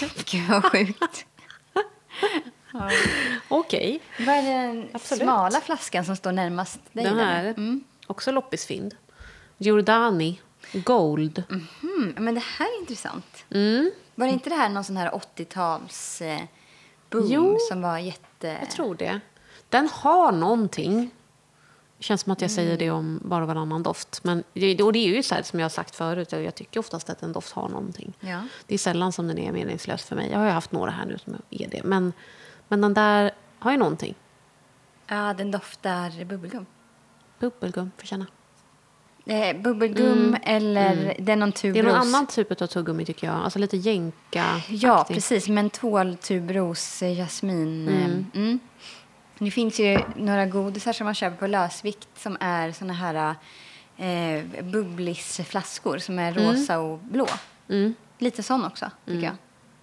Speaker 1: (laughs)
Speaker 2: Gud vad sjukt.
Speaker 1: Okej.
Speaker 2: Vad är den
Speaker 1: Absolut.
Speaker 2: smala flaskan som står närmast dig?
Speaker 1: Den här.
Speaker 2: Mm.
Speaker 1: Också loppisfynd. Giordani Gold.
Speaker 2: Mm, men det här är intressant.
Speaker 1: Mm.
Speaker 2: Var det inte det här någon sån här 80-tals eh, boom
Speaker 1: Jo.
Speaker 2: som var jätte...
Speaker 1: Jag tror det. Den har någonting. Känns som att jag
Speaker 2: Mm.
Speaker 1: säger det om bara varannan doft. Men det, och det är ju så här som jag har sagt förut. Jag tycker oftast att en doft har någonting.
Speaker 2: Ja.
Speaker 1: Det är sällan som den är meningslös för mig. Jag har ju haft några här nu som är det. Men, men den där har ju någonting.
Speaker 2: ja, den doftar bubbelgum.
Speaker 1: Bubbelgum, får känna.
Speaker 2: Eh, bubbelgum eller det är någon
Speaker 1: Mm. Det är
Speaker 2: tubros.
Speaker 1: någon annan typ av tuggummi tycker jag. Alltså lite jänka
Speaker 2: Ja, precis. Mentol, tubros, eh, jasmin. Mm. Mm. Det finns ju några godisar som man köper på lösvikt som är såna här eh, bubblisflaskor som är rosa och blå.
Speaker 1: Mm.
Speaker 2: Lite sån också, tycker jag.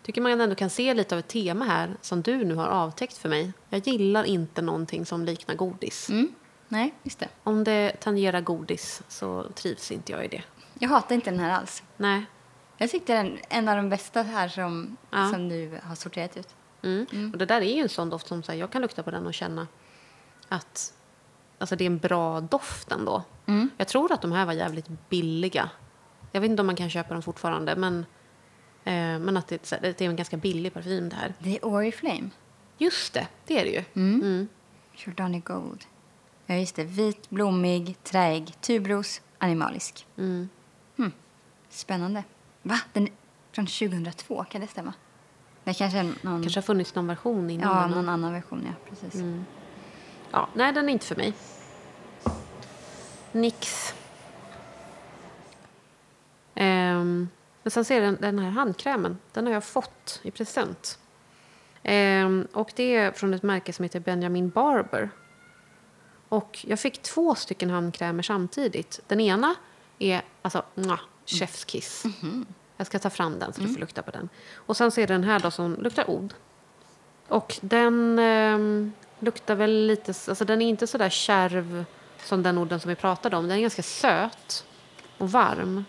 Speaker 1: Tycker man ändå kan se lite av ett tema här som du nu har avtäckt för mig. Jag gillar inte någonting som liknar godis.
Speaker 2: Mm. Nej, just det.
Speaker 1: Om det tangerar godis så trivs inte jag i det.
Speaker 2: Jag hatar inte den här alls.
Speaker 1: Nej.
Speaker 2: Jag tyckte den en av de bästa här som,
Speaker 1: Ja.
Speaker 2: som du har sorterat ut.
Speaker 1: Mm. Och det där är ju en sån doft som så här, jag kan lukta på den och känna att alltså, det är en bra doft ändå. Jag tror att de här var jävligt billiga. Jag vet inte om man kan köpa dem fortfarande, men, eh, men att det, det är en ganska billig parfym det här.
Speaker 2: Det är Oriflame.
Speaker 1: Just det, det är det ju. Mm.
Speaker 2: Jordani Gold. Ja, just det. Vit, blommig, träig, tubros, animalisk.
Speaker 1: Mm.
Speaker 2: Hmm. Spännande. Va? Den är från 2002, kan det stämma? Det kanske någon,
Speaker 1: kanske har funnits någon version innan.
Speaker 2: ja, någon annan version, ja. Precis.
Speaker 1: Ja, nej, den är inte för mig. Nix. Ehm, men sen ser jag den, den här handkrämen. Den har jag fått i present. Ehm, och det är från ett märke som heter Benjamin Barber. Och jag fick två stycken handkrämer samtidigt. Den ena är alltså mwah, chef's kiss. Jag ska ta fram den så du får lukta på den. Och sen så är det den här då som luktar odd. Och den ehm, luktar väl lite... Alltså den är inte så där kärv som den odden som vi pratade om. Den är ganska söt och varm.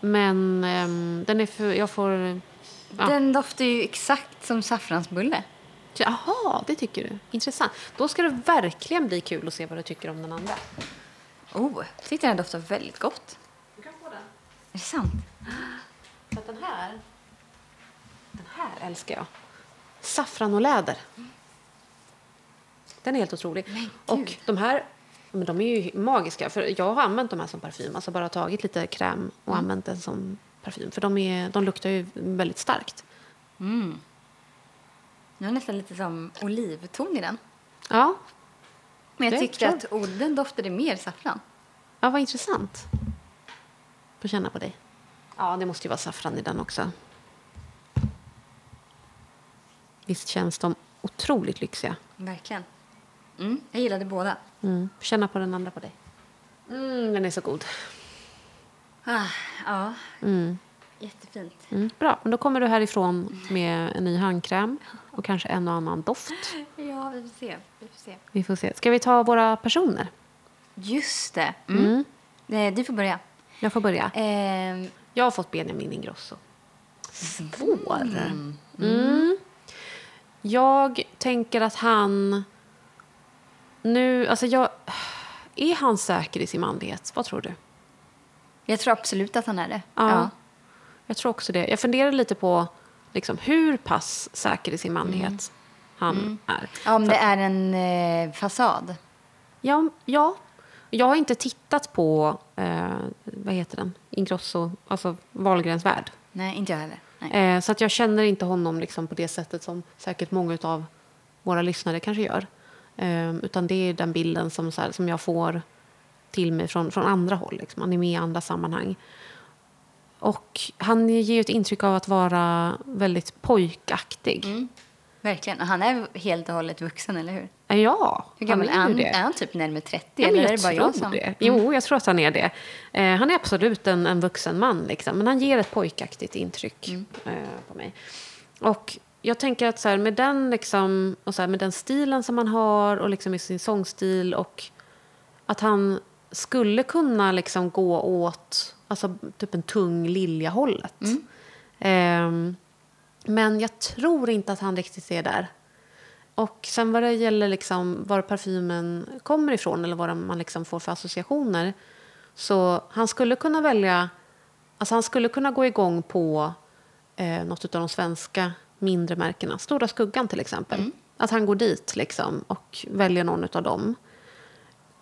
Speaker 1: Men ehm, den är för... Jag får... Ja.
Speaker 2: Den doftar ju exakt som saffransbulle.
Speaker 1: Jaha, det tycker du? Intressant. Då ska det verkligen bli kul att se vad du tycker om den andra.
Speaker 2: Oh, jag tyckte den doftar väldigt gott.
Speaker 1: Du kan få den.
Speaker 2: Är det sant?
Speaker 1: För att den här... Den här älskar jag. Saffran och läder. Den är helt otrolig. Och de här men de är ju magiska. För Jag har använt de här som parfym. Alltså bara tagit lite kräm och använt den som parfym. För de, är, de luktar ju väldigt starkt.
Speaker 2: Nu är nästan lite som olivton i den.
Speaker 1: Ja,
Speaker 2: Men jag
Speaker 1: Det
Speaker 2: tyckte
Speaker 1: tror
Speaker 2: att odden doftade mer saffran.
Speaker 1: ja vad intressant. Får känna på dig. Ja, det måste ju vara saffran i den också. Visst känns de otroligt lyxiga.
Speaker 2: Verkligen. Mm, jag gillade båda.
Speaker 1: Mm. Känna på den andra på dig. Mm, den är så god.
Speaker 2: Ah, ja,
Speaker 1: Mm.
Speaker 2: jättefint.
Speaker 1: Mm. Bra, men då kommer du härifrån med en ny handkräm och kanske en och annan doft.
Speaker 2: Ja, vi får se. Vi får se.
Speaker 1: Vi får se. Ska vi ta våra personer?
Speaker 2: Just det. Mm. Eh, Du får börja.
Speaker 1: Jag får börja.
Speaker 2: Eh,
Speaker 1: Jag har fått Benjamin Ingrosso. Svår. Mm. Jag tänker att han... Nu, alltså jag... Är han säker i sin manlighet? Vad tror du?
Speaker 2: jag tror absolut att han är det.
Speaker 1: Ja. Jag tror också det. Jag funderar lite på liksom, hur pass säker i sin manlighet han är.
Speaker 2: Ja, om
Speaker 1: För-
Speaker 2: det är en eh, fasad.
Speaker 1: Ja, ja. Jag har inte tittat på, eh, vad heter den, Ingrosso, alltså Wahlgrens värld.
Speaker 2: Nej, inte jag heller.
Speaker 1: Eh, så att jag känner inte honom liksom på det sättet som säkert många av våra lyssnare kanske gör. Eh, utan det är den bilden som, så här, som jag får till mig från, från andra håll. Liksom. Han är med i andra sammanhang. Och han ger ju ett intryck av att vara väldigt pojkaktig.
Speaker 2: Mm. Verkligen. Och han är helt och hållet vuxen, eller hur?
Speaker 1: Ja,
Speaker 2: Hur gammal är han? Är han typ närmare 30?
Speaker 1: Ja,
Speaker 2: eller är
Speaker 1: jag
Speaker 2: det bara
Speaker 1: tror
Speaker 2: jag som... Mm.
Speaker 1: det. Jo, jag tror att han är det. Eh, han är absolut en, en vuxen man, liksom, men han ger ett pojkaktigt intryck
Speaker 2: Mm.
Speaker 1: eh, på mig. Och jag tänker att så här, med, den, liksom, och så här, med den stilen som han har och liksom i sin sångstil och att han skulle kunna liksom gå åt alltså, typ en tung Lilja-hållet.
Speaker 2: Mm.
Speaker 1: Ehm, men jag tror inte att han riktigt är där. Och sen vad det gäller liksom var parfymen kommer ifrån eller vad man liksom får för associationer. Så han skulle kunna välja, alltså han skulle kunna gå igång på eh, något av de svenska mindre märkena. Stora Skuggan till exempel. Att han går dit liksom och väljer någon av dem.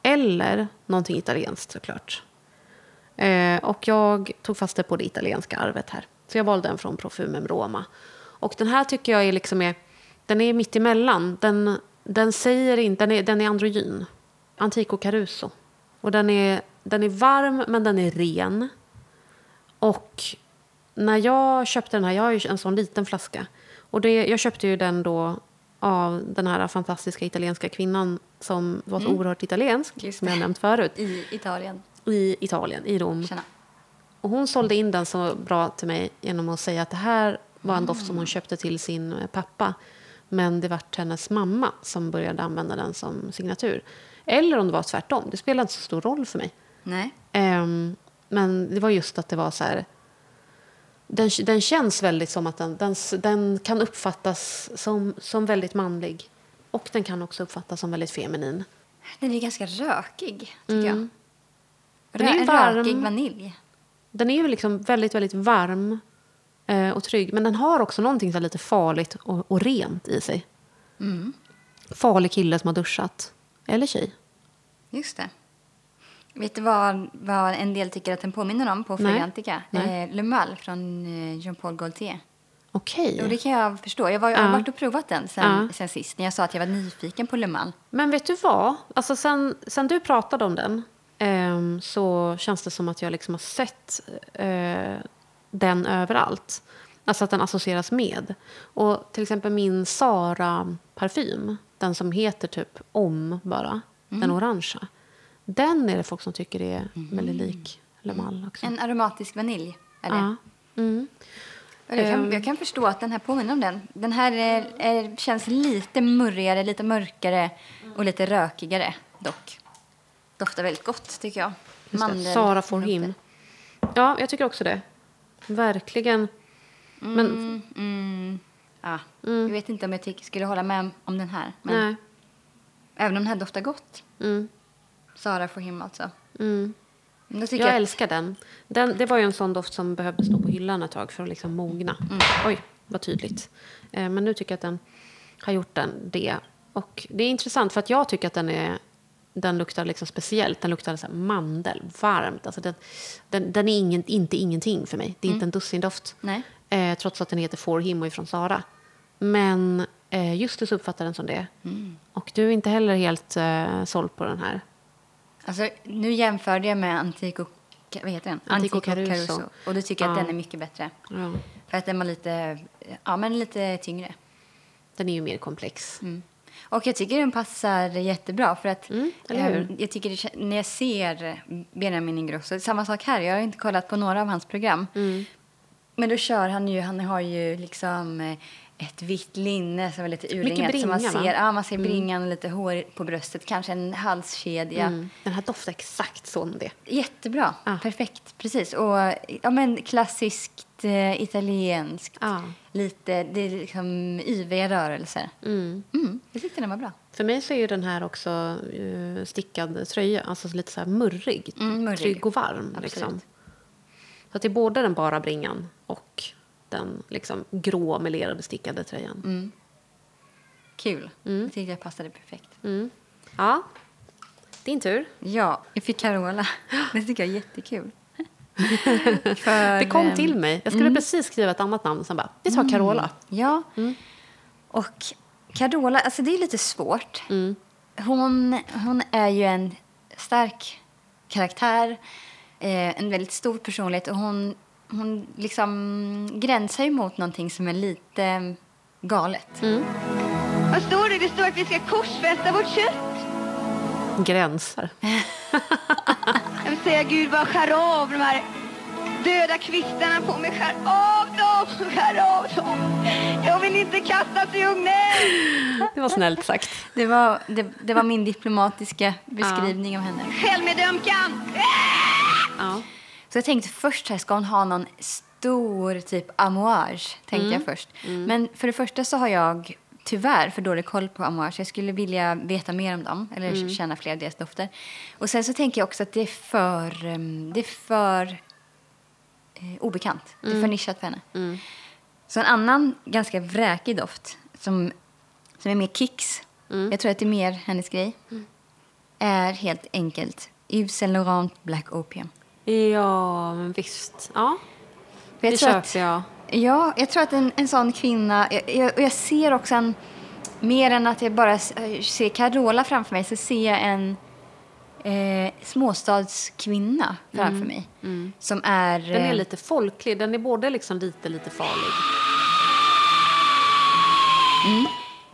Speaker 1: Eller någonting italienskt såklart. Eh, och jag tog fasta på det italienska arvet här. Så jag valde den från Profumem Roma. Och den här tycker jag är liksom är, den är mitt emellan. Den, den säger inte, den är, den är androgyn. Antico Caruso. Och den är, den är varm men den är ren. Och när jag köpte den här, jag har ju en sån liten flaska. Och det, jag köpte ju den då av den här fantastiska italienska kvinnan som var så oerhört italiensk,
Speaker 2: Just
Speaker 1: som jag nämnt förut,
Speaker 2: I Italien.
Speaker 1: i Italien, i Rom.
Speaker 2: Tjena.
Speaker 1: Och hon sålde in den så bra till mig genom att säga att det här var en doft som hon köpte till sin pappa. Men det var hennes mamma som började använda den som signatur. Eller om det var tvärtom. Det spelar inte så stor roll för mig.
Speaker 2: Nej.
Speaker 1: Ehm, men det var just att det var så här... Den, den känns väldigt som att den, den, den kan uppfattas som, som väldigt manlig. Och den kan också uppfattas som väldigt feminin.
Speaker 2: Den är ganska rökig, tycker jag.
Speaker 1: Mm. Den är
Speaker 2: Rö-
Speaker 1: ju
Speaker 2: en
Speaker 1: varm.
Speaker 2: rökig vanilj.
Speaker 1: Den är ju liksom väldigt, väldigt varm och trygg. Men den har också någonting så lite farligt och, och rent i sig.
Speaker 2: Mm.
Speaker 1: Farlig kille som har duschat. Eller tjej.
Speaker 2: Just det. Vet du vad, vad en del tycker att den påminner om på?
Speaker 1: Nej.
Speaker 2: Eh, Le Mal från eh, Jean-Paul Gaultier.
Speaker 1: Okej.
Speaker 2: Och det kan jag förstå. Jag, var, jag
Speaker 1: Ja.
Speaker 2: har varit och provat den sen,
Speaker 1: Ja.
Speaker 2: sen sist. När jag sa att jag var nyfiken på Le Mal.
Speaker 1: Men vet du vad? Alltså sen, sen du pratade om den ehm, så känns det som att jag liksom har sett eh, den överallt. Alltså att den associeras med. Och till exempel min Sara-parfym, den som heter typ Om bara, den orangea. Den är det folk som tycker är väldigt lik Le Mal också.
Speaker 2: En aromatisk vanilj är det.
Speaker 1: Ja. Mm.
Speaker 2: Jag, kan,
Speaker 1: Ehm.
Speaker 2: jag kan förstå att den här påminner om den. Den här är, är, känns lite murrigare, lite mörkare och lite rökigare dock. Doftar väldigt gott tycker jag. Mandel-
Speaker 1: Sara for him. Ja, jag tycker också det. Verkligen. Men,
Speaker 2: Mm, mm, ja. Jag vet inte om jag tycker, skulle hålla med om den här. Men
Speaker 1: nej.
Speaker 2: Även om den här doftar gott.
Speaker 1: Mm.
Speaker 2: Sara for him alltså.
Speaker 1: Mm. Jag
Speaker 2: jag,
Speaker 1: älskar den. den. Det var ju en sån doft som behövde stå på hyllan ett tag för att liksom mogna. Oj, vad tydligt. Eh, men nu tycker jag att den har gjort den det. Och det är intressant för att jag tycker att den är den luktar liksom speciellt. Den luktar så mandel, varmt. Alltså den, den, den är ingen, inte ingenting för mig. Det är inte en dussindoft. Eh, trots att den heter For him och är från Sara. Men eh, Justus uppfattar den som det. Och du är inte heller helt eh, såld på den här.
Speaker 2: Alltså, nu jämförde jag med Antico, vad heter den?
Speaker 1: Antico Caruso.
Speaker 2: Och då tycker jag att
Speaker 1: Ja.
Speaker 2: den är mycket bättre.
Speaker 1: Ja.
Speaker 2: För att den var lite, ja men lite tyngre.
Speaker 1: Den är ju mer komplex.
Speaker 2: Mm. Och jag tycker den passar jättebra för att
Speaker 1: Mm, hur?
Speaker 2: ehm, jag tycker det, när jag ser Benjamin Ingrosso, samma sak här, jag har inte kollat på några av hans program.
Speaker 1: Mm.
Speaker 2: Men då kör han ju, han har ju liksom eh, ett vitt linne som är lite urringat. så man
Speaker 1: bringa, va?
Speaker 2: ser, ja, man ser bringan, lite hår på bröstet, kanske en halskedja.
Speaker 1: Mm. Den här doftar exakt som det.
Speaker 2: Jättebra,
Speaker 1: Ja.
Speaker 2: perfekt, precis. Och ja, men klassiskt eh, italienskt.
Speaker 1: Ja.
Speaker 2: Lite, det är liksom yviga rörelser.
Speaker 1: Mm.
Speaker 2: Mm, jag tyckte den var bra.
Speaker 1: För mig så är ju den här också uh, stickad tröja. Alltså lite så här murrig.
Speaker 2: Mm, murrig.
Speaker 1: Trygg och varm. Liksom. Så att det är både den bara bringan och den liksom grå melerade stickade tröjan.
Speaker 2: Mm. Kul. Jag tyckte jag passade perfekt.
Speaker 1: Mm. Ja, din tur.
Speaker 2: Ja, jag fick Carola. (gasps) Det tycker jag är jättekul. (laughs) För,
Speaker 1: Det kom
Speaker 2: ehm,
Speaker 1: till mig. Jag skulle precis skriva ett annat namn och sen bara, vi tar Carola.
Speaker 2: Ja. Och Carola, alltså det är lite svårt.
Speaker 1: Mm.
Speaker 2: hon, hon är ju en stark karaktär, eh, en väldigt stor personlighet och hon, hon liksom gränsar ju mot någonting som är lite galet.
Speaker 4: Vad står det? Det står att vi ska korsfästa vårt kött.
Speaker 1: Gränser. (laughs)
Speaker 4: Jag vill säga Gud bara skär av de här döda kvistarna på mig. Skär av dem, skär av dem. Jag vill inte kastas i ugnen.
Speaker 1: Det var snällt sagt.
Speaker 2: Det var, det, det var min diplomatiska beskrivning av henne.
Speaker 4: Självmedömkan.
Speaker 1: Ja.
Speaker 2: Så jag tänkte först här, ska hon ha någon stor typ amouage? Tänkte jag först. Men för det första så har jag tyvärr för dålig koll på amouage. Jag skulle vilja veta mer om dem eller känna fler av deras dofter. Och sen så tänker jag också att det är för, um, det är för eh, obekant. Det är för nischat för henne. Så en annan ganska vräkig doft som, som är mer kicks. Jag tror att det är mer hennes grej. Är helt enkelt Yves Saint Laurent Black Opium.
Speaker 1: Ja, men visst. Ja, det köper jag.
Speaker 2: Ja, jag tror att en, en sån kvinna... Jag, jag, jag ser också en... Mer än att jag bara eh, ser Carola framför mig så ser jag en eh, småstadskvinna framför mig. Som är...
Speaker 1: Den är
Speaker 2: eh,
Speaker 1: lite folklig. Den är både liksom lite, lite farlig.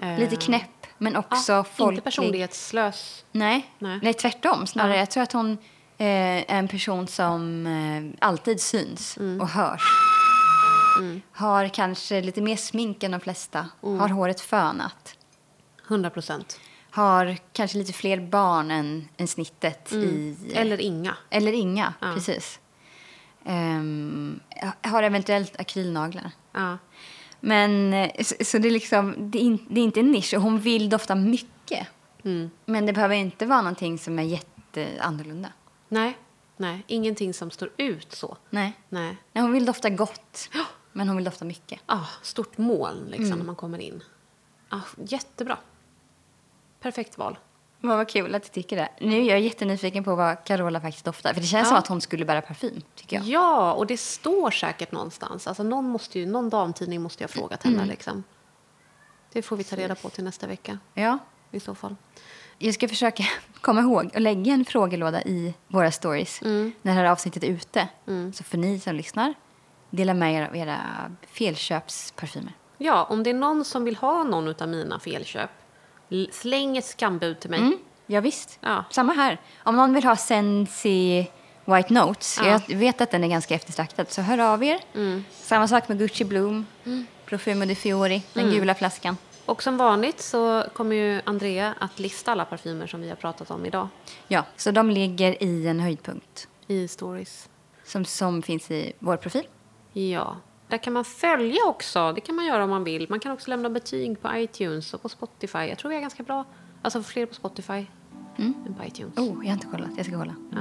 Speaker 1: Eh,
Speaker 2: lite knäpp, men också
Speaker 1: ja,
Speaker 2: folklig.
Speaker 1: Inte personlighetslös.
Speaker 2: Nej.
Speaker 1: Nej.
Speaker 2: Nej, tvärtom. Snarare,
Speaker 1: Ja.
Speaker 2: jag tror att hon eh, är en person som eh, alltid syns
Speaker 1: Mm.
Speaker 2: och hörs. Har kanske lite mer smink än de flesta.
Speaker 1: Mm.
Speaker 2: Har håret fönat.
Speaker 1: 100 procent.
Speaker 2: Har kanske lite fler barn än, än snittet i...
Speaker 1: Mm. Eller inga.
Speaker 2: eller inga,
Speaker 1: Ja.
Speaker 2: precis. Ehm, har eventuellt akrylnaglar.
Speaker 1: Ja.
Speaker 2: Men eh, så, så det är liksom, det är, in, det är inte en nisch och hon vill dofta mycket.
Speaker 1: Mm.
Speaker 2: Men det behöver inte vara någonting som är jätteannorlunda.
Speaker 1: Nej, nej. Ingenting som står ut så.
Speaker 2: Nej.
Speaker 1: Nej.
Speaker 2: Nej, hon vill dofta gott, men hon vill dofta mycket.
Speaker 1: Ah, stort moln liksom
Speaker 2: Mm.
Speaker 1: när man kommer in. Ah, jättebra. Perfekt val.
Speaker 2: Vad vad kul att du tycker det. Nu är jag jättenyfiken på vad Carola faktiskt doftar. För det känns
Speaker 1: Ja.
Speaker 2: som att hon skulle bära parfym, tycker jag.
Speaker 1: Ja, och det står säkert någonstans. Alltså, någon, måste ju, någon damtidning måste ju ha frågat henne.
Speaker 2: Mm.
Speaker 1: Liksom. Det får vi ta reda på till nästa vecka
Speaker 2: Ja.
Speaker 1: i så fall.
Speaker 2: Jag ska försöka (laughs) komma ihåg och lägga en frågelåda i våra stories
Speaker 1: Mm.
Speaker 2: när det här avsnittet är ute. Så får ni som lyssnar dela med er av era felköpsparfymer.
Speaker 1: Ja, om det är någon som vill ha någon av mina felköp, släng ett skambud till mig.
Speaker 2: Mm. Ja, visst.
Speaker 1: Ja.
Speaker 2: Samma här. Om någon vill ha Sensi White Notes,
Speaker 1: Ja.
Speaker 2: jag vet att den är ganska eftertraktad, så hör av er.
Speaker 1: Mm.
Speaker 2: Samma sak med Gucci Bloom, Profumo di Fiori, den
Speaker 1: Mm.
Speaker 2: gula flaskan.
Speaker 1: Och som vanligt så kommer ju Andrea att lista alla parfymer som vi har pratat om idag
Speaker 2: Ja, så de ligger i en höjdpunkt
Speaker 1: i stories.
Speaker 2: som, som finns i vår profil.
Speaker 1: Ja, där kan man följa också. Det kan man göra om man vill. Man kan också lämna betyg på iTunes och på Spotify. Jag tror vi är ganska bra. Alltså fler på Spotify än på iTunes.
Speaker 2: Oh, jag har inte kollat. Jag ska kolla.
Speaker 1: Ja.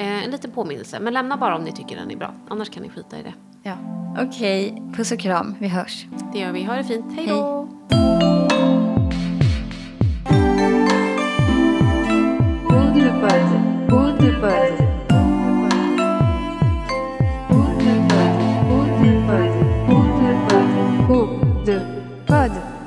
Speaker 1: Eh, en liten påminnelse. Men lämna bara om ni tycker den är bra. Annars kan ni skita i det.
Speaker 2: Ja. Okej, puss och kram. Vi hörs.
Speaker 1: Det gör vi. Ha det fint. Hej då!
Speaker 5: Woodbud, Pod.